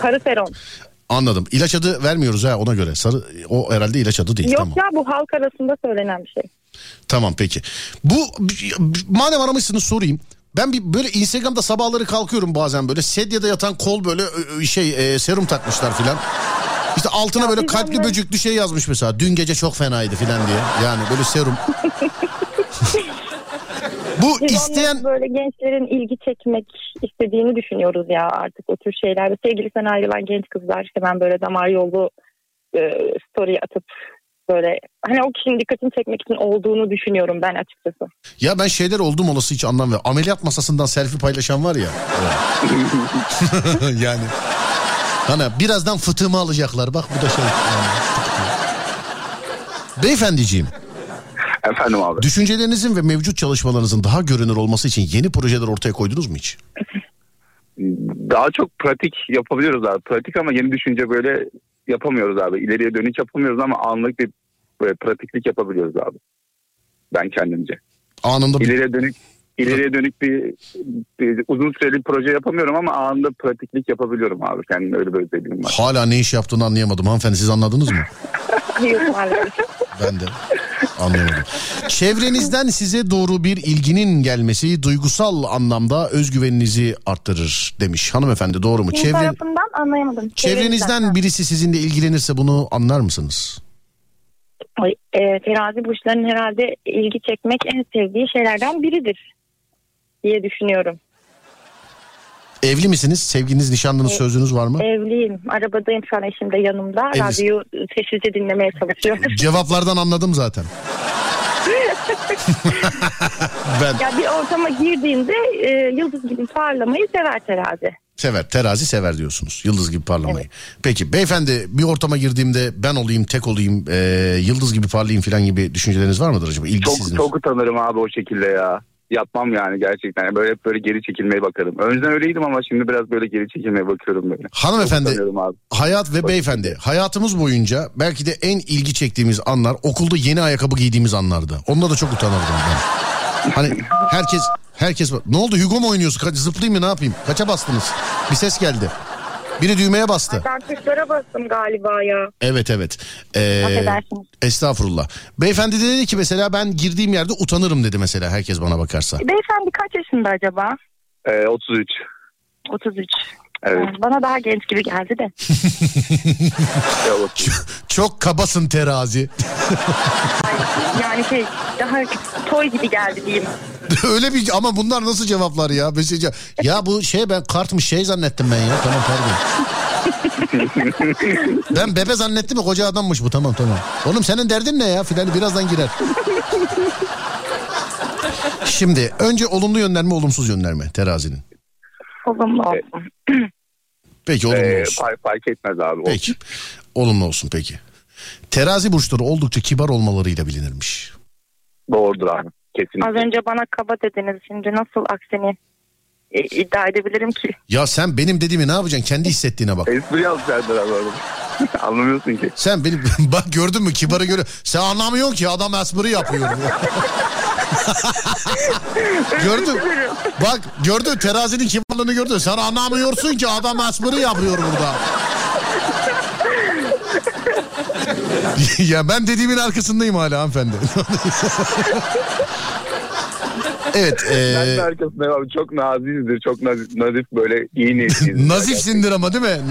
Sarı seron. Anladım. İlaç adı vermiyoruz ha ona göre. Sarı o herhalde ilaç adı değil Yok tamam. ya bu halk arasında söylenen bir şey. Tamam peki. Bu madem aramışsınız sorayım. Ben bir böyle Instagram'da sabahları kalkıyorum bazen böyle sedyede yatan kol böyle şey e, serum takmışlar filan. İşte altına böyle kalpli böcüklü şey yazmış mesela. Dün gece çok fenaydı filan diye. Yani böyle serum. Bu Biz isteyen böyle gençlerin ilgi çekmek istediğini düşünüyoruz ya artık o tür şeylerde. Sevgilisinden ayrılan genç kızlar hemen böyle damar yolu e, story atıp böyle hani o kişinin dikkatini çekmek için olduğunu düşünüyorum ben açıkçası. Ya ben şeyler oldum olası hiç anlam ver. Ameliyat masasından selfie paylaşan var ya. yani. Hani birazdan fıtığımı alacaklar. Bak bu da şey. Beyefendiciğim. Efendim abi. Düşüncelerinizin ve mevcut çalışmalarınızın daha görünür olması için yeni projeler ortaya koydunuz mu hiç? Daha çok pratik yapabiliyoruz abi. Pratik ama yeni düşünce böyle yapamıyoruz abi. İleriye dönük yapamıyoruz ama anlık bir pratiklik yapabiliyoruz abi. Ben kendimce. Anında bir... İleriye dönük ileriye dönük bir, bir uzun süreli bir proje yapamıyorum ama anında pratiklik yapabiliyorum abi. Kendim öyle bir özelliğim var. Hala ne iş yaptığını anlayamadım. Hanımefendi siz anladınız mı? Yok maalesef. Ben de anlayamadım. Çevrenizden size doğru bir ilginin gelmesi duygusal anlamda özgüveninizi arttırır demiş hanımefendi doğru mu? Çevre... anlayamadım. Çevrenizden birisi sizinle ilgilenirse bunu anlar mısınız? E, terazi burçlarının herhalde ilgi çekmek en sevdiği şeylerden biridir diye düşünüyorum. Evli misiniz? Sevginiz, nişanlınız, E- sözünüz var mı? Evliyim. Arabadayım şu an eşim de yanımda. Evlisin. Radyoyu sessizce dinlemeye çalışıyorum. Cevaplardan anladım zaten. ben ya bir ortama girdiğinde e, yıldız gibi parlamayı sever terazi. Sever, terazi sever diyorsunuz. Yıldız gibi parlamayı. Peki beyefendi bir ortama girdiğimde ben olayım, tek olayım, e, yıldız gibi parlayayım falan gibi düşünceleriniz var mıdır acaba? Çok, İlgisizsiniz. çok utanırım abi o şekilde ya. Yapmam yani gerçekten. Yani Böyle hep böyle geri çekilmeye bakarım. Önceden öyleydim ama şimdi biraz böyle geri çekilmeye bakıyorum böyle. Hanımefendi, Çok hayat ve beyefendi hayatımız boyunca belki de en ilgi çektiğimiz anlar okulda yeni ayakkabı giydiğimiz anlardı. Onda da çok utanırdım ben. Hani herkes herkes ne oldu Hugo mu oynuyorsun? Kaç, zıplayayım mı ne yapayım? Kaça bastınız? Bir ses geldi. Biri düğmeye bastı. Ben tuşlara bastım galiba ya. Evet evet. Ee, Affedersiniz. estağfurullah. Beyefendi de dedi ki mesela ben girdiğim yerde utanırım dedi mesela herkes bana bakarsa. Beyefendi kaç yaşında acaba? Ee, 33. 33. Evet. Bana daha genç gibi geldi de. Çok kabasın terazi. Yani şey daha toy gibi geldi diyeyim. Öyle bir ama bunlar nasıl cevaplar ya? Mesela, ya bu şey ben kartmış şey zannettim ben ya. Tamam pardon. ben bebe zannettim mi koca adammış bu tamam tamam. Oğlum senin derdin ne ya filan birazdan girer. Şimdi önce olumlu yönler mi olumsuz yönler mi terazinin? Olumlu olsun. Peki olumlu Ee, olsun. fark, fark etmez abi. Peki. Olumlu olsun peki. Terazi burçları oldukça kibar olmalarıyla bilinirmiş. Doğrudur abi. Kesinlikle. Az önce bana kaba dediniz. Şimdi nasıl aksini e, iddia edebilirim ki? Ya sen benim dediğimi ne yapacaksın? Kendi hissettiğine bak. Espri yaz Serdar abi. Anlamıyorsun ki. Sen benim bak gördün mü kibarı göre. Sen anlamıyorsun ki adam espri yapıyor. gördün. Bak gördün terazinin kibarlığını gördün. Sen anlamıyorsun ki adam espri yapıyor burada. ya ben dediğimin arkasındayım hala hanımefendi. evet. e, Ben de arkasındayım abi. Çok nazizdir. Çok nazif, nazif böyle iyi niyetliyiz. nazifsindir ama değil mi?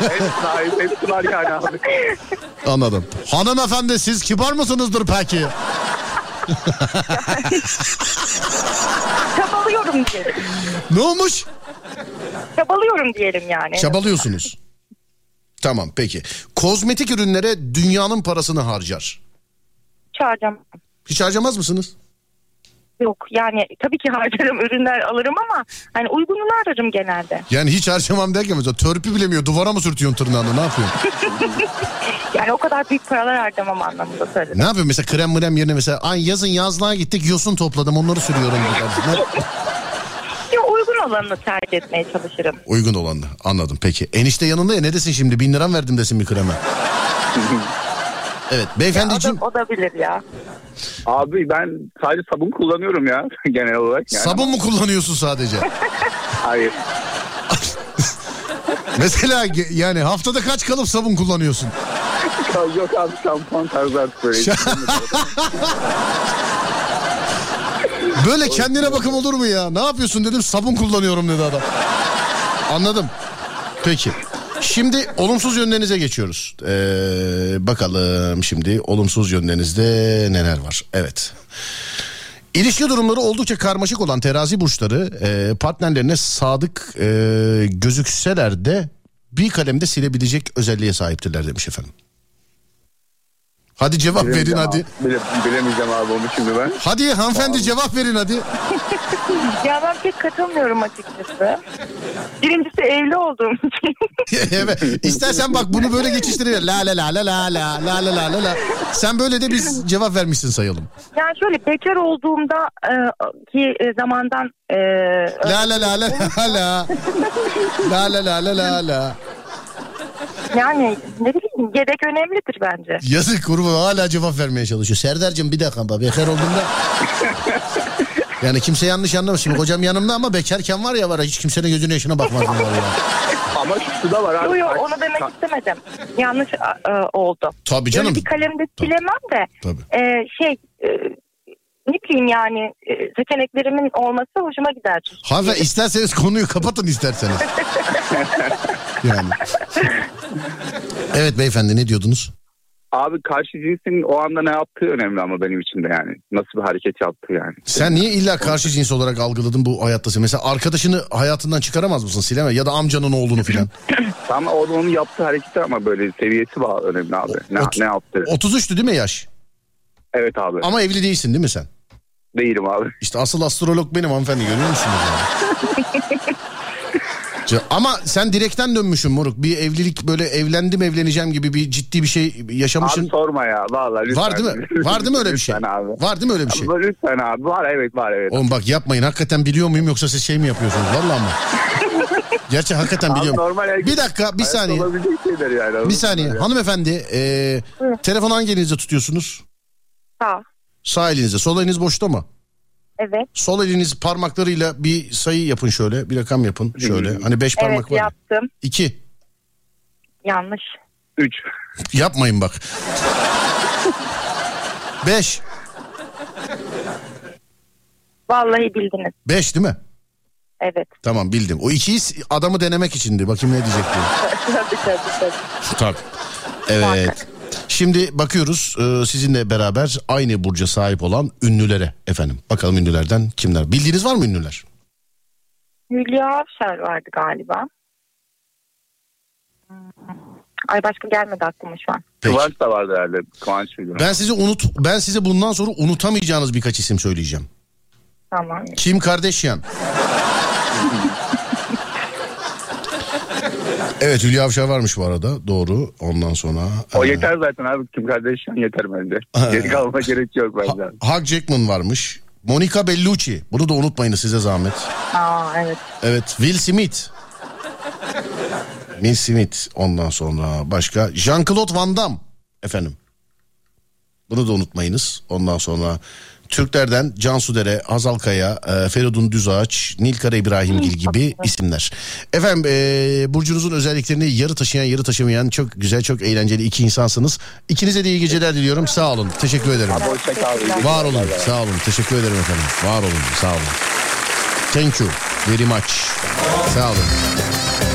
hepsi. Hepsi var yani abi. Anladım. Hanımefendi siz kibar mısınızdır peki? Çabalıyorum diyelim. ne olmuş? Çabalıyorum diyelim yani. Çabalıyorsunuz. Tamam peki. Kozmetik ürünlere dünyanın parasını harcar. Çağıracağım. Hiç harcamaz mısınız? Yok yani tabii ki harcarım ürünler alırım ama hani uygununu ararım genelde. Yani hiç harcamam derken mesela törpü bilemiyor duvara mı sürtüyorsun tırnağını ne yapıyorsun? Yani o kadar büyük paralar harcamam anlamında söyledim. ne yapıyorsun mesela krem mrem yerine mesela ay yazın yazlığa gittik yosun topladım onları sürüyorum. Ya uygun olanını tercih etmeye çalışırım. Uygun olanı anladım peki. Enişte yanında ya ne desin şimdi bin liram verdim desin bir kreme. Evet beyefendiciğim O da, o da bilir ya. Abi ben sadece sabun kullanıyorum ya genel olarak. Yani. sabun mu kullanıyorsun sadece? Hayır. mesela yani haftada kaç kalıp sabun kullanıyorsun? Yok abi şampuan tarzı artık böyle. Böyle kendine bakım olur mu ya? Ne yapıyorsun dedim sabun kullanıyorum dedi adam. Anladım. Peki. Şimdi olumsuz yönlerinize geçiyoruz. Ee, bakalım şimdi olumsuz yönlerinizde neler var? Evet. İlişki durumları oldukça karmaşık olan terazi burçları e, partnerlerine sadık e, gözükseler de bir kalemde silebilecek özelliğe sahiptirler demiş efendim. Hadi cevap verin hadi. Bile, bilemeyeceğim abi onu şimdi ben. Hadi hanımefendi cevap verin hadi. Ya ben pek katılmıyorum açıkçası. Birincisi evli olduğum için. evet. İstersen bak bunu böyle geçiştirelim. La la la la la la la la la la la. Sen böyle de biz cevap vermişsin sayalım. Yani şöyle bekar olduğumda e, ki e, zamandan e, La la la la la la. La la la la la la. Yani ne bileyim yedek önemlidir bence. Yazık kurban hala cevap vermeye çalışıyor. Serdar'cığım bir dakika bak bekar olduğumda. Yani kimse yanlış anlamasın. Şimdi kocam yanımda ama bekarken var ya var hiç kimsenin gözüne yaşına bakmazdım var ya. Ama şu da var abi. Yok yok onu demek istemedim. Yanlış e, oldu. Tabii canım. Böyle bir kalemde silemem de Tabii. e, şey e, ne bileyim yani e, seçeneklerimin olması hoşuma gider. Hanımefendi isterseniz konuyu kapatın isterseniz. Yani. Evet beyefendi ne diyordunuz? Abi karşı cinsin o anda ne yaptığı önemli ama benim için de yani. Nasıl bir hareket yaptığı yani. Sen niye illa karşı cins olarak algıladın bu hayatta? Mesela arkadaşını hayatından çıkaramaz mısın sileme ya da amcanın oğlunu filan. Ama o da onun yaptığı hareketler ama böyle seviyesi var önemli abi. Ne, Ot- ne yaptı? 33'tü değil mi yaş? Evet abi. Ama evli değilsin değil mi sen? Değilim abi. İşte asıl astrolog benim hanımefendi görüyor musunuz? Ya? Ama sen direkten dönmüşsün moruk. Bir evlilik böyle evlendim evleneceğim gibi bir ciddi bir şey yaşamışsın. Abi sorma ya vallahi lütfen. Var değil mi? Var değil mi öyle bir şey? Lütfen abi. Var değil mi öyle bir şey? Ama lütfen abi var evet var evet. Oğlum bak yapmayın hakikaten biliyor muyum yoksa siz şey mi yapıyorsunuz? Vallahi mı? Gerçi hakikaten Abi biliyorum. normal Bir dakika bir saniye. yani. Bir saniye. Hanımefendi e, telefonu hangi elinizde tutuyorsunuz? Sağ. Sağ elinizde. Sol eliniz boşta mı? Evet. Sol eliniz parmaklarıyla bir sayı yapın şöyle. Bir rakam yapın şöyle. Hani beş parmak evet var. ya. yaptım. İki. Yanlış. Üç. Yapmayın bak. Beş. Vallahi bildiniz. Beş değil mi? Evet. Tamam bildim. O ikiyi adamı denemek içindi. Bakayım ne diyecek diye. tabii tabii tabii. Tabii. Evet. Şimdi bakıyoruz e, sizinle beraber aynı burca sahip olan ünlülere efendim. Bakalım ünlülerden kimler? Bildiğiniz var mı ünlüler? Hülya Avşar vardı galiba. Ay başka gelmedi aklıma şu an. Kıvanç da vardı herhalde. Kıvanç mıydı? Ben size unut ben size bundan sonra unutamayacağınız birkaç isim söyleyeceğim. Tamam. Kim Kardashian. evet Hülya Avşar varmış bu arada. Doğru. Ondan sonra. O e, yeter zaten abi. Kim kardeşim yeter bence. Geri kalma gerek yok bence. Hugh Jackman varmış. Monica Bellucci. Bunu da unutmayınız size zahmet. Aa evet. Evet Will Smith. Will Smith ondan sonra başka Jean-Claude Van Damme efendim. Bunu da unutmayınız. Ondan sonra Türklerden Cansu Dere, Hazal Kaya, e, Feridun Düzağaç, Nilkara İbrahimgil gibi isimler. Efendim e, burcunuzun özelliklerini yarı taşıyan yarı taşımayan çok güzel çok eğlenceli iki insansınız. İkinize de iyi geceler diliyorum. Sağ olun. Teşekkür ederim. Var olun. Sağ olun. Teşekkür ederim efendim. Var olun. Sağ olun. Thank you very much. Sağ olun.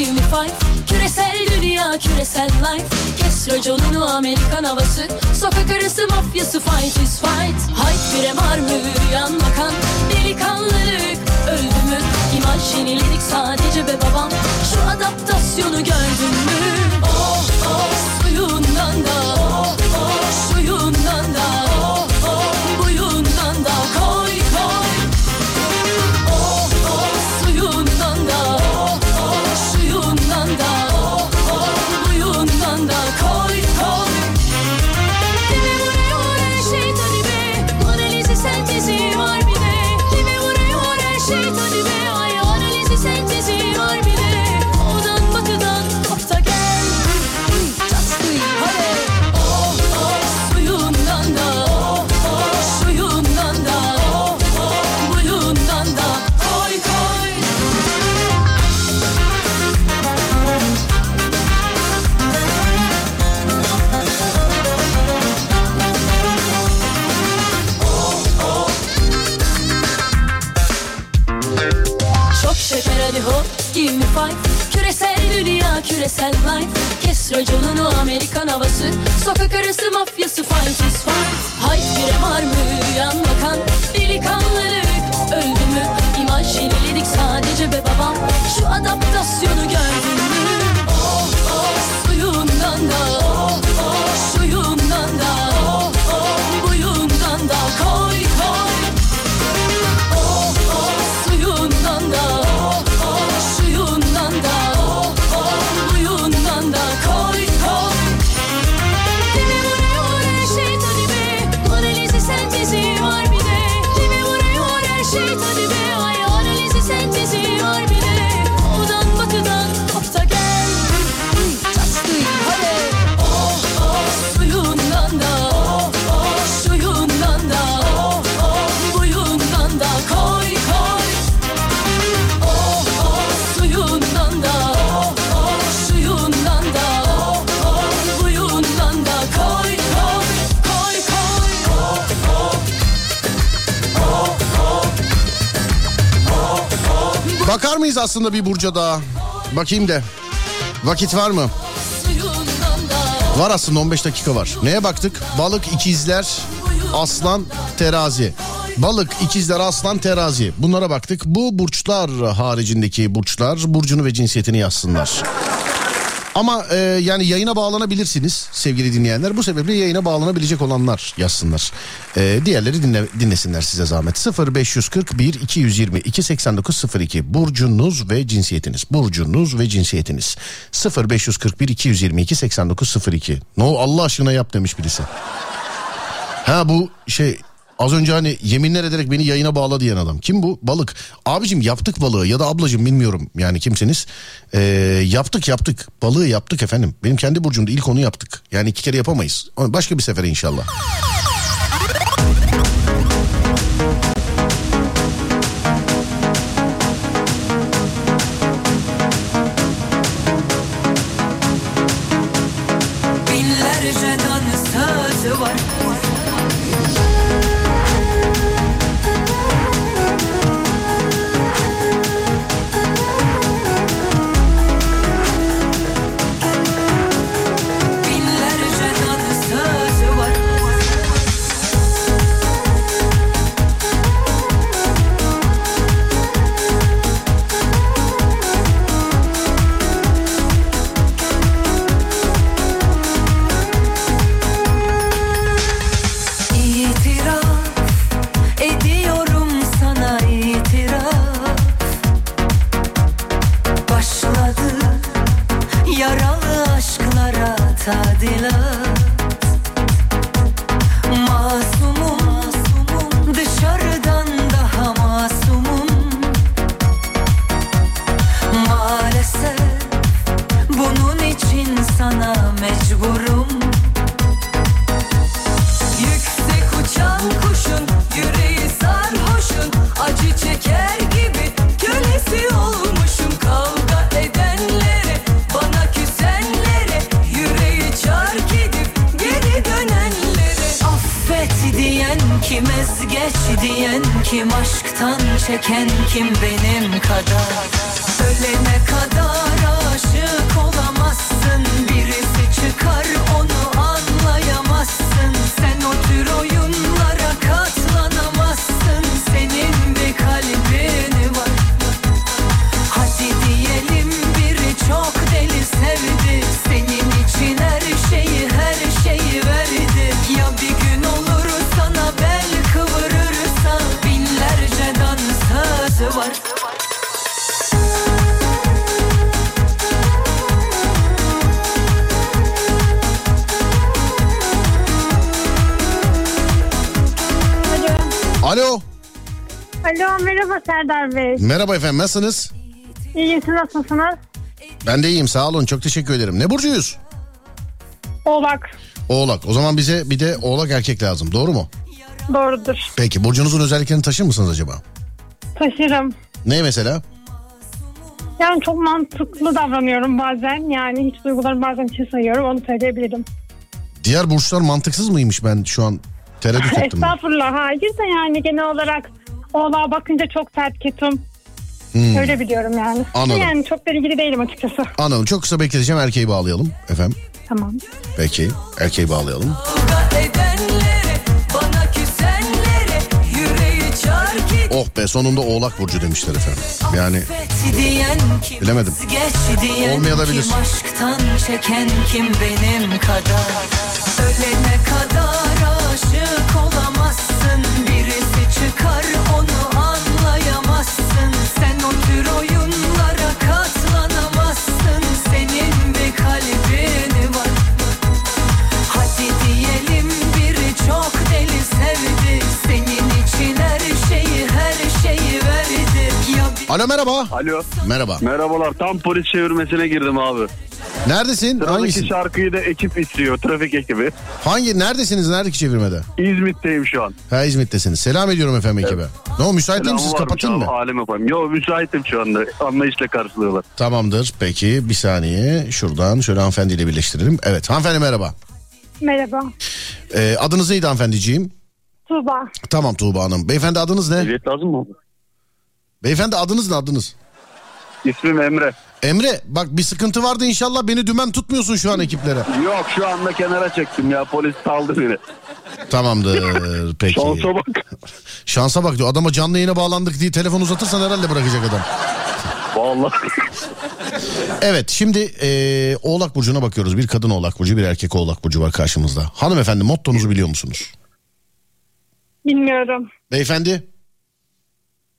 25 Küresel dünya küresel life. Kes raconunu Amerikan havası. Sokak arası mafyası fight is fight. Hayt bire var mı yan bakan? Delikanlılık öldü mü? İmaj yeniledik sadece be babam. Şu adaptasyonu gördüm küresel life Kes raconunu Amerikan havası. Sokak arası mafyası fight is fight. Hayt bire var mı yan bakan? Delikanlılık öldü mü? İmaj yeniledik sadece be babam Şu adaptasyonu gördün mü? Oh oh suyundan da mıyız aslında bir burca daha? Bakayım de. Vakit var mı? Var aslında 15 dakika var. Neye baktık? Balık, ikizler, aslan, terazi. Balık, ikizler, aslan, terazi. Bunlara baktık. Bu burçlar haricindeki burçlar burcunu ve cinsiyetini yazsınlar. Ama e, yani yayına bağlanabilirsiniz sevgili dinleyenler. Bu sebeple yayına bağlanabilecek olanlar yazsınlar. E, diğerleri dinle, dinlesinler size zahmet. 0541 222 8902 burcunuz ve cinsiyetiniz. Burcunuz ve cinsiyetiniz. 0541 222 8902. No Allah aşkına yap demiş birisi. Ha bu şey az önce hani yeminler ederek beni yayına bağla diyen adam. Kim bu? Balık. Abicim yaptık balığı ya da ablacım bilmiyorum yani kimsiniz. Ee, yaptık yaptık. Balığı yaptık efendim. Benim kendi burcumda ilk onu yaptık. Yani iki kere yapamayız. Ama Başka bir sefere inşallah. Serdar Bey. Merhaba efendim nasılsınız? İyi siz nasılsınız? Ben de iyiyim sağ olun çok teşekkür ederim. Ne burcuyuz? Oğlak. Oğlak. O zaman bize bir de oğlak erkek lazım doğru mu? Doğrudur. Peki burcunuzun özelliklerini taşır mısınız acaba? Taşırım. Ne mesela? Yani çok mantıklı davranıyorum bazen. Yani hiç duygularımı bazen içe sayıyorum. Onu söyleyebilirim. Diğer burçlar mantıksız mıymış ben şu an tereddüt ettim. Estağfurullah. Hayır da yani genel olarak oğlağa bakınca çok sert ketum. Hmm. Öyle biliyorum yani. Anladım. Yani çok da ilgili değilim açıkçası. Anladım çok kısa bekleteceğim erkeği bağlayalım efendim. Tamam. Peki erkeği bağlayalım. Oh be sonunda oğlak burcu demişler efendim. Yani Bilemedim. Olmayabilir. Aşktan çeken kim benim kadar Ölene kadar aşık olamazsın Birisi çıkar Sen o tür Alo merhaba. Alo. Merhaba. Merhabalar. Tam polis çevirmesine girdim abi. Neredesin? Sıradaki Hangisi? şarkıyı da ekip istiyor. Trafik ekibi. Hangi neredesiniz? Neredeki çevirmede? İzmit'teyim şu an. Ha İzmit'tesiniz. Selam ediyorum efendim ekibe. Ne o müsait değil misiniz? Kapatayım mı? Alem yapayım. Yo müsaitim şu anda. Anlayışla karşılıyorlar. Tamamdır. Peki bir saniye. Şuradan şöyle hanımefendiyle birleştirelim. Evet hanımefendi merhaba. Merhaba. Ee, adınız neydi hanımefendiciğim? Tuğba. Tamam Tuğba Hanım. Beyefendi adınız ne? Evet lazım mı? Beyefendi adınız ne adınız? İsmim Emre. Emre bak bir sıkıntı vardı inşallah beni dümen tutmuyorsun şu an ekiplere. Yok şu anda kenara çektim ya polis saldı beni. Tamamdır peki. Şansa bak. Şansa bak diyor adama canlı yayına bağlandık diye telefon uzatırsan herhalde bırakacak adam. Vallahi. Evet şimdi eee, Oğlak Burcu'na bakıyoruz. Bir kadın Oğlak Burcu bir erkek Oğlak Burcu var karşımızda. Hanımefendi mottonuzu biliyor musunuz? Bilmiyorum. Beyefendi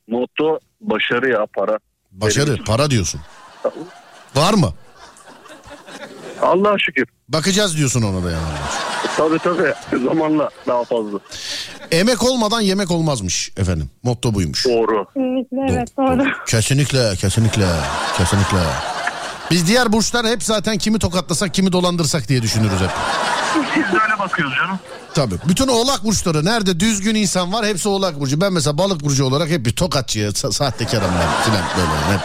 Motto başarı ya para. başarı para diyorsun. Var mı? Allah'a şükür. Bakacağız diyorsun ona da yani. Tabii tabii zamanla daha fazla. Emek olmadan yemek olmazmış efendim. Motto buymuş. Doğru. Kesinlikle evet doğru. Kesinlikle, kesinlikle, kesinlikle. Biz diğer burçlar hep zaten kimi tokatlasak, kimi dolandırsak diye düşünürüz hep. Biz de öyle bakıyoruz canım. Tabii. Bütün oğlak burçları nerede düzgün insan var hepsi oğlak burcu. Ben mesela balık burcu olarak hep bir tokatçı, sa- sahtekarım ben filan böyle hep.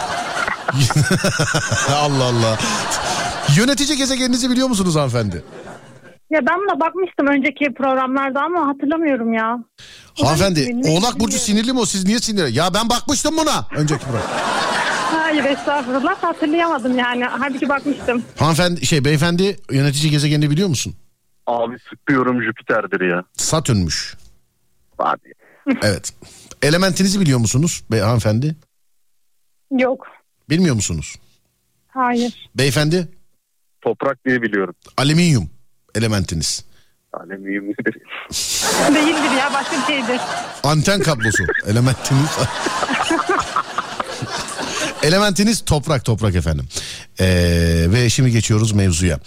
Allah Allah. Yönetici gezegeninizi biliyor musunuz hanımefendi? Ya ben buna bakmıştım önceki programlarda ama hatırlamıyorum ya. Hanımefendi Benim- oğlak burcu sinirli mi o siz niye sinirli? Ya ben bakmıştım buna önceki program. Hayır estağfurullah hatırlayamadım yani. Halbuki bakmıştım. Hanımefendi şey beyefendi yönetici gezegenini biliyor musun? Abi sıkıyorum Jüpiter'dir ya. Satürnmüş. Abi. Evet. Elementinizi biliyor musunuz bey hanımefendi? Yok. Bilmiyor musunuz? Hayır. Beyefendi? Toprak diye biliyorum. Alüminyum elementiniz. Alüminyum Değildir ya başka bir şeydir. Anten kablosu elementiniz. Elementiniz toprak toprak efendim. Ee, ve şimdi geçiyoruz mevzuya.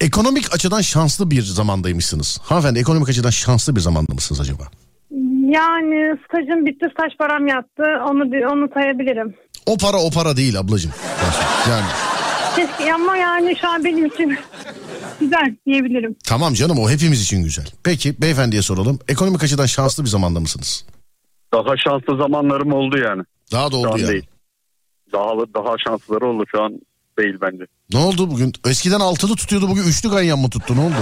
Ekonomik açıdan şanslı bir zamandaymışsınız. Hanımefendi ekonomik açıdan şanslı bir zamanda mısınız acaba? Yani stajım bitti staj param yattı. Onu onu sayabilirim. O para o para değil ablacığım. Yani Keşke ama yani şu an benim için güzel diyebilirim. tamam canım o hepimiz için güzel. Peki beyefendiye soralım. Ekonomik açıdan şanslı bir zamanda mısınız? Daha şanslı zamanlarım oldu yani. Daha da oldu yani. değil. Daha daha şanslıları oldu şu an değil bence. Ne oldu bugün? Eskiden altılı tutuyordu bugün üçlü ganyan mı tuttu ne oldu?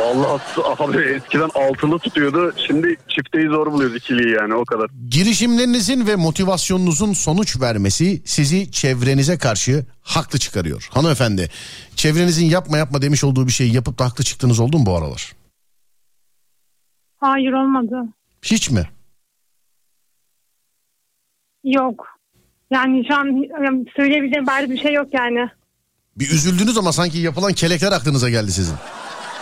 Vallahi abi eskiden altılı tutuyordu. Şimdi çifteyi zor buluyoruz ikiliyi yani o kadar. Girişimlerinizin ve motivasyonunuzun sonuç vermesi sizi çevrenize karşı haklı çıkarıyor. Hanımefendi çevrenizin yapma yapma demiş olduğu bir şeyi yapıp da haklı çıktığınız oldu mu bu aralar? Hayır olmadı. Hiç mi? Yok. Yani şu an söyleyebileceğim bari bir şey yok yani. Bir üzüldünüz ama sanki yapılan kelekler aklınıza geldi sizin.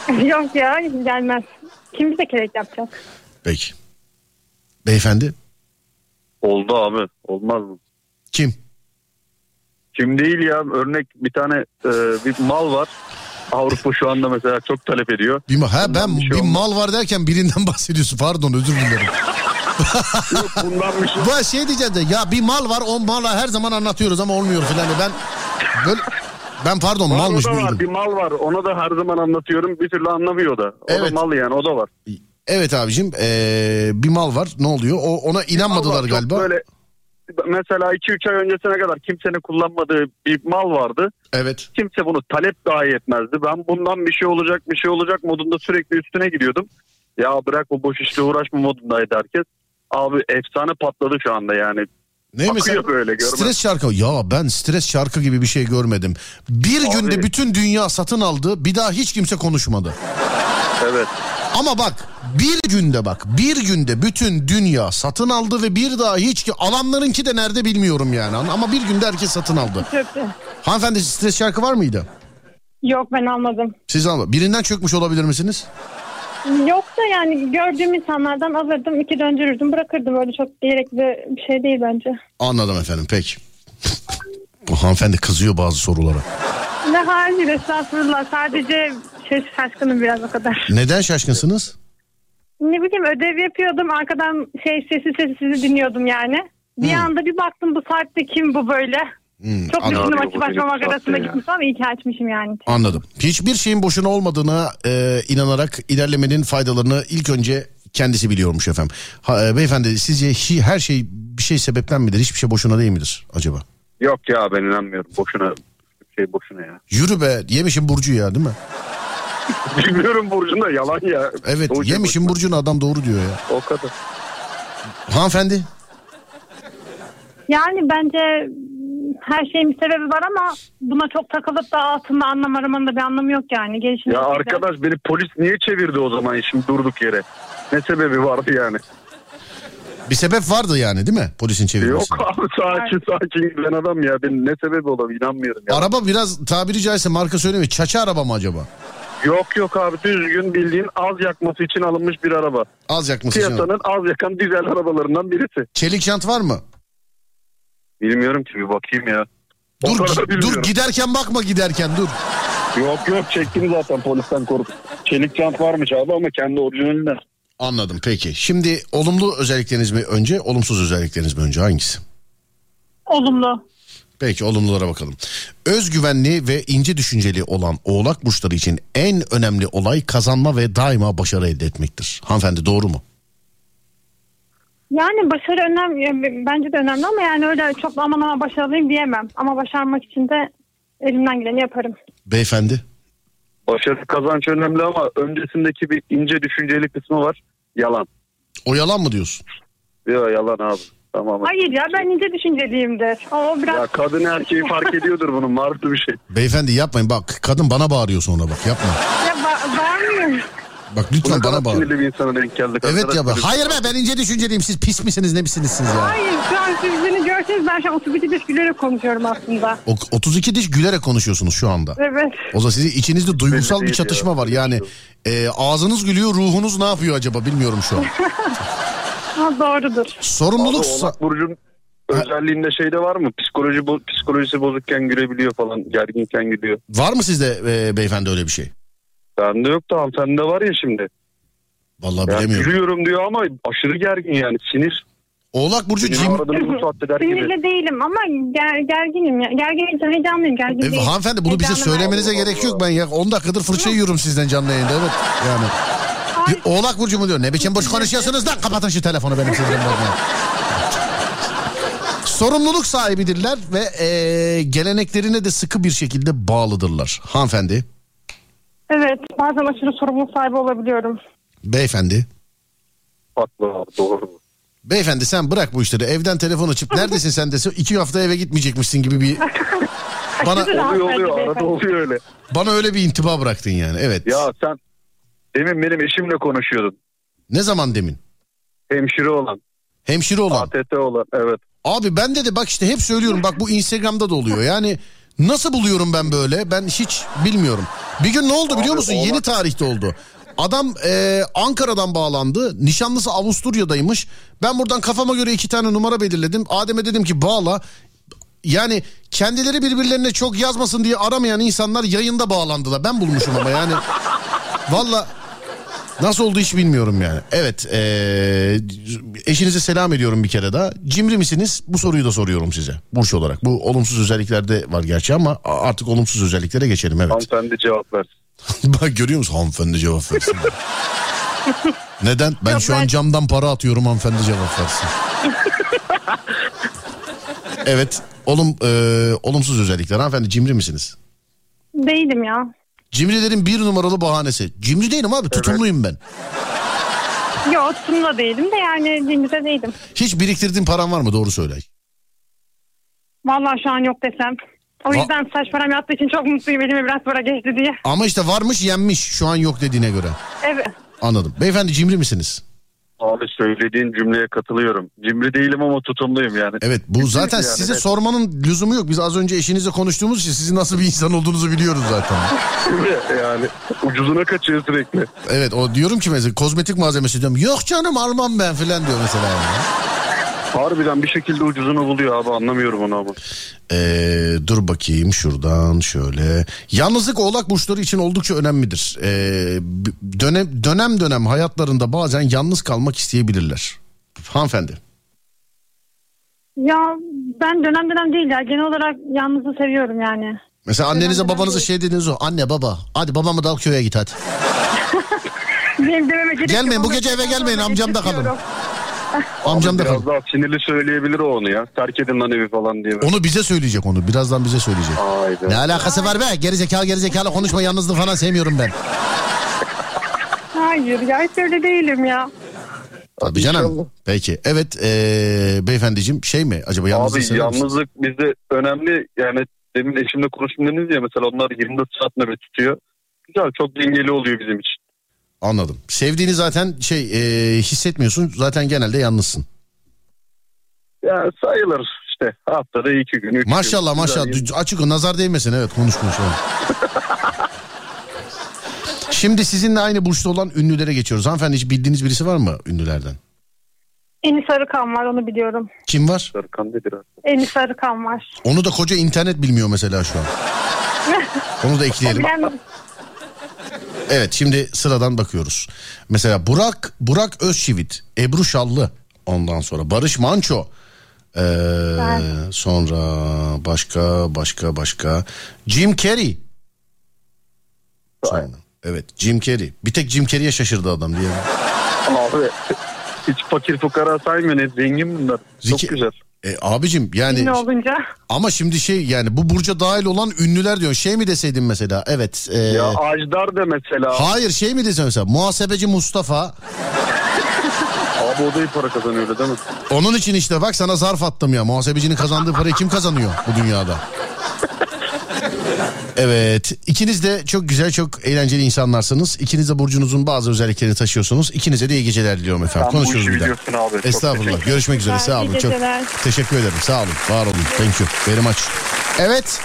yok ya gelmez. Kim bize kerek yapacak? Peki. Beyefendi Oldu abi olmaz mı? kim? Kim değil ya örnek bir tane e, bir mal var. Avrupa şu anda mesela çok talep ediyor. Bir ma- ha ben bir şey bir olmaz. mal var derken birinden bahsediyorsun. Pardon özür dilerim. Bundan bir şey. Bu şey diyeceğim de ya bir mal var o mala her zaman anlatıyoruz ama olmuyor filan. Ben böyle ben pardon Var, malmış o da var, bir mal var. Ona da her zaman anlatıyorum. Bir türlü anlamıyor da. O Evet. da mal yani o da var. Evet abicim ee, bir mal var ne oluyor? O ona inanmadılar var, galiba. Böyle mesela 2-3 ay öncesine kadar kimsenin kullanmadığı bir mal vardı. Evet. Kimse bunu talep dahi etmezdi. Ben bundan bir şey olacak bir şey olacak modunda sürekli üstüne gidiyordum. Ya bırak bu boş işle uğraşma modundaydı herkes. Abi efsane patladı şu anda yani. Ne Akıyor mesela? böyle görmez. Stres şarkı. Ya ben stres şarkı gibi bir şey görmedim. Bir Abi. günde bütün dünya satın aldı. Bir daha hiç kimse konuşmadı. Evet. Ama bak bir günde bak bir günde bütün dünya satın aldı ve bir daha hiç ki alanlarınki de nerede bilmiyorum yani. Ama bir günde herkes satın aldı. Çöktü. Hanımefendi stres şarkı var mıydı? Yok ben almadım. Siz alma. Birinden çökmüş olabilir misiniz? Yok da yani gördüğüm insanlardan alırdım, iki döndürürdüm, bırakırdım. Öyle çok gerekli bir şey değil bence. Anladım efendim peki. Bu hanımefendi kızıyor bazı sorulara. Ne hayır estağfurullah. Sadece şey şaşkınım biraz o kadar. Neden şaşkınsınız? Ne bileyim ödev yapıyordum. Arkadan şey sesi sesi sizi dinliyordum yani. Bir Hmm. anda bir baktım bu saatte kim bu böyle. Hmm, Çok anladım. düşündüm açıp açmamak arasında ya. gitmiş ama iyi ki açmışım yani. Anladım. Hiçbir şeyin boşuna olmadığına e, inanarak ilerlemenin faydalarını ilk önce kendisi biliyormuş efendim. Ha, e, beyefendi sizce hi- her şey bir şey sebepten midir? Hiçbir şey boşuna değil midir acaba? Yok ya ben inanmıyorum. Boşuna şey boşuna ya. Yürü be yemişim Burcu ya değil mi? Bilmiyorum Burcu'nda yalan ya. Evet şey yemişim Burcu'nun adam doğru diyor ya. O kadar. Hanımefendi Yani bence her şeyin bir sebebi var ama buna çok takılıp da altında anlam aramanın da bir anlamı yok yani. Gelişim Ya arkadaş beni polis niye çevirdi o zaman şimdi durduk yere? Ne sebebi vardı yani? Bir sebep vardı yani değil mi polisin çevirmesi? Yok abi sakin sakin giden adam ya. Ben ne sebebi olabilir inanmıyorum ya. Araba biraz tabiri caizse marka söylemiyor. Çaça araba mı acaba? Yok yok abi düzgün bildiğin az yakması için alınmış bir araba. Az yakması için. Piyasanın az yakan dizel arabalarından birisi. Çelik jant var mı? Bilmiyorum ki bir bakayım ya. O Dur, gi- dur giderken bakma giderken dur. Yok yok çektim zaten polisten korkup. Çelik jant varmış abi ama kendi orijinalinden. Anladım peki. Şimdi olumlu özellikleriniz mi önce olumsuz özellikleriniz mi önce hangisi? Olumlu. Peki olumlulara bakalım. Özgüvenli ve ince düşünceli olan oğlak burçları için en önemli olay kazanma ve daima başarı elde etmektir. Hanımefendi doğru mu? Yani başarı önemli. Bence de önemli ama yani öyle çok aman aman başarılıyım diyemem. Ama başarmak için de elimden geleni yaparım. Beyefendi. Başarı kazanç önemli ama öncesindeki bir ince düşünceli kısmı var. Yalan. O yalan mı diyorsun? Yok yalan abi. Tamam. Hayır ya ben ince düşünceliyimdir. O biraz Ya kadın erkeği fark ediyordur bunun marifli bir şey. Beyefendi yapmayın bak kadın bana bağırıyor sonra bak yapma. ya ba- bağırmıyor. Bak lütfen bana bağır. Sinirli bir insana denk geldik. Evet ya bak. Hayır be ben ince düşünceliyim siz pis misiniz ne misiniz siz ya? Hayır şu an siz beni görseniz ben şu an 32 diş gülerek konuşuyorum aslında. O, 32 diş gülerek konuşuyorsunuz şu anda. Evet. O zaman sizin içinizde duygusal bir değil çatışma ya. var. Yani e, ağzınız gülüyor ruhunuz ne yapıyor acaba bilmiyorum şu an. Ha, doğrudur. Sorumluluk Abi, sa- Oğlak Burcu'nun özelliğinde şey de var mı? Psikoloji bo- psikolojisi bozukken gülebiliyor falan. Gerginken gülüyor. var mı sizde e, beyefendi öyle bir şey? Bende yok da hanımefendi var ya şimdi. Vallahi Ya bilemiyorum. gülüyorum diyor ama aşırı gergin yani sinir. Oğlak Burcu cim... aradığım bu saatte der gibi. Sinirli değilim ama ger, gerginim. Ya. Gerginim heyecanlıyım. Gergin E, değilim. hanımefendi bunu bize söylemenize Allah gerek yok. Ben ya 10 dakikadır fırça yiyorum sizden canlı yayında evet. Yani. Ay. Bir Oğlak Burcu mu diyor? Ne biçim boş konuşuyorsunuz da kapatın şu telefonu benim sinirim bozmayın. Sorumluluk sahibidirler ve e, geleneklerine de sıkı bir şekilde bağlıdırlar. Hanımefendi, Evet bazen aşırı sorumluluk sahibi olabiliyorum. beyefendi. Haklı abi doğru. Beyefendi sen bırak bu işleri. Evden telefon açıp neredesin sen dese iki hafta eve gitmeyecekmişsin gibi bir... Bana, Oluyor oluyor arada oluyor öyle. bana öyle bir intiba bıraktın yani. Evet. Ya sen demin benim eşimle konuşuyordun. Ne zaman demin? Hemşire olan. Hemşire olan. ATT olan evet. Abi bende de bak işte hep söylüyorum bak bu Instagram'da da oluyor. Yani nasıl buluyorum ben böyle? Ben hiç bilmiyorum. Bir gün ne oldu biliyor musun? Yeni tarihte oldu. Adam e, Ankara'dan bağlandı. Nişanlısı Avusturya'daymış. Ben buradan kafama göre iki tane numara belirledim. Adem'e dedim ki bağla. Yani kendileri birbirlerine çok yazmasın diye aramayan insanlar yayında bağlandılar. Ben bulmuşum ama yani. Valla nasıl oldu hiç bilmiyorum yani. Evet eee, eşinize selam ediyorum bir kere daha. Cimri misiniz? Bu soruyu da soruyorum size. Burç olarak. Bu olumsuz özelliklerde var gerçi ama artık olumsuz özelliklere geçelim evet. Hanımefendi cevap versin. Bak görüyor musun hanımefendi cevap versin. Neden? Ben şu an camdan para atıyorum hanımefendi cevap versin. evet olum eee, olumsuz özellikler. Hanımefendi cimri misiniz? Değilim ya. Cimrilerin bir numaralı bahanesi. Cimri değilim abi tutumluyum ben. Yok tutumlu değilim de yani cimri değilim. Hiç biriktirdiğin paran var mı doğru söyle. Vallahi şu an yok desem. O Va- yüzden saç param yattığı için çok mutluyum elime biraz para geçti diye. Ama işte varmış yenmiş şu an yok dediğine göre. Evet. Anladım. Beyefendi cimri misiniz? Abi söylediğin cümleye katılıyorum. Cimri değilim ama tutumluyum yani. Evet bu zaten yani, size evet. sormanın lüzumu yok. Biz az önce eşinizle konuştuğumuz için sizin nasıl bir insan olduğunuzu biliyoruz zaten. yani ucuzuna kaçıyor sürekli. Evet o diyorum ki mesela kozmetik malzemesi diyorum. Yok canım almam ben filan diyor mesela. Yani. Harbiden bir şekilde ucuzunu buluyor abi anlamıyorum onu ama. Ee, dur bakayım şuradan şöyle. Yalnızlık oğlak burçları için oldukça önemlidir. Ee, dönem dönem dönem hayatlarında bazen yalnız kalmak isteyebilirler. Hanımefendi. Ya ben dönem dönem değil ya genel olarak yalnızı seviyorum yani. Mesela annenize babanıza şey dediniz o. Anne baba hadi babamı da al köye git hadi. Benim dememe gerek Gelmeyin, bu gece eve gelmeyin, sonra amcamda kalın. Amcam da Biraz daha sinirli söyleyebilir o onu ya. Terk edin lan evi falan diye. Onu bize söyleyecek onu. Birazdan bize söyleyecek. Haydi. Ne alakası var be? Gerizekalı gerizekalı konuşma yalnızlığı falan sevmiyorum ben. Hayır ya hiç öyle değilim ya. Tabii canım. Peki. Evet ee, beyefendiciğim şey mi acaba yalnızlık Abi sever misiniz? yalnızlık bizde önemli. Yani demin eşimle konuştum dediniz ya mesela onlar 24 saat nöbet tutuyor. Güzel çok dengeli oluyor bizim için. Anladım. Sevdiğini zaten şey ee, hissetmiyorsun. Zaten genelde yalnızsın. Ya sayılır işte haftada iki gün. Üç Maşallah gün. maşallah. Açık o nazar değmesin evet konuş konuş. Şimdi sizinle aynı burçta olan ünlülere geçiyoruz. Hanımefendi hiç bildiğiniz birisi var mı ünlülerden? Enis Arıkan var onu biliyorum. Kim var? Sarkan nedir? Enis Arıkan var. Onu da koca internet bilmiyor mesela şu an. Onu da ekleyelim. Bilen Evet şimdi sıradan bakıyoruz. Mesela Burak Burak Özçivit, Ebru Şallı, ondan sonra Barış Manço. Ee, sonra başka başka başka Jim Carrey. Sonra, evet Jim Carrey. Bir tek Jim Carrey'e şaşırdı adam diye. Abi hiç fakir fukara saymayın hep zengin bunlar. Çok güzel. E, abicim yani ünlü olunca. ama şimdi şey yani bu burca dahil olan ünlüler diyor. Şey mi deseydin mesela? Evet. e, Ya Ajdar da mesela. hayır şey mi desem mesela? Muhasebeci Mustafa. Abi o da iyi para kazanıyor öyle değil mi? Onun için işte bak sana zarf attım ya. Muhasebecinin kazandığı parayı kim kazanıyor bu dünyada? Evet ikiniz de çok güzel çok eğlenceli insanlarsınız. İkiniz de burcunuzun bazı özelliklerini taşıyorsunuz. İkinize de iyi geceler diliyorum efendim. Sen Konuşuruz bir daha. abi. Estağfurullah. Görüşmek üzere. Sağ olun. Çok teşekkür ederim. Sağ olun. Var olun. Thank you. Very much. Evet.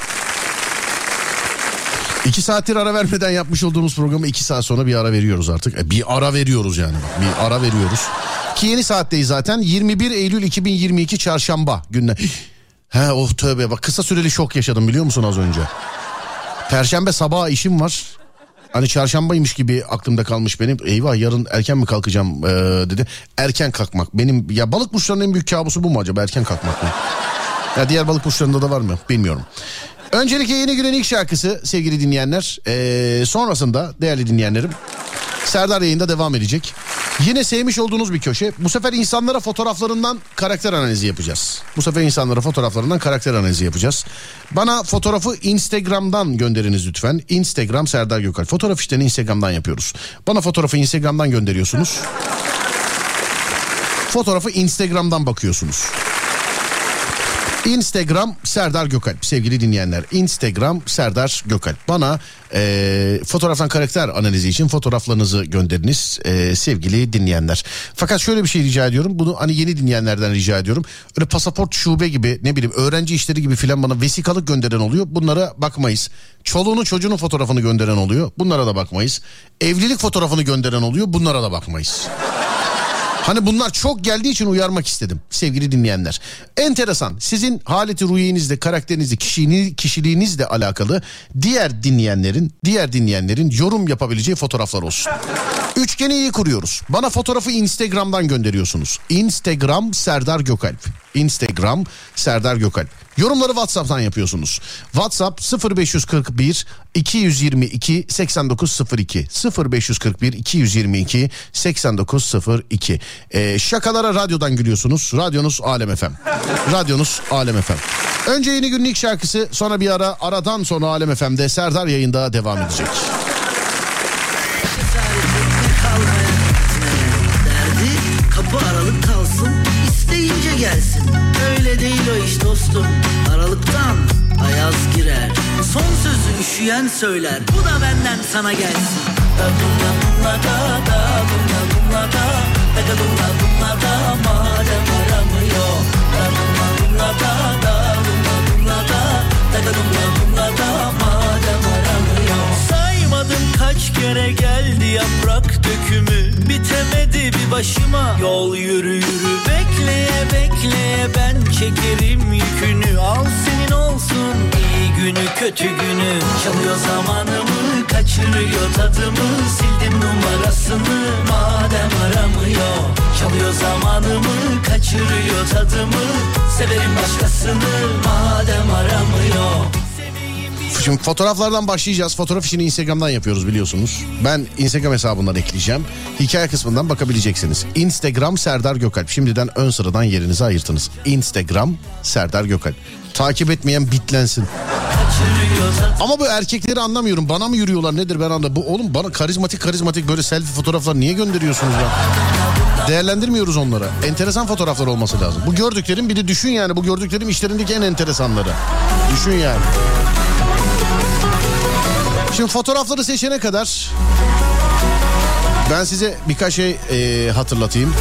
İki saattir ara vermeden yapmış olduğumuz programı iki saat sonra bir ara veriyoruz artık. E, bir ara veriyoruz yani. Bir ara veriyoruz. Ki yeni saatteyiz zaten. 21 Eylül 2022 çarşamba gününe. He oh tövbe bak kısa süreli şok yaşadım biliyor musun az önce? Perşembe sabah işim var. Hani çarşambaymış gibi aklımda kalmış benim. Eyvah yarın erken mi kalkacağım ee, dedi. Erken kalkmak. Benim ya balık burçlarının en büyük kabusu bu mu acaba erken kalkmak mı? Ya diğer balık burçlarında da var mı bilmiyorum. Öncelikle yeni günün ilk şarkısı sevgili dinleyenler. Ee, sonrasında değerli dinleyenlerim Serdar yayında devam edecek. Yine sevmiş olduğunuz bir köşe. Bu sefer insanlara fotoğraflarından karakter analizi yapacağız. Bu sefer insanlara fotoğraflarından karakter analizi yapacağız. Bana fotoğrafı Instagram'dan gönderiniz lütfen. Instagram Serdar Gökal. Fotoğraf işlerini Instagram'dan yapıyoruz. Bana fotoğrafı Instagram'dan gönderiyorsunuz. Fotoğrafı Instagram'dan bakıyorsunuz. Instagram Serdar Gökalp sevgili dinleyenler. Instagram Serdar Gökalp. Bana e, fotoğraftan karakter analizi için fotoğraflarınızı gönderiniz e, sevgili dinleyenler. Fakat şöyle bir şey rica ediyorum. Bunu hani yeni dinleyenlerden rica ediyorum. Öyle pasaport şube gibi ne bileyim öğrenci işleri gibi filan bana vesikalık gönderen oluyor. Bunlara bakmayız. Çoluğunu çocuğunun fotoğrafını gönderen oluyor. Bunlara da bakmayız. Evlilik fotoğrafını gönderen oluyor. Bunlara da bakmayız. Hani bunlar çok geldiği için uyarmak istedim sevgili dinleyenler. Enteresan sizin haleti ruhiyenizle karakterinizle kişiliğiniz, kişiliğinizle alakalı diğer dinleyenlerin diğer dinleyenlerin yorum yapabileceği fotoğraflar olsun. Üçgeni iyi kuruyoruz. Bana fotoğrafı Instagram'dan gönderiyorsunuz. Instagram Serdar Gökalp. Instagram Serdar Gökalp. Yorumları WhatsApp'tan yapıyorsunuz. WhatsApp 0541 222 8902 0541 222 8902 ee, şakalara radyodan gülüyorsunuz. Radyonuz Alem FM. Radyonuz Alem FM. Önce yeni günün ilk şarkısı sonra bir ara aradan sonra Alem FM'de Serdar yayında devam edecek. Üşüyen söyler. Bu da benden sana gelsin. Da dumla dumla da da dumla dumla da Da da dumla dumla da madem aramıyor. Da dumla dumla da da dumla dumla da Da da kere geldi yaprak dökümü. Bitemedi bir başıma. Yol yürü yürü. Bekleye bekleye ben çekerim yükünü. Al senin olsun. İyi günü kötü günü. Çalıyor zamanımı kaçırıyor tadımı. Sildim numarasını madem aramıyor. Çalıyor zamanımı kaçırıyor tadımı. Severim başkasını madem aramıyor Şimdi fotoğraflardan başlayacağız. Fotoğraf işini Instagram'dan yapıyoruz biliyorsunuz. Ben Instagram hesabından ekleyeceğim. Hikaye kısmından bakabileceksiniz. Instagram Serdar Gökalp. Şimdiden ön sıradan yerinizi ayırtınız. Instagram Serdar Gökalp. Takip etmeyen bitlensin. Ama bu erkekleri anlamıyorum. Bana mı yürüyorlar nedir ben anlamıyorum. Bu oğlum bana karizmatik karizmatik böyle selfie fotoğraflar niye gönderiyorsunuz ya? Değerlendirmiyoruz onlara. Enteresan fotoğraflar olması lazım. Bu gördüklerim bir de düşün yani bu gördüklerim işlerindeki en enteresanları. Düşün yani. Şimdi fotoğrafları seçene kadar ben size birkaç şey e, hatırlatayım.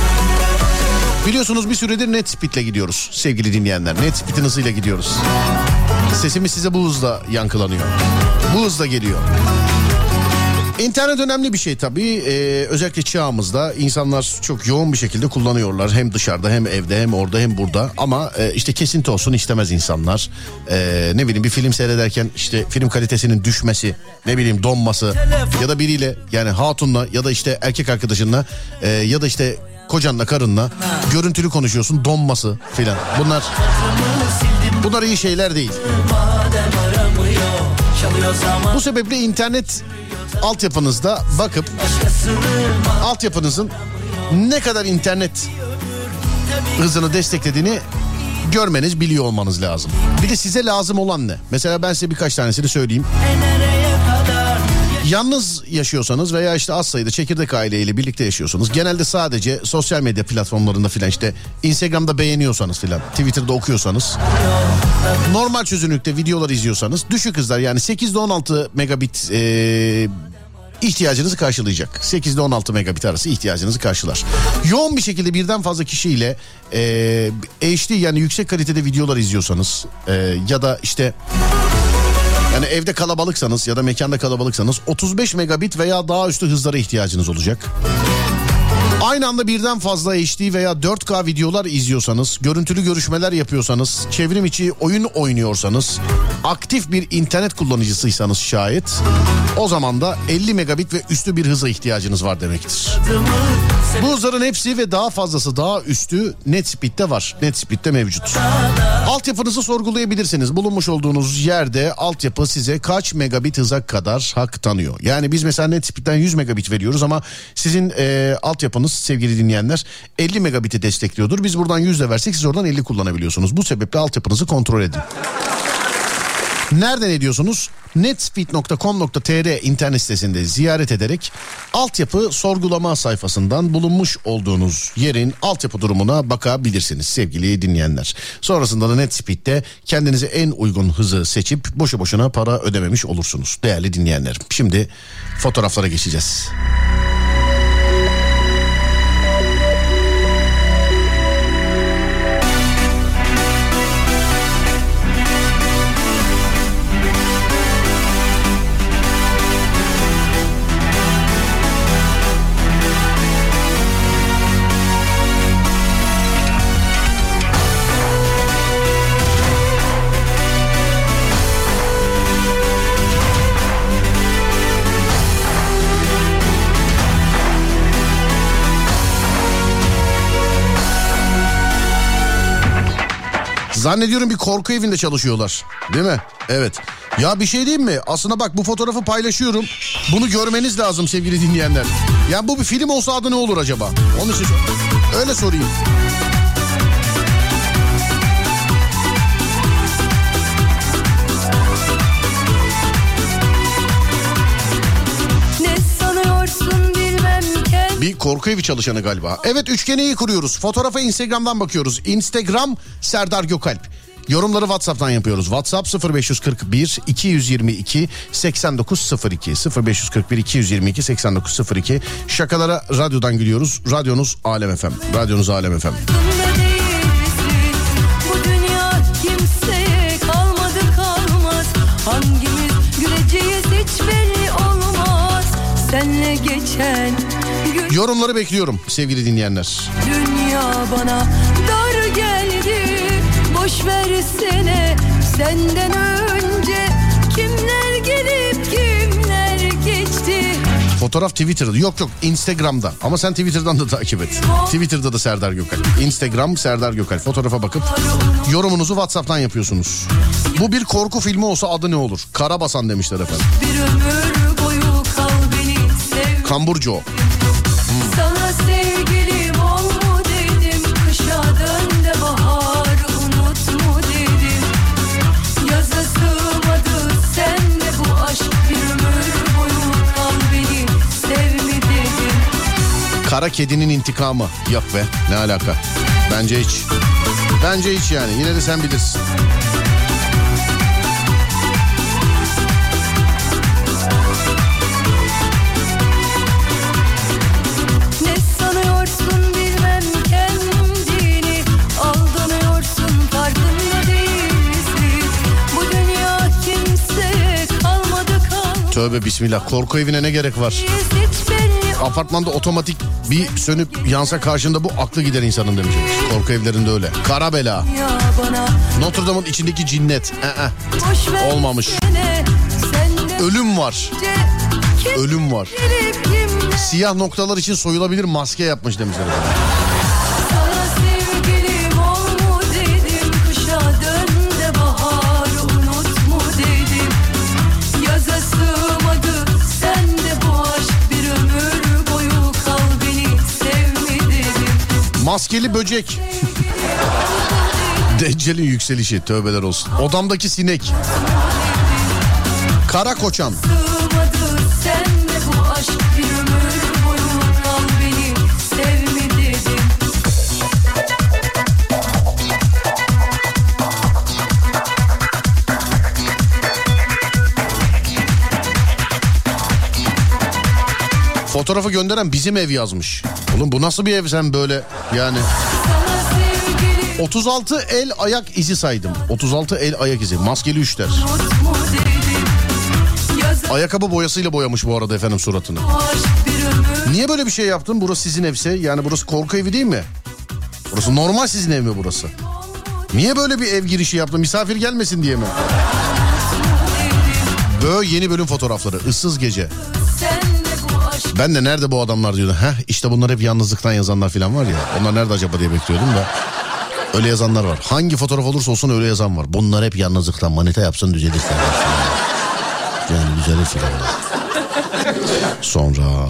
Biliyorsunuz bir süredir Netspeed'le gidiyoruz sevgili dinleyenler. Netspeed'in hızıyla gidiyoruz. Sesimiz size bu hızla yankılanıyor. Bu hızla geliyor. İnternet önemli bir şey tabii. Ee, özellikle çağımızda insanlar çok yoğun bir şekilde kullanıyorlar. Hem dışarıda hem evde hem orada hem burada. Ama e, işte kesinti olsun istemez insanlar. Ee, ne bileyim bir film seyrederken işte film kalitesinin düşmesi, ne bileyim donması ya da biriyle yani hatunla ya da işte erkek arkadaşınla e, ya da işte kocanla karınla görüntülü konuşuyorsun donması filan. Bunlar bunlar iyi şeyler değil. Bu sebeple internet altyapınızda bakıp altyapınızın ne kadar internet hızını desteklediğini görmeniz biliyor olmanız lazım. Bir de size lazım olan ne? Mesela ben size birkaç tanesini söyleyeyim. Yalnız yaşıyorsanız veya işte az sayıda çekirdek aileyle birlikte yaşıyorsanız genelde sadece sosyal medya platformlarında filan işte Instagram'da beğeniyorsanız filan Twitter'da okuyorsanız normal çözünürlükte videolar izliyorsanız düşük hızlar yani 8 ile 16 megabit e, ihtiyacınızı karşılayacak. 8 ile 16 megabit arası ihtiyacınızı karşılar. Yoğun bir şekilde birden fazla kişiyle e, HD yani yüksek kalitede videolar izliyorsanız e, ya da işte yani evde kalabalıksanız ya da mekanda kalabalıksanız 35 megabit veya daha üstü hızlara ihtiyacınız olacak. Aynı anda birden fazla HD veya 4K videolar izliyorsanız, görüntülü görüşmeler yapıyorsanız, çevrim içi oyun oynuyorsanız, aktif bir internet kullanıcısıysanız şayet o zaman da 50 megabit ve üstü bir hıza ihtiyacınız var demektir. Bu hızların hepsi ve daha fazlası daha üstü NetSpeed'de var. NetSpeed'de mevcut. Altyapınızı sorgulayabilirsiniz. Bulunmuş olduğunuz yerde altyapı size kaç megabit hıza kadar hak tanıyor. Yani biz mesela NetSpeed'den 100 megabit veriyoruz ama sizin e, altyapınız sevgili dinleyenler 50 megabiti destekliyordur. Biz buradan 100 de versek siz oradan 50 kullanabiliyorsunuz. Bu sebeple altyapınızı kontrol edin. Nereden ediyorsunuz? netspeed.com.tr internet sitesinde ziyaret ederek altyapı sorgulama sayfasından bulunmuş olduğunuz yerin altyapı durumuna bakabilirsiniz sevgili dinleyenler. Sonrasında da Netspeed'de kendinize en uygun hızı seçip boşu boşuna para ödememiş olursunuz değerli dinleyenlerim. Şimdi fotoğraflara geçeceğiz. Zannediyorum bir korku evinde çalışıyorlar. Değil mi? Evet. Ya bir şey diyeyim mi? Aslında bak bu fotoğrafı paylaşıyorum. Bunu görmeniz lazım sevgili dinleyenler. Ya bu bir film olsa adı ne olur acaba? Onun için öyle sorayım. Bir korku evi çalışanı galiba. Evet üçgeni kuruyoruz. Fotoğrafa Instagram'dan bakıyoruz. Instagram Serdar Gökalp. Yorumları WhatsApp'tan yapıyoruz. WhatsApp 0541 222 8902 0541 222 8902 Şakalara radyodan gülüyoruz. Radyonuz Alem FM. Radyonuz Alem FM. Senle geçen gün Yorumları bekliyorum sevgili dinleyenler. dünya bana dar geldi Boş versene senden önce Kimler gelip kimler geçti Fotoğraf Twitter'da yok yok Instagram'da ama sen Twitter'dan da takip et. Twitter'da da Serdar Gökal. Instagram Serdar Gökal. Fotoğrafa bakıp yorumunuzu WhatsApp'tan yapıyorsunuz. Bu bir korku filmi olsa adı ne olur? Karabasan demişler efendim. Kamburcu. Kara kedinin intikamı. Yok be ne alaka. Bence hiç. Bence hiç yani. Yine de sen bilirsin. Tövbe bismillah. Korku evine ne gerek var? Apartmanda otomatik bir sönüp yansa karşında bu aklı gider insanın demiş. Korku evlerinde öyle. Kara bela. ya bana Notre Dame'ın içindeki cinnet. Ee, olmamış. Ölüm var. Ölüm var. Siyah noktalar için soyulabilir maske yapmış demişler. Maskeli böcek. Deccal'in yükselişi tövbeler olsun. Odamdaki sinek. Kara koçan. Fotoğrafı gönderen bizim ev yazmış. Oğlum bu nasıl bir ev sen böyle yani. 36 el ayak izi saydım. 36 el ayak izi. Maskeli üçler. Ayakkabı boyasıyla boyamış bu arada efendim suratını. Niye böyle bir şey yaptın? Burası sizin evse. Yani burası korku evi değil mi? Burası normal sizin ev mi burası? Niye böyle bir ev girişi yaptın? Misafir gelmesin diye mi? Böyle yeni bölüm fotoğrafları. Issız gece. Ben de nerede bu adamlar diyordum. Heh işte bunlar hep yalnızlıktan yazanlar falan var ya. Onlar nerede acaba diye bekliyordum da. Öyle yazanlar var. Hangi fotoğraf olursa olsun öyle yazan var. Bunlar hep yalnızlıktan manita yapsın düzelir. Yani düzelir filan. Sonra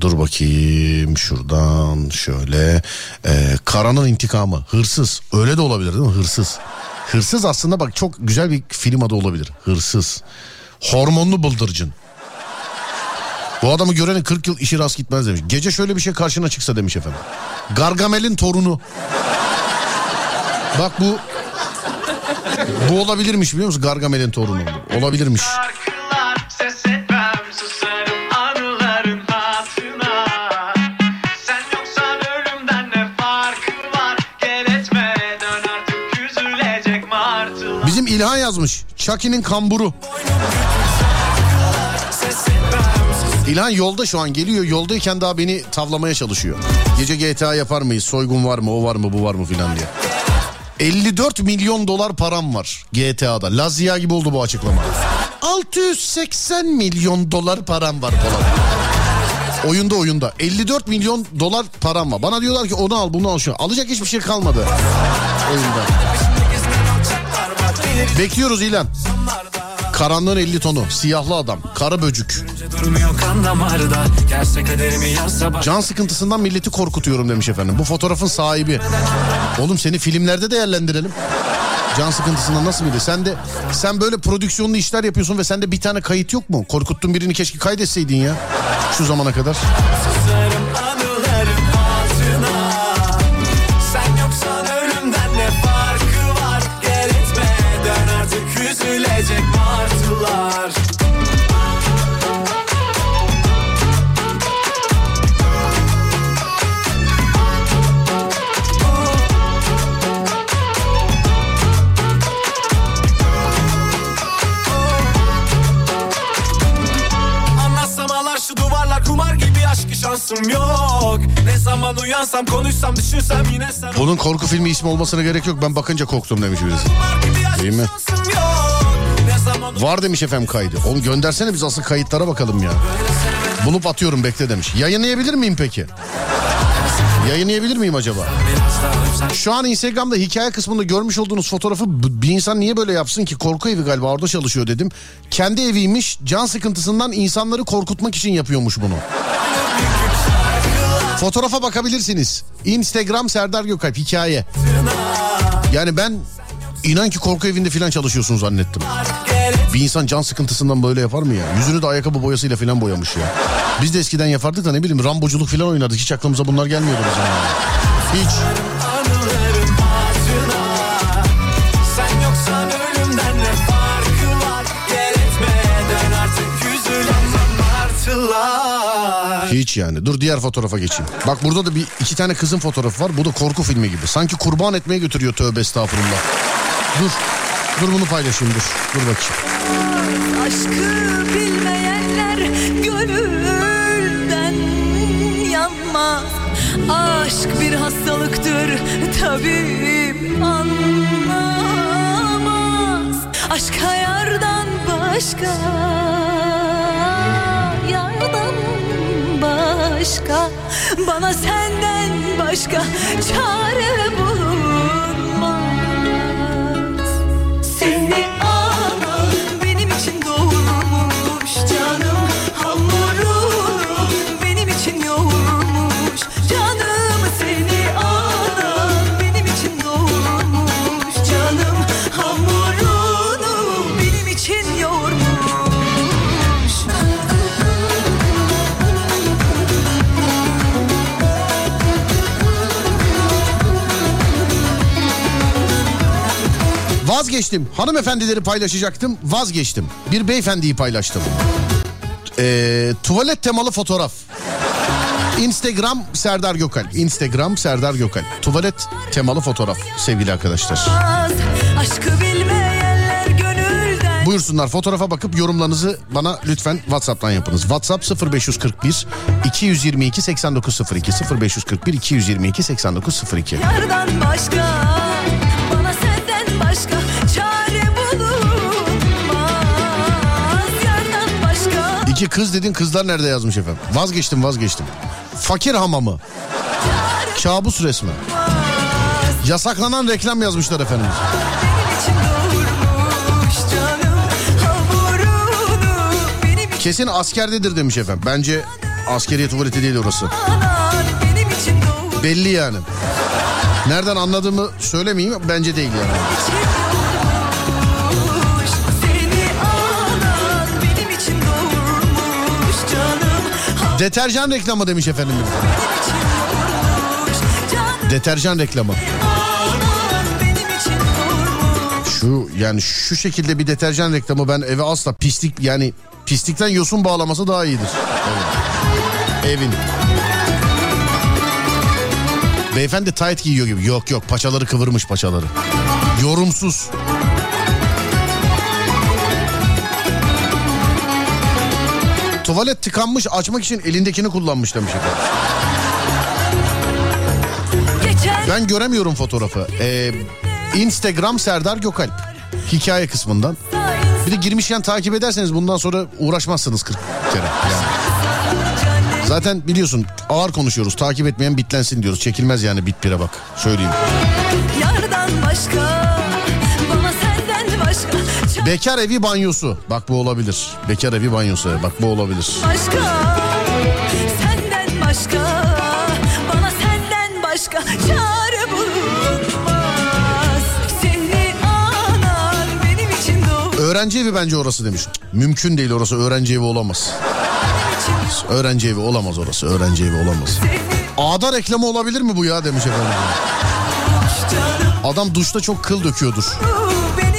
dur bakayım şuradan şöyle. Ee, Karanın intikamı. Hırsız. Öyle de olabilir değil mi? Hırsız. Hırsız aslında bak çok güzel bir film adı olabilir. Hırsız. Hormonlu bıldırcın. Bu adamı görene 40 yıl işi rast gitmez demiş. Gece şöyle bir şey karşına çıksa demiş efendim. Gargamel'in torunu. Bak bu bu olabilirmiş biliyor musun? Gargamel'in torunu. Olabilirmiş. Bizim İlhan yazmış. Chucky'nin kamburu. İlhan yolda şu an geliyor. Yoldayken daha beni tavlamaya çalışıyor. Gece GTA yapar mıyız? Soygun var mı? O var mı? Bu var mı? Filan diye. 54 milyon dolar param var GTA'da. Lazia gibi oldu bu açıklama. 680 milyon dolar param var falan. Oyunda oyunda. 54 milyon dolar param var. Bana diyorlar ki onu al bunu al şu. Alacak hiçbir şey kalmadı. Oyunda. Bekliyoruz İlan. Karanlığın 50 tonu. Siyahlı adam. Kara böcük. Can sıkıntısından milleti korkutuyorum demiş efendim. Bu fotoğrafın sahibi. Oğlum seni filmlerde değerlendirelim. Can sıkıntısından nasıl biri? Sen de sen böyle prodüksiyonlu işler yapıyorsun ve sende bir tane kayıt yok mu? Korkuttun birini keşke kaydetseydin ya. Şu zamana kadar. Susarım artık üzülecek martılar Anlatsam ağlar şu duvarlar kumar gibi aşkı şansım yok Ne zaman uyansam konuşsam düşünsem yine sen Bunun korku filmi ismi olmasına gerek yok. Ben bakınca korktum demiş birisi. Değil mi? Zaman Var demiş efendim kaydı. Onu göndersene biz asıl kayıtlara bakalım ya. Bulup atıyorum bekle demiş. Yayınlayabilir miyim peki? Yayınlayabilir miyim acaba? Şu an Instagram'da hikaye kısmında görmüş olduğunuz fotoğrafı bir insan niye böyle yapsın ki? Korku evi galiba orada çalışıyor dedim. Kendi eviymiş. Can sıkıntısından insanları korkutmak için yapıyormuş bunu. Fotoğrafa bakabilirsiniz. Instagram Serdar Gökalp hikaye. Yani ben inan ki korku evinde falan çalışıyorsun zannettim. Bir insan can sıkıntısından böyle yapar mı ya? Yüzünü de ayakkabı boyasıyla falan boyamış ya. Biz de eskiden yapardık da ne bileyim ramboculuk falan oynardık. Hiç aklımıza bunlar gelmiyordu bizim yani. Hiç. Hiç yani. Dur diğer fotoğrafa geçeyim. Bak burada da bir iki tane kızın fotoğrafı var. Bu da korku filmi gibi. Sanki kurban etmeye götürüyor tövbe estağfurullah. Dur. Dur bunu paylaşayım dur. Dur bakayım. Aşkı bilmeyenler gönülden yanmaz Aşk bir hastalıktır tabip anlamaz Aşka yardan başka Yardan başka Bana senden başka çare bulunmaz Vazgeçtim. Hanımefendileri paylaşacaktım. Vazgeçtim. Bir beyefendiyi paylaştım. Ee, tuvalet temalı fotoğraf. Instagram Serdar Gökal. Instagram Serdar Gökal. Tuvalet temalı fotoğraf sevgili arkadaşlar. Buyursunlar fotoğrafa bakıp yorumlarınızı bana lütfen WhatsApp'tan yapınız. WhatsApp 0541 222 8902 0541 222 8902. Yardan başka Bana senden başka İki kız dedin kızlar nerede yazmış efendim? Vazgeçtim vazgeçtim. Fakir hamamı. Kabus resmi. Yasaklanan reklam yazmışlar efendim. Kesin askerdedir demiş efendim. Bence askeriye tuvaleti değil orası. Belli yani. Nereden anladığımı söylemeyeyim bence değil yani. Deterjan reklamı demiş efendim. Deterjan reklamı. Şu yani şu şekilde bir deterjan reklamı ben eve asla pislik yani pislikten yosun bağlaması daha iyidir. Evet. Evin. Beyefendi tight giyiyor gibi. Yok yok paçaları kıvırmış paçaları. Yorumsuz. Tuvalet tıkanmış açmak için elindekini kullanmış demiş efendim. Ben göremiyorum fotoğrafı. Ee, Instagram Serdar Gökalp. Hikaye kısmından. Bir de girmişken takip ederseniz bundan sonra uğraşmazsınız 40 kere. Yani. Zaten biliyorsun ağır konuşuyoruz. Takip etmeyen bitlensin diyoruz. Çekilmez yani bit bire bak. Söyleyeyim. Yardan başka Bana senden başka Bekar evi banyosu. Bak bu olabilir. Bekar evi banyosu. Bak bu olabilir. Başka Senden başka Bana senden başka Çare bulunmaz Seni anan benim için doğ Öğrenci evi bence orası demiş. Mümkün değil orası öğrenci evi olamaz. Öğrenci evi olamaz orası. Öğrenci evi olamaz. Ağda reklamı olabilir mi bu ya demiş efendim. Adam duşta çok kıl döküyordur.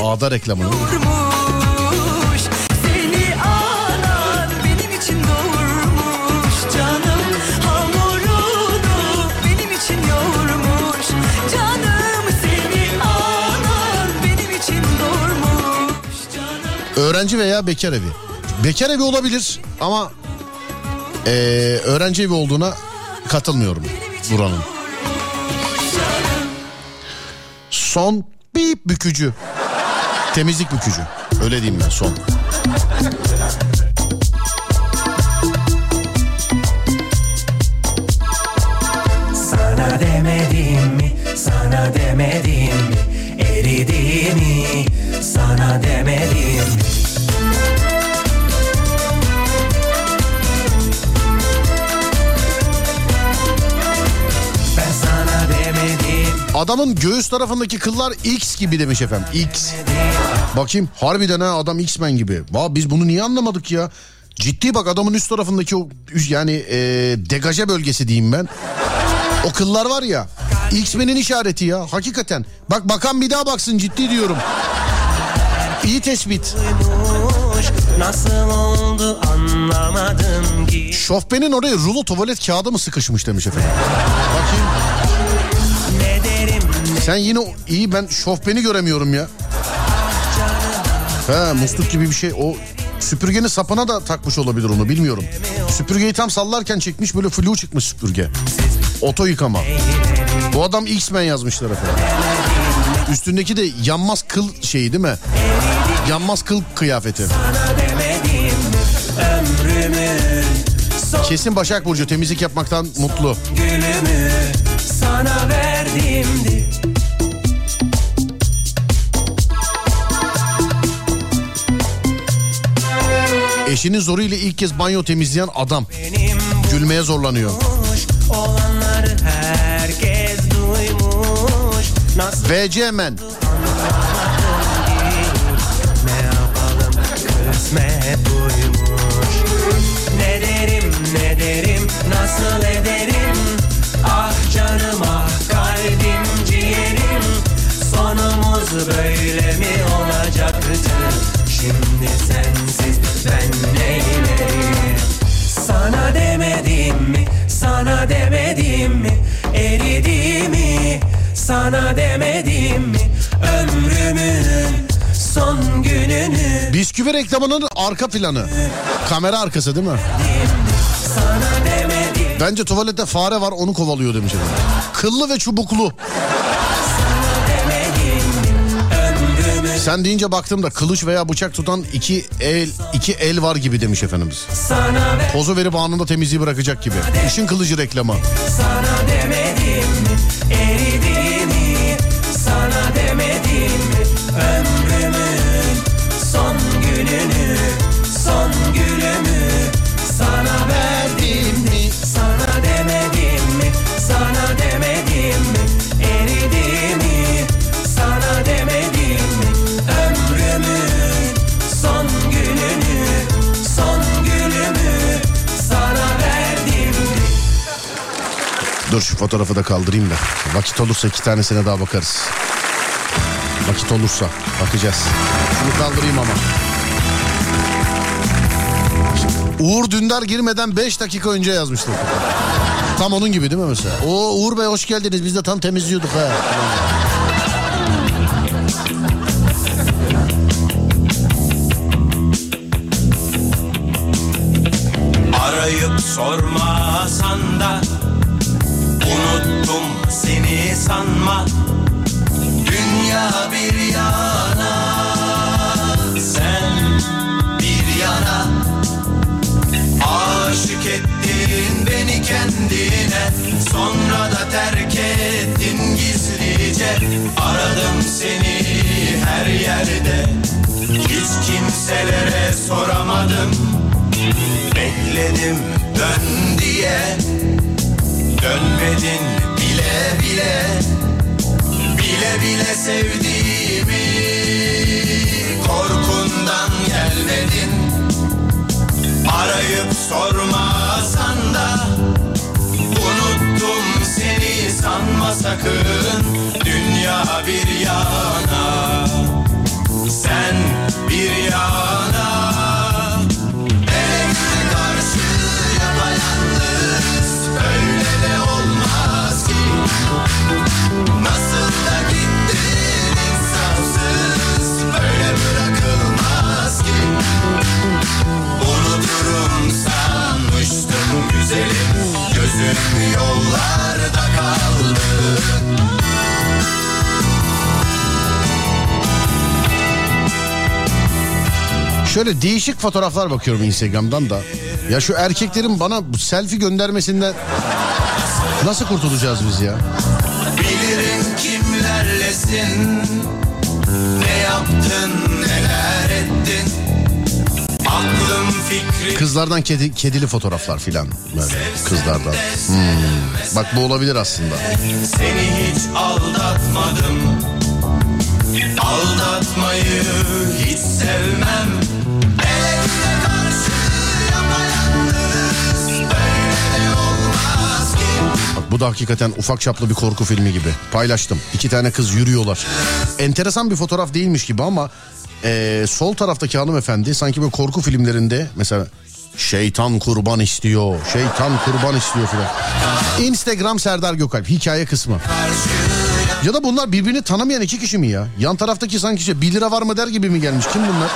Ağda reklamı. Doğurmuş Seni anan benim için doğurmuş Canım hamurunu benim için yoğurmuş Canım seni anan benim için doğurmuş Öğrenci veya bekar evi. Bekar evi olabilir ama eee, öğrenci evi olduğuna katılmıyorum buranın. Son bip bükücü. Temizlik bükücü. Öyle diyeyim ben son. Sana demedim mi, sana demedim mi Eridiğimi sana demedim mi Ben sana demedim Adamın göğüs tarafındaki kıllar X gibi demiş efendim. X. Bakayım harbiden ha adam X-Men gibi. Va biz bunu niye anlamadık ya? Ciddi bak adamın üst tarafındaki o yani e, degaje bölgesi diyeyim ben. O kıllar var ya X-Men'in işareti ya hakikaten. Bak bakan bir daha baksın ciddi diyorum. İyi tespit. Nasıl oldu anlamadım ki Şofbenin oraya rulo tuvalet kağıdı mı sıkışmış demiş efendim. Bakayım. Sen yine iyi ben şofbeni göremiyorum ya. He musluk gibi bir şey o süpürgenin sapına da takmış olabilir onu bilmiyorum. Süpürgeyi tam sallarken çekmiş böyle flu çıkmış süpürge. Oto yıkama. Bu adam X-Men yazmışlar efendim. Üstündeki de yanmaz kıl şeyi değil mi? Yanmaz kıl kıyafeti. Kesin Başak Burcu temizlik yapmaktan mutlu. gülümü sana verdimdi Eşinin zoruyla ilk kez banyo temizleyen adam. Gülmeye zorlanıyor. VC Men. ne derim ne derim nasıl ederim Ah canım ah kalbim ciğerim Sonumuz böyle mi olacaktı Şimdi sensiz ben Sana demedim mi sana demedim mi Eridiğimi sana demedim mi Ömrümün son gününü Bisküvi reklamının arka planı. Kamera arkası değil mi? sana demedim Bence tuvalette fare var onu kovalıyor demiş. Kıllı ve çubuklu. Sen deyince baktım da kılıç veya bıçak tutan iki el iki el var gibi demiş efendimiz. Pozu verip anında temizliği bırakacak gibi. İşin kılıcı reklamı. sana demedim Dur şu fotoğrafı da kaldırayım da. Vakit olursa iki tanesine daha bakarız. Vakit olursa bakacağız. Şunu kaldırayım ama. Uğur Dündar girmeden 5 dakika önce yazmıştı. Tam onun gibi değil mi mesela? O Uğur Bey hoş geldiniz biz de tam temizliyorduk ha. Arayıp sormasan da Unuttum seni sanma. Dünya bir yana. Sen bir yana. Aşık ettin beni kendine. Sonra da terk ettin gizlice. Aradım seni her yerde. Hiç kimselere soramadım. Bekledim dön diye Dönmedin bile bile Bile bile sevdiğimi. Korkundan gelmedin. Arayıp sormasan da Unuttum seni sanma sakın. Dünya bir yana Sen bir yana Gözüm yollarda kaldı Şöyle değişik fotoğraflar bakıyorum Instagram'dan da. Ya şu erkeklerin bana bu selfie göndermesinden nasıl kurtulacağız biz ya? Bilirim kimlerlesin Ne yaptın Kızlardan kedi, kedili fotoğraflar filan böyle kızlardan. Hmm. Bak bu olabilir aslında. Seni hiç aldatmadım Aldatmayı hiç sevmem Bak bu da hakikaten ufak çaplı bir korku filmi gibi. Paylaştım. İki tane kız yürüyorlar. Enteresan bir fotoğraf değilmiş gibi ama eee, sol taraftaki hanımefendi sanki böyle korku filmlerinde mesela şeytan kurban istiyor, şeytan kurban istiyor filan. Instagram Serdar Gökalp hikaye kısmı. Ya da bunlar birbirini tanımayan iki kişi mi ya? Yan taraftaki sanki şey 1 lira var mı der gibi mi gelmiş? Kim bunlar?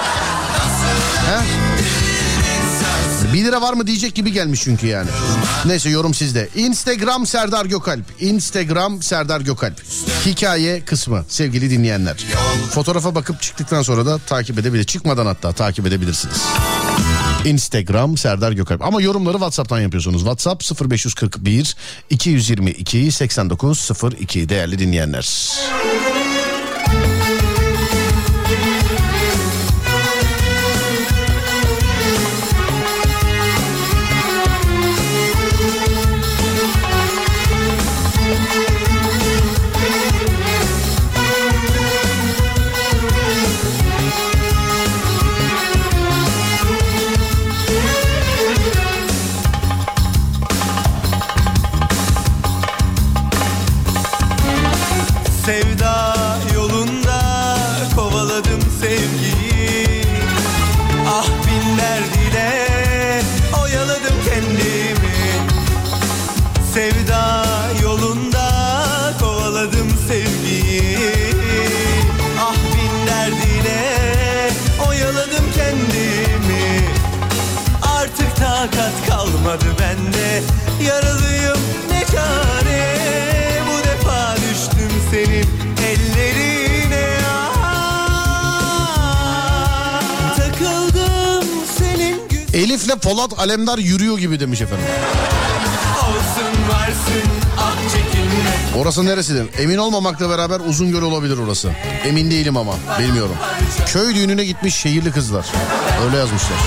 He? 1 lira var mı diyecek gibi gelmiş çünkü yani. Neyse yorum sizde. Instagram Serdar Gökalp. Instagram Serdar Gökalp. Hikaye kısmı sevgili dinleyenler. Fotoğrafa bakıp çıktıktan sonra da takip edebilir. Çıkmadan hatta takip edebilirsiniz. Instagram Serdar Gökalp. Ama yorumları WhatsApp'tan yapıyorsunuz. WhatsApp 0541 222 8902 değerli dinleyenler. Elif'le Polat Alemdar yürüyor gibi demiş efendim. olsun varsın ah çekinme Orası neresi? Emin olmamakla beraber Uzungöl olabilir orası. Emin değilim ama bilmiyorum. Köy düğününe gitmiş şehirli kızlar. Öyle yazmışlar.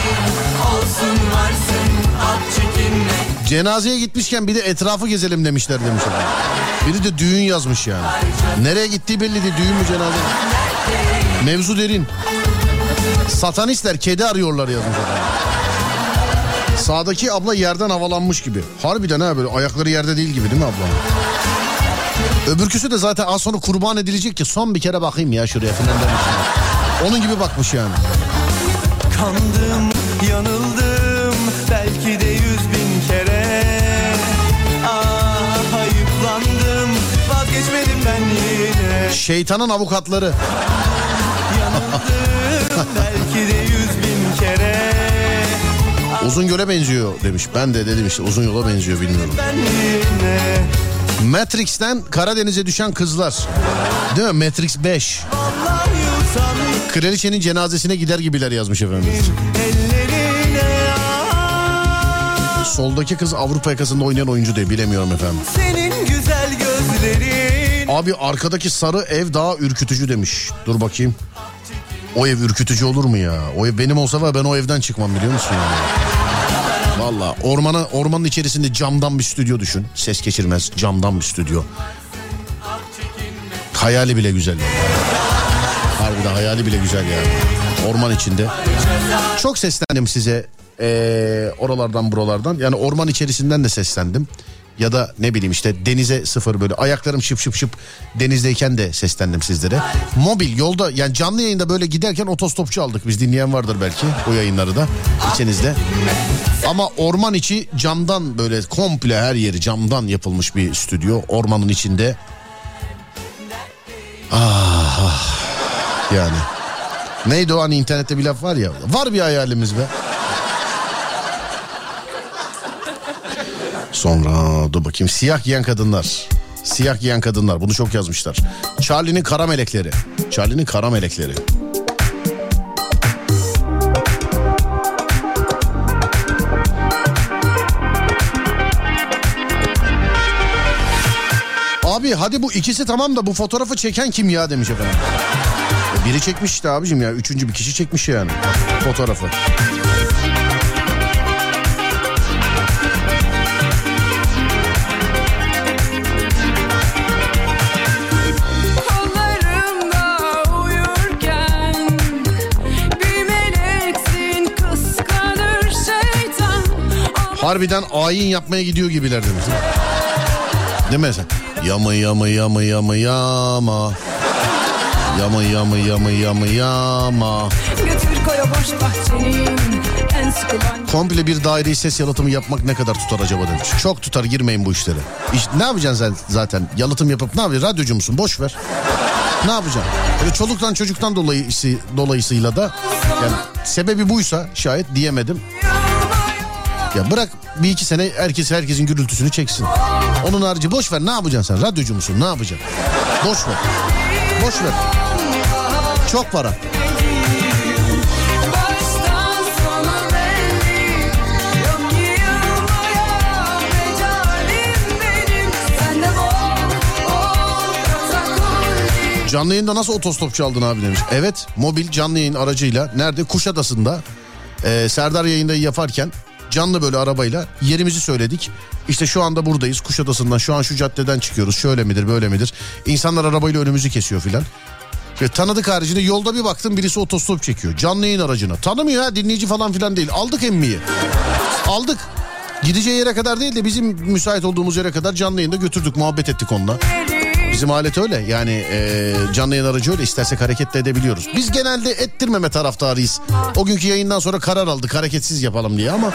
Olsun varsın ah çekinme Cenazeye gitmişken bir de etrafı gezelim demişler demiş efendim. Biri de düğün yazmış yani. Nereye gittiği belli değil. Düğün mü cenaze mi? Mevzu derin. Satanistler kedi arıyorlar yazmış efendim. Sağdaki abla yerden havalanmış gibi. Harbiden ha böyle ayakları yerde değil gibi değil mi abla? Öbürküsü de zaten az sonra kurban edilecek ki son bir kere bakayım ya şuraya falan demiş. Onun gibi bakmış yani. Kandım, yanıldım belki de yüz bin kere Ah ayıplandım, vazgeçmedim ben yine Şeytanın avukatları. Yanıldım belki de yüz bin kere Uzun göle benziyor demiş. Ben de dedim işte uzun yola benziyor bilmiyorum. Matrix'ten Karadeniz'e düşen kızlar. Değil mi? Matrix 5. Vallahi usandım Kraliçenin cenazesine gider gibiler yazmış efendim. Soldaki kız Avrupa yakasında oynayan oyuncu diye bilemiyorum efendim. Senin güzel gözlerin Abi arkadaki sarı ev daha ürkütücü demiş. Dur bakayım. O ev ürkütücü olur mu ya? O ev benim olsa var ben o evden çıkmam biliyor musun? Valla ormana, ormanın içerisinde camdan bir stüdyo düşün. Ses geçirmez camdan bir stüdyo. Hayali bile güzel. yani. Harbiden hayali bile güzel yani. Orman içinde. Çok seslendim size ee, oralardan buralardan. Yani orman içerisinden de seslendim. Ya da ne bileyim işte denize sıfır böyle ayaklarım şıp şıp şıp denizdeyken de seslendim sizlere. Mobil yolda yani canlı yayında böyle giderken otostopçu aldık biz dinleyen vardır belki o yayınları da içinizde. Ama orman içi camdan böyle komple her yeri camdan yapılmış bir stüdyo ormanın içinde. Ah, ah. yani. Neydi o hani internette bir laf var ya. Var bir hayalimiz be. Sonra dur bakayım siyah giyen kadınlar. Siyah giyen kadınlar bunu çok yazmışlar. Charlie'nin kara melekleri. Charlie'nin kara melekleri. Abi hadi bu ikisi tamam da bu fotoğrafı çeken kim ya demiş efendim. E biri çekmiş işte abicim ya. Üçüncü bir kişi çekmiş yani fotoğrafı. Harbiden ayin yapmaya gidiyor gibiler demiş. Değil mi sen? Yama yama yama yama yama. Yama yama yama yama yama. Komple bir daireyi ses yalıtımı yapmak ne kadar tutar acaba demiş. Çok tutar girmeyin bu işlere. İş, ne yapacaksın sen zaten? Yalıtım yapıp ne yapacaksın? Radyocu musun? Boş ver. Ne yapacaksın? Böyle çoluktan çocuktan dolayısı, dolayısıyla da yani sebebi buysa şayet diyemedim. Ya bırak bir iki sene herkes herkesin gürültüsünü çeksin. Onun harici boş ver ne yapacaksın sen? Radyocu musun? Ne yapacaksın? Boş ver. Boş ver. Çok para. Canlı yayında nasıl otostop çaldın abi demiş. Evet mobil canlı yayın aracıyla nerede Kuşadası'nda e, Serdar yayında yaparken canlı böyle arabayla yerimizi söyledik. İşte şu anda buradayız Kuşadası'ndan şu an şu caddeden çıkıyoruz şöyle midir böyle midir. İnsanlar arabayla önümüzü kesiyor filan. Ve tanıdık haricinde yolda bir baktım birisi otostop çekiyor. Canlı yayın aracına. Tanımıyor ha dinleyici falan filan değil. Aldık emmiyi. Aldık. Gideceği yere kadar değil de bizim müsait olduğumuz yere kadar canlı yayında götürdük muhabbet ettik onunla. Bizim alet öyle yani e, canlı yayın aracı öyle istersek hareket de edebiliyoruz. Biz genelde ettirmeme taraftarıyız. O günkü yayından sonra karar aldık hareketsiz yapalım diye ama...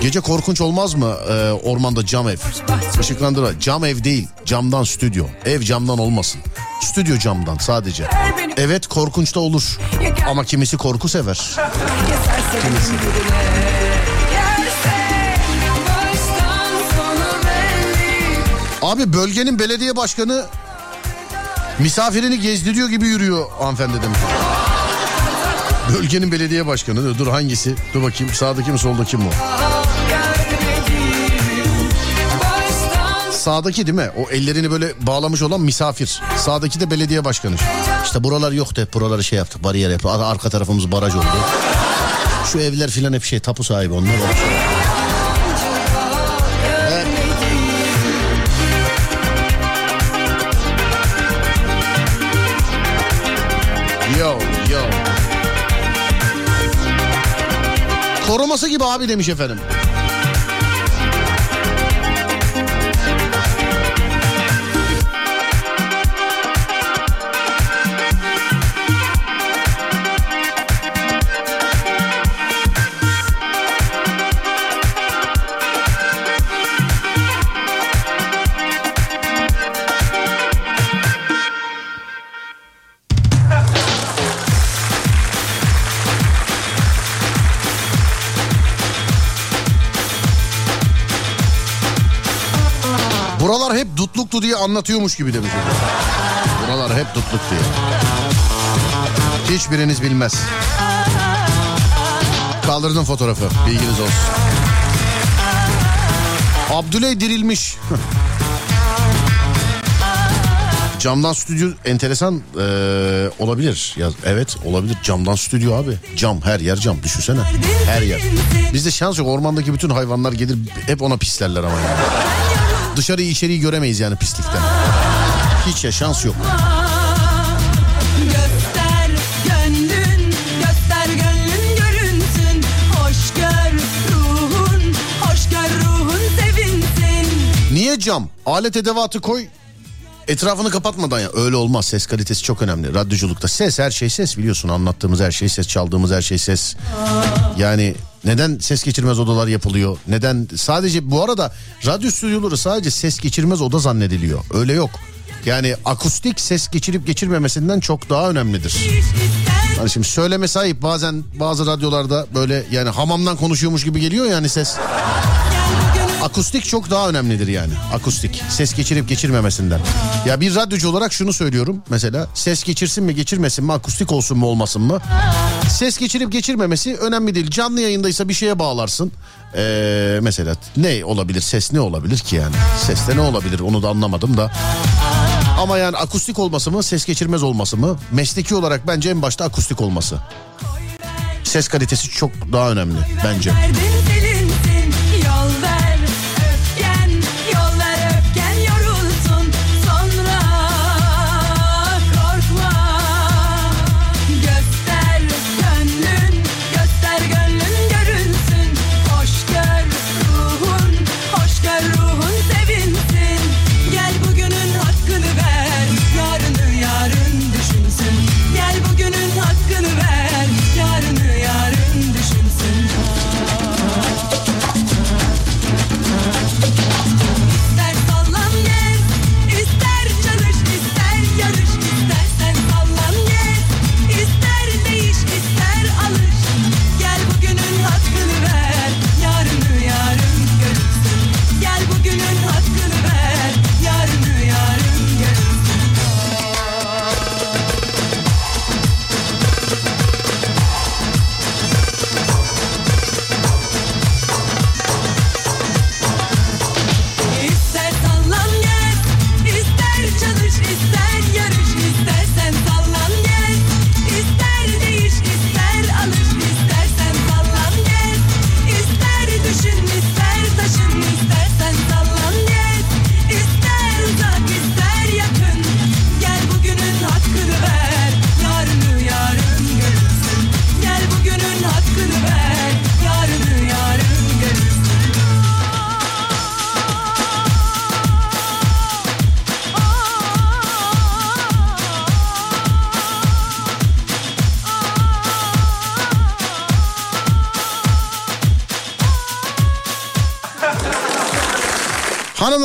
Gece korkunç olmaz mı e, ormanda cam ev? Işıklandırma. Cam ev değil camdan stüdyo. Ev camdan olmasın. Stüdyo camdan sadece. Evet korkunç da olur. Ama kimisi korku sever. Kimisi. Abi bölgenin belediye başkanı misafirini gezdiriyor gibi yürüyor hanımefendi demiş. Bölgenin belediye başkanı. Dur, hangisi? Dur bakayım sağdaki mi soldaki mi o? Sağdaki değil mi? O ellerini böyle bağlamış olan misafir. Sağdaki de belediye başkanı. İşte buralar yoktu hep buraları şey yaptık bariyer yaptık. Ar- Arka tarafımız baraj oldu. Şu evler filan hep şey tapu sahibi onlar. Evet. Koruması gibi abi demiş efendim. Dutluktu diye anlatıyormuş gibi demiş. Buralar hep dutluk diye. Hiçbiriniz bilmez. Kaldırdım fotoğrafı. Bilginiz olsun. Abdüley dirilmiş. Camdan stüdyo enteresan eee, olabilir. Ya, evet olabilir. Camdan stüdyo abi. Cam her yer cam. Düşünsene. Her yer. Bizde şans yok. Ormandaki bütün hayvanlar gelir hep ona pislerler ama yani. Dışarıyı içeriği göremeyiz yani pislikten. Hiç ya şans yok. Niye cam? Alet edevatı koy. Etrafını kapatmadan ya öyle olmaz ses kalitesi çok önemli radyoculukta ses her şey ses biliyorsun anlattığımız her şey ses çaldığımız her şey ses yani neden ses geçirmez odalar yapılıyor neden sadece bu arada radyo stüdyoları sadece ses geçirmez oda zannediliyor öyle yok yani akustik ses geçirip geçirmemesinden çok daha önemlidir. Hani şimdi söyleme sahip bazen bazı radyolarda böyle yani hamamdan konuşuyormuş gibi geliyor yani ses. Akustik çok daha önemlidir yani. Akustik. Ses geçirip geçirmemesinden. Ya bir radyocu olarak şunu söylüyorum mesela. Ses geçirsin mi geçirmesin mi akustik olsun mu olmasın mı? Ses geçirip geçirmemesi önemli değil. Canlı yayındaysa bir şeye bağlarsın. Ee, mesela ne olabilir? Ses ne olabilir ki yani? Seste ne olabilir? Onu da anlamadım da. Ama yani akustik olması mı ses geçirmez olması mı? Mesleki olarak bence en başta akustik olması. Ses kalitesi çok daha önemli bence.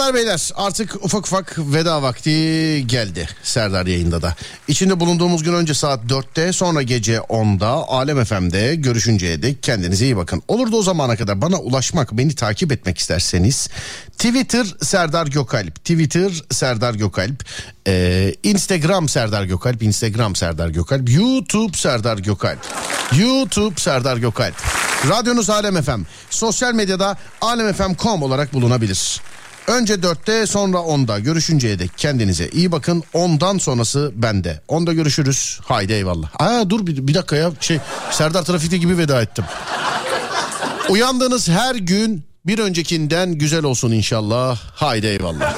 Hanımlar beyler artık ufak ufak veda vakti geldi Serdar yayında da. İçinde bulunduğumuz gün önce saat 4'te sonra gece 10'da Alem FM'de görüşünceye dek kendinize iyi bakın. Olur da o zamana kadar bana ulaşmak beni takip etmek isterseniz Twitter Serdar Gökalp Twitter Serdar Gökalp ee, Instagram Serdar Gökalp Instagram Serdar Gökalp YouTube Serdar Gökalp YouTube Serdar Gökalp Radyonuz Alem FM sosyal medyada alemfm.com olarak bulunabilir. Önce 4'te sonra 10'da görüşünceye dek kendinize iyi bakın. 10'dan sonrası bende. 10'da görüşürüz. Haydi eyvallah. Aa dur bir, bir dakika ya. Şey Serdar Trafik'te gibi veda ettim. Uyandığınız her gün bir öncekinden güzel olsun inşallah. Haydi eyvallah.